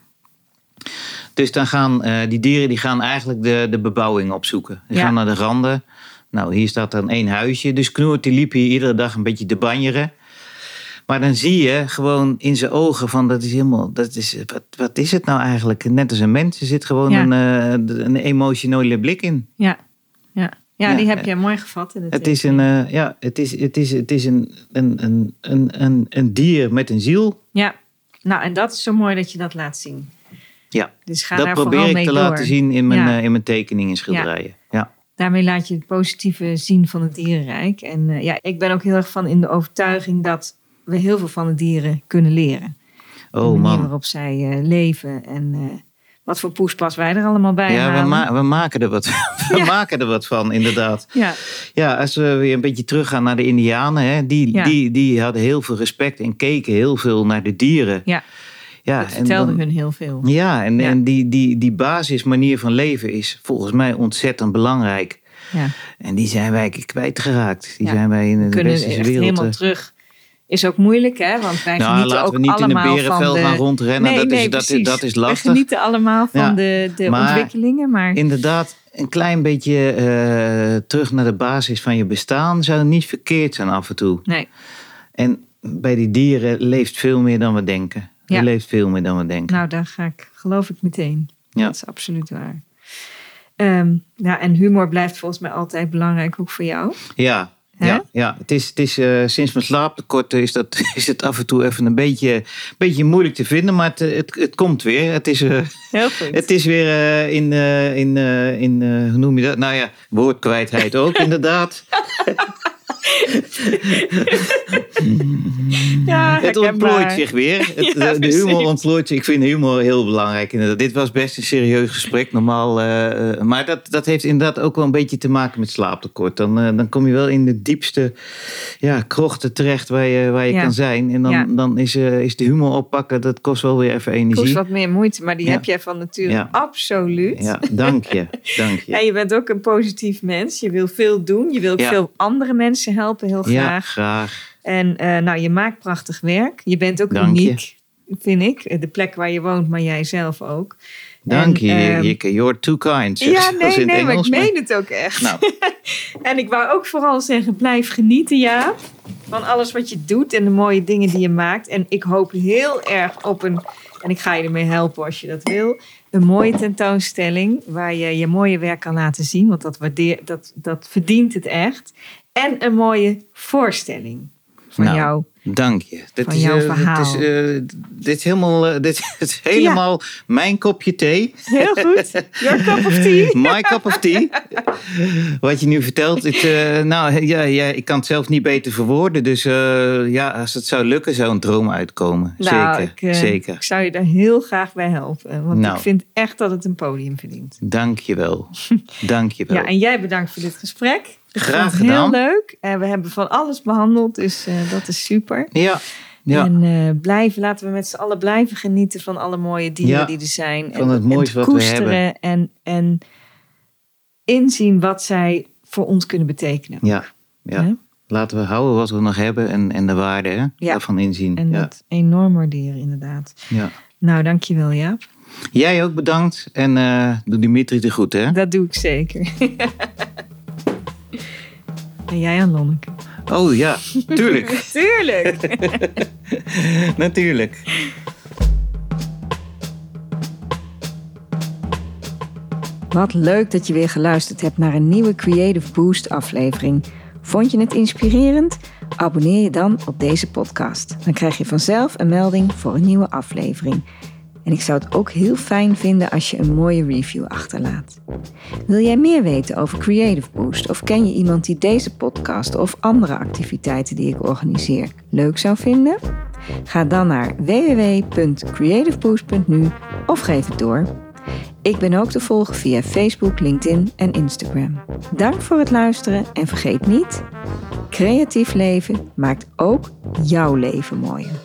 [SPEAKER 1] Dus dan gaan eh, die dieren die gaan eigenlijk de, de bebouwing opzoeken.
[SPEAKER 2] Ja.
[SPEAKER 1] gaan naar de randen. Nou, hier staat dan één huisje. Dus Knoert die liep hier iedere dag een beetje te banjeren. Maar dan zie je gewoon in zijn ogen van dat is helemaal, dat is, wat, wat is het nou eigenlijk? Net als een mens, er zit gewoon
[SPEAKER 2] Ja.
[SPEAKER 1] een, eh, een emotionele blik in.
[SPEAKER 2] Ja, ja. ja,
[SPEAKER 1] Ja,
[SPEAKER 2] die heb
[SPEAKER 1] eh,
[SPEAKER 2] jij mooi gevat. In de
[SPEAKER 1] Het is een, eh, ja, het is, het is, het is een, een, een, een, een, dier met een ziel.
[SPEAKER 2] Ja, nou en dat is zo mooi dat je dat laat zien.
[SPEAKER 1] Ja,
[SPEAKER 2] Dus ga
[SPEAKER 1] dat probeer ik te
[SPEAKER 2] door.
[SPEAKER 1] laten zien in mijn,
[SPEAKER 2] Ja.
[SPEAKER 1] in mijn tekeningen en schilderijen. Ja.
[SPEAKER 2] daarmee laat je het positieve zien van het dierenrijk. En ja, ik ben ook heel erg van in de overtuiging dat we heel veel van de dieren kunnen leren. de
[SPEAKER 1] Oh
[SPEAKER 2] manier
[SPEAKER 1] man.
[SPEAKER 2] waarop zij eh, leven en eh, wat voor poespas wij er allemaal bij
[SPEAKER 1] Ja, we, ma- we, maken er wat, we
[SPEAKER 2] Ja.
[SPEAKER 1] maken er wat van, inderdaad.
[SPEAKER 2] ja,
[SPEAKER 1] Ja, als we weer een beetje teruggaan naar de Indianen, hè, die,
[SPEAKER 2] Ja.
[SPEAKER 1] die, die hadden heel veel respect en keken heel veel naar de dieren.
[SPEAKER 2] ja,
[SPEAKER 1] Ja,
[SPEAKER 2] dat
[SPEAKER 1] en
[SPEAKER 2] vertelde hun heel veel.
[SPEAKER 1] Ja, en,
[SPEAKER 2] Ja.
[SPEAKER 1] en die, die, die basismanier van leven is volgens mij ontzettend belangrijk.
[SPEAKER 2] Ja.
[SPEAKER 1] En die zijn wij kwijtgeraakt. Die
[SPEAKER 2] Ja.
[SPEAKER 1] zijn wij in de
[SPEAKER 2] kunnen
[SPEAKER 1] westerse wereld.
[SPEAKER 2] helemaal
[SPEAKER 1] eh,
[SPEAKER 2] terug. Is ook moeilijk, hè? Want wij
[SPEAKER 1] nou,
[SPEAKER 2] genieten
[SPEAKER 1] laten
[SPEAKER 2] ook
[SPEAKER 1] we niet in
[SPEAKER 2] allemaal
[SPEAKER 1] berenvel
[SPEAKER 2] van de...
[SPEAKER 1] gaan rondrennen.
[SPEAKER 2] Nee,
[SPEAKER 1] dat,
[SPEAKER 2] nee,
[SPEAKER 1] is, dat, dat is
[SPEAKER 2] We
[SPEAKER 1] lastig.
[SPEAKER 2] genieten allemaal van
[SPEAKER 1] Ja.
[SPEAKER 2] de, de
[SPEAKER 1] Maar-
[SPEAKER 2] ontwikkelingen, maar
[SPEAKER 1] Inderdaad, een klein beetje eh, terug naar de basis van je bestaan zou niet verkeerd zijn af en toe.
[SPEAKER 2] nee.
[SPEAKER 1] En bij die dieren leeft veel meer dan we denken.
[SPEAKER 2] Ja.
[SPEAKER 1] Er leeft veel meer dan we denken.
[SPEAKER 2] Nou, daar ga ik, geloof ik meteen.
[SPEAKER 1] Ja.
[SPEAKER 2] Dat is absoluut waar. Ja, en humor blijft volgens mij altijd belangrijk, ook voor jou.
[SPEAKER 1] Ja, Ja, ja. Het is, het is, eh, sinds mijn slaaptekort is, dat, is het af en toe even een beetje, beetje moeilijk te vinden. Maar het, het, het komt weer. Het is, eh,
[SPEAKER 2] Heel goed.
[SPEAKER 1] het is weer eh, in, in, in hoe noem je dat? Nou ja, woordkwijtheid ook inderdaad.
[SPEAKER 2] Ja,
[SPEAKER 1] Het ontplooit zich weer. Het,
[SPEAKER 2] Ja,
[SPEAKER 1] de- de humor ontplooit zich. Ik vind humor heel belangrijk. Inderdaad. Dit was best een serieus gesprek, normaal. eh, eh, maar dat, dat heeft inderdaad ook wel een beetje te maken met slaaptekort. Dan, eh, dan kom je wel in de diepste ja, krochten terecht waar je, waar je
[SPEAKER 2] Ja.
[SPEAKER 1] kan zijn. En dan, dan is, is de humor oppakken, dat kost wel weer even energie.
[SPEAKER 2] Kost wat meer moeite, maar die heb jij van nature absoluut.
[SPEAKER 1] Ja, dank je. Dank je.
[SPEAKER 2] En je bent ook een positief mens. Je wil veel doen. Je wil veel andere mensen helpen, heel
[SPEAKER 1] Ja,
[SPEAKER 2] graag.
[SPEAKER 1] graag.
[SPEAKER 2] En eh, nou, je maakt prachtig werk. Je bent ook
[SPEAKER 1] Dank je.
[SPEAKER 2] uniek, vind ik. De plek waar je woont, maar jij zelf ook.
[SPEAKER 1] Dank
[SPEAKER 2] En,
[SPEAKER 1] je,
[SPEAKER 2] ehm,
[SPEAKER 1] Jikke. You're too kind.
[SPEAKER 2] Ja, nee, nee, maar
[SPEAKER 1] Engels,
[SPEAKER 2] ik meen het ook echt.
[SPEAKER 1] Nou,
[SPEAKER 2] En ik wou ook vooral zeggen, blijf genieten, ja. Van alles wat je doet en de mooie dingen die je maakt. En ik hoop heel erg op een, en ik ga je ermee helpen als je dat wil, een mooie tentoonstelling waar je je mooie werk kan laten zien. Want dat, waardeer, dat, dat verdient het echt. En een mooie voorstelling van
[SPEAKER 1] Nou,
[SPEAKER 2] jou.
[SPEAKER 1] Dank je. Dit
[SPEAKER 2] Van
[SPEAKER 1] is,
[SPEAKER 2] jouw
[SPEAKER 1] eh,
[SPEAKER 2] verhaal.
[SPEAKER 1] Dit is, eh, dit is helemaal, eh, dit is helemaal mijn kopje thee.
[SPEAKER 2] Heel goed. Your cup of tea.
[SPEAKER 1] My cup of tea. Wat je nu vertelt. Het, eh, nou, ja, ja, ik kan het zelf niet beter verwoorden. Dus eh, ja, als het zou lukken, zou een droom uitkomen.
[SPEAKER 2] Nou,
[SPEAKER 1] zeker,
[SPEAKER 2] ik, eh,
[SPEAKER 1] zeker.
[SPEAKER 2] ik zou je daar heel graag bij helpen. Want
[SPEAKER 1] Nou.
[SPEAKER 2] ik vind echt dat het een podium verdient.
[SPEAKER 1] Dank je wel. Dank je wel.
[SPEAKER 2] Ja, en jij bedankt voor dit gesprek.
[SPEAKER 1] Graag
[SPEAKER 2] het heel
[SPEAKER 1] gedaan.
[SPEAKER 2] leuk. En we hebben van alles behandeld, dus eh, dat is super.
[SPEAKER 1] ja, ja.
[SPEAKER 2] En eh, blijven, laten we met z'n allen blijven genieten van alle mooie dieren
[SPEAKER 1] Ja,
[SPEAKER 2] die er zijn.
[SPEAKER 1] van het
[SPEAKER 2] en,
[SPEAKER 1] mooiste
[SPEAKER 2] en
[SPEAKER 1] wat we
[SPEAKER 2] koesteren En, en inzien wat zij voor ons kunnen betekenen.
[SPEAKER 1] ja, ja. Laten we houden wat we nog hebben en, en de waarde hè, daarvan inzien.
[SPEAKER 2] En dat enorm waarderen, inderdaad.
[SPEAKER 1] ja.
[SPEAKER 2] Nou, dankjewel Jaap.
[SPEAKER 1] Jij ook bedankt. En eh doe Dimitri te goed, hè?
[SPEAKER 2] Dat doe ik zeker. en jij aan Lonneke.
[SPEAKER 1] Oh ja, tuurlijk.
[SPEAKER 2] Tuurlijk.
[SPEAKER 1] Natuurlijk.
[SPEAKER 2] Wat leuk dat je weer geluisterd hebt naar een nieuwe Creative Boost aflevering. Vond je het inspirerend? Abonneer je dan op deze podcast. Dan krijg je vanzelf een melding voor een nieuwe aflevering. En ik zou het ook heel fijn vinden als je een mooie review achterlaat. Wil jij meer weten over Creative Boost of ken je iemand die deze podcast of andere activiteiten die ik organiseer leuk zou vinden? Ga dan naar www.creativeboost.nu of geef het door. Ik ben ook te volgen via Facebook, LinkedIn en Instagram. Dank voor het luisteren en vergeet niet: creatief leven maakt ook jouw leven mooier.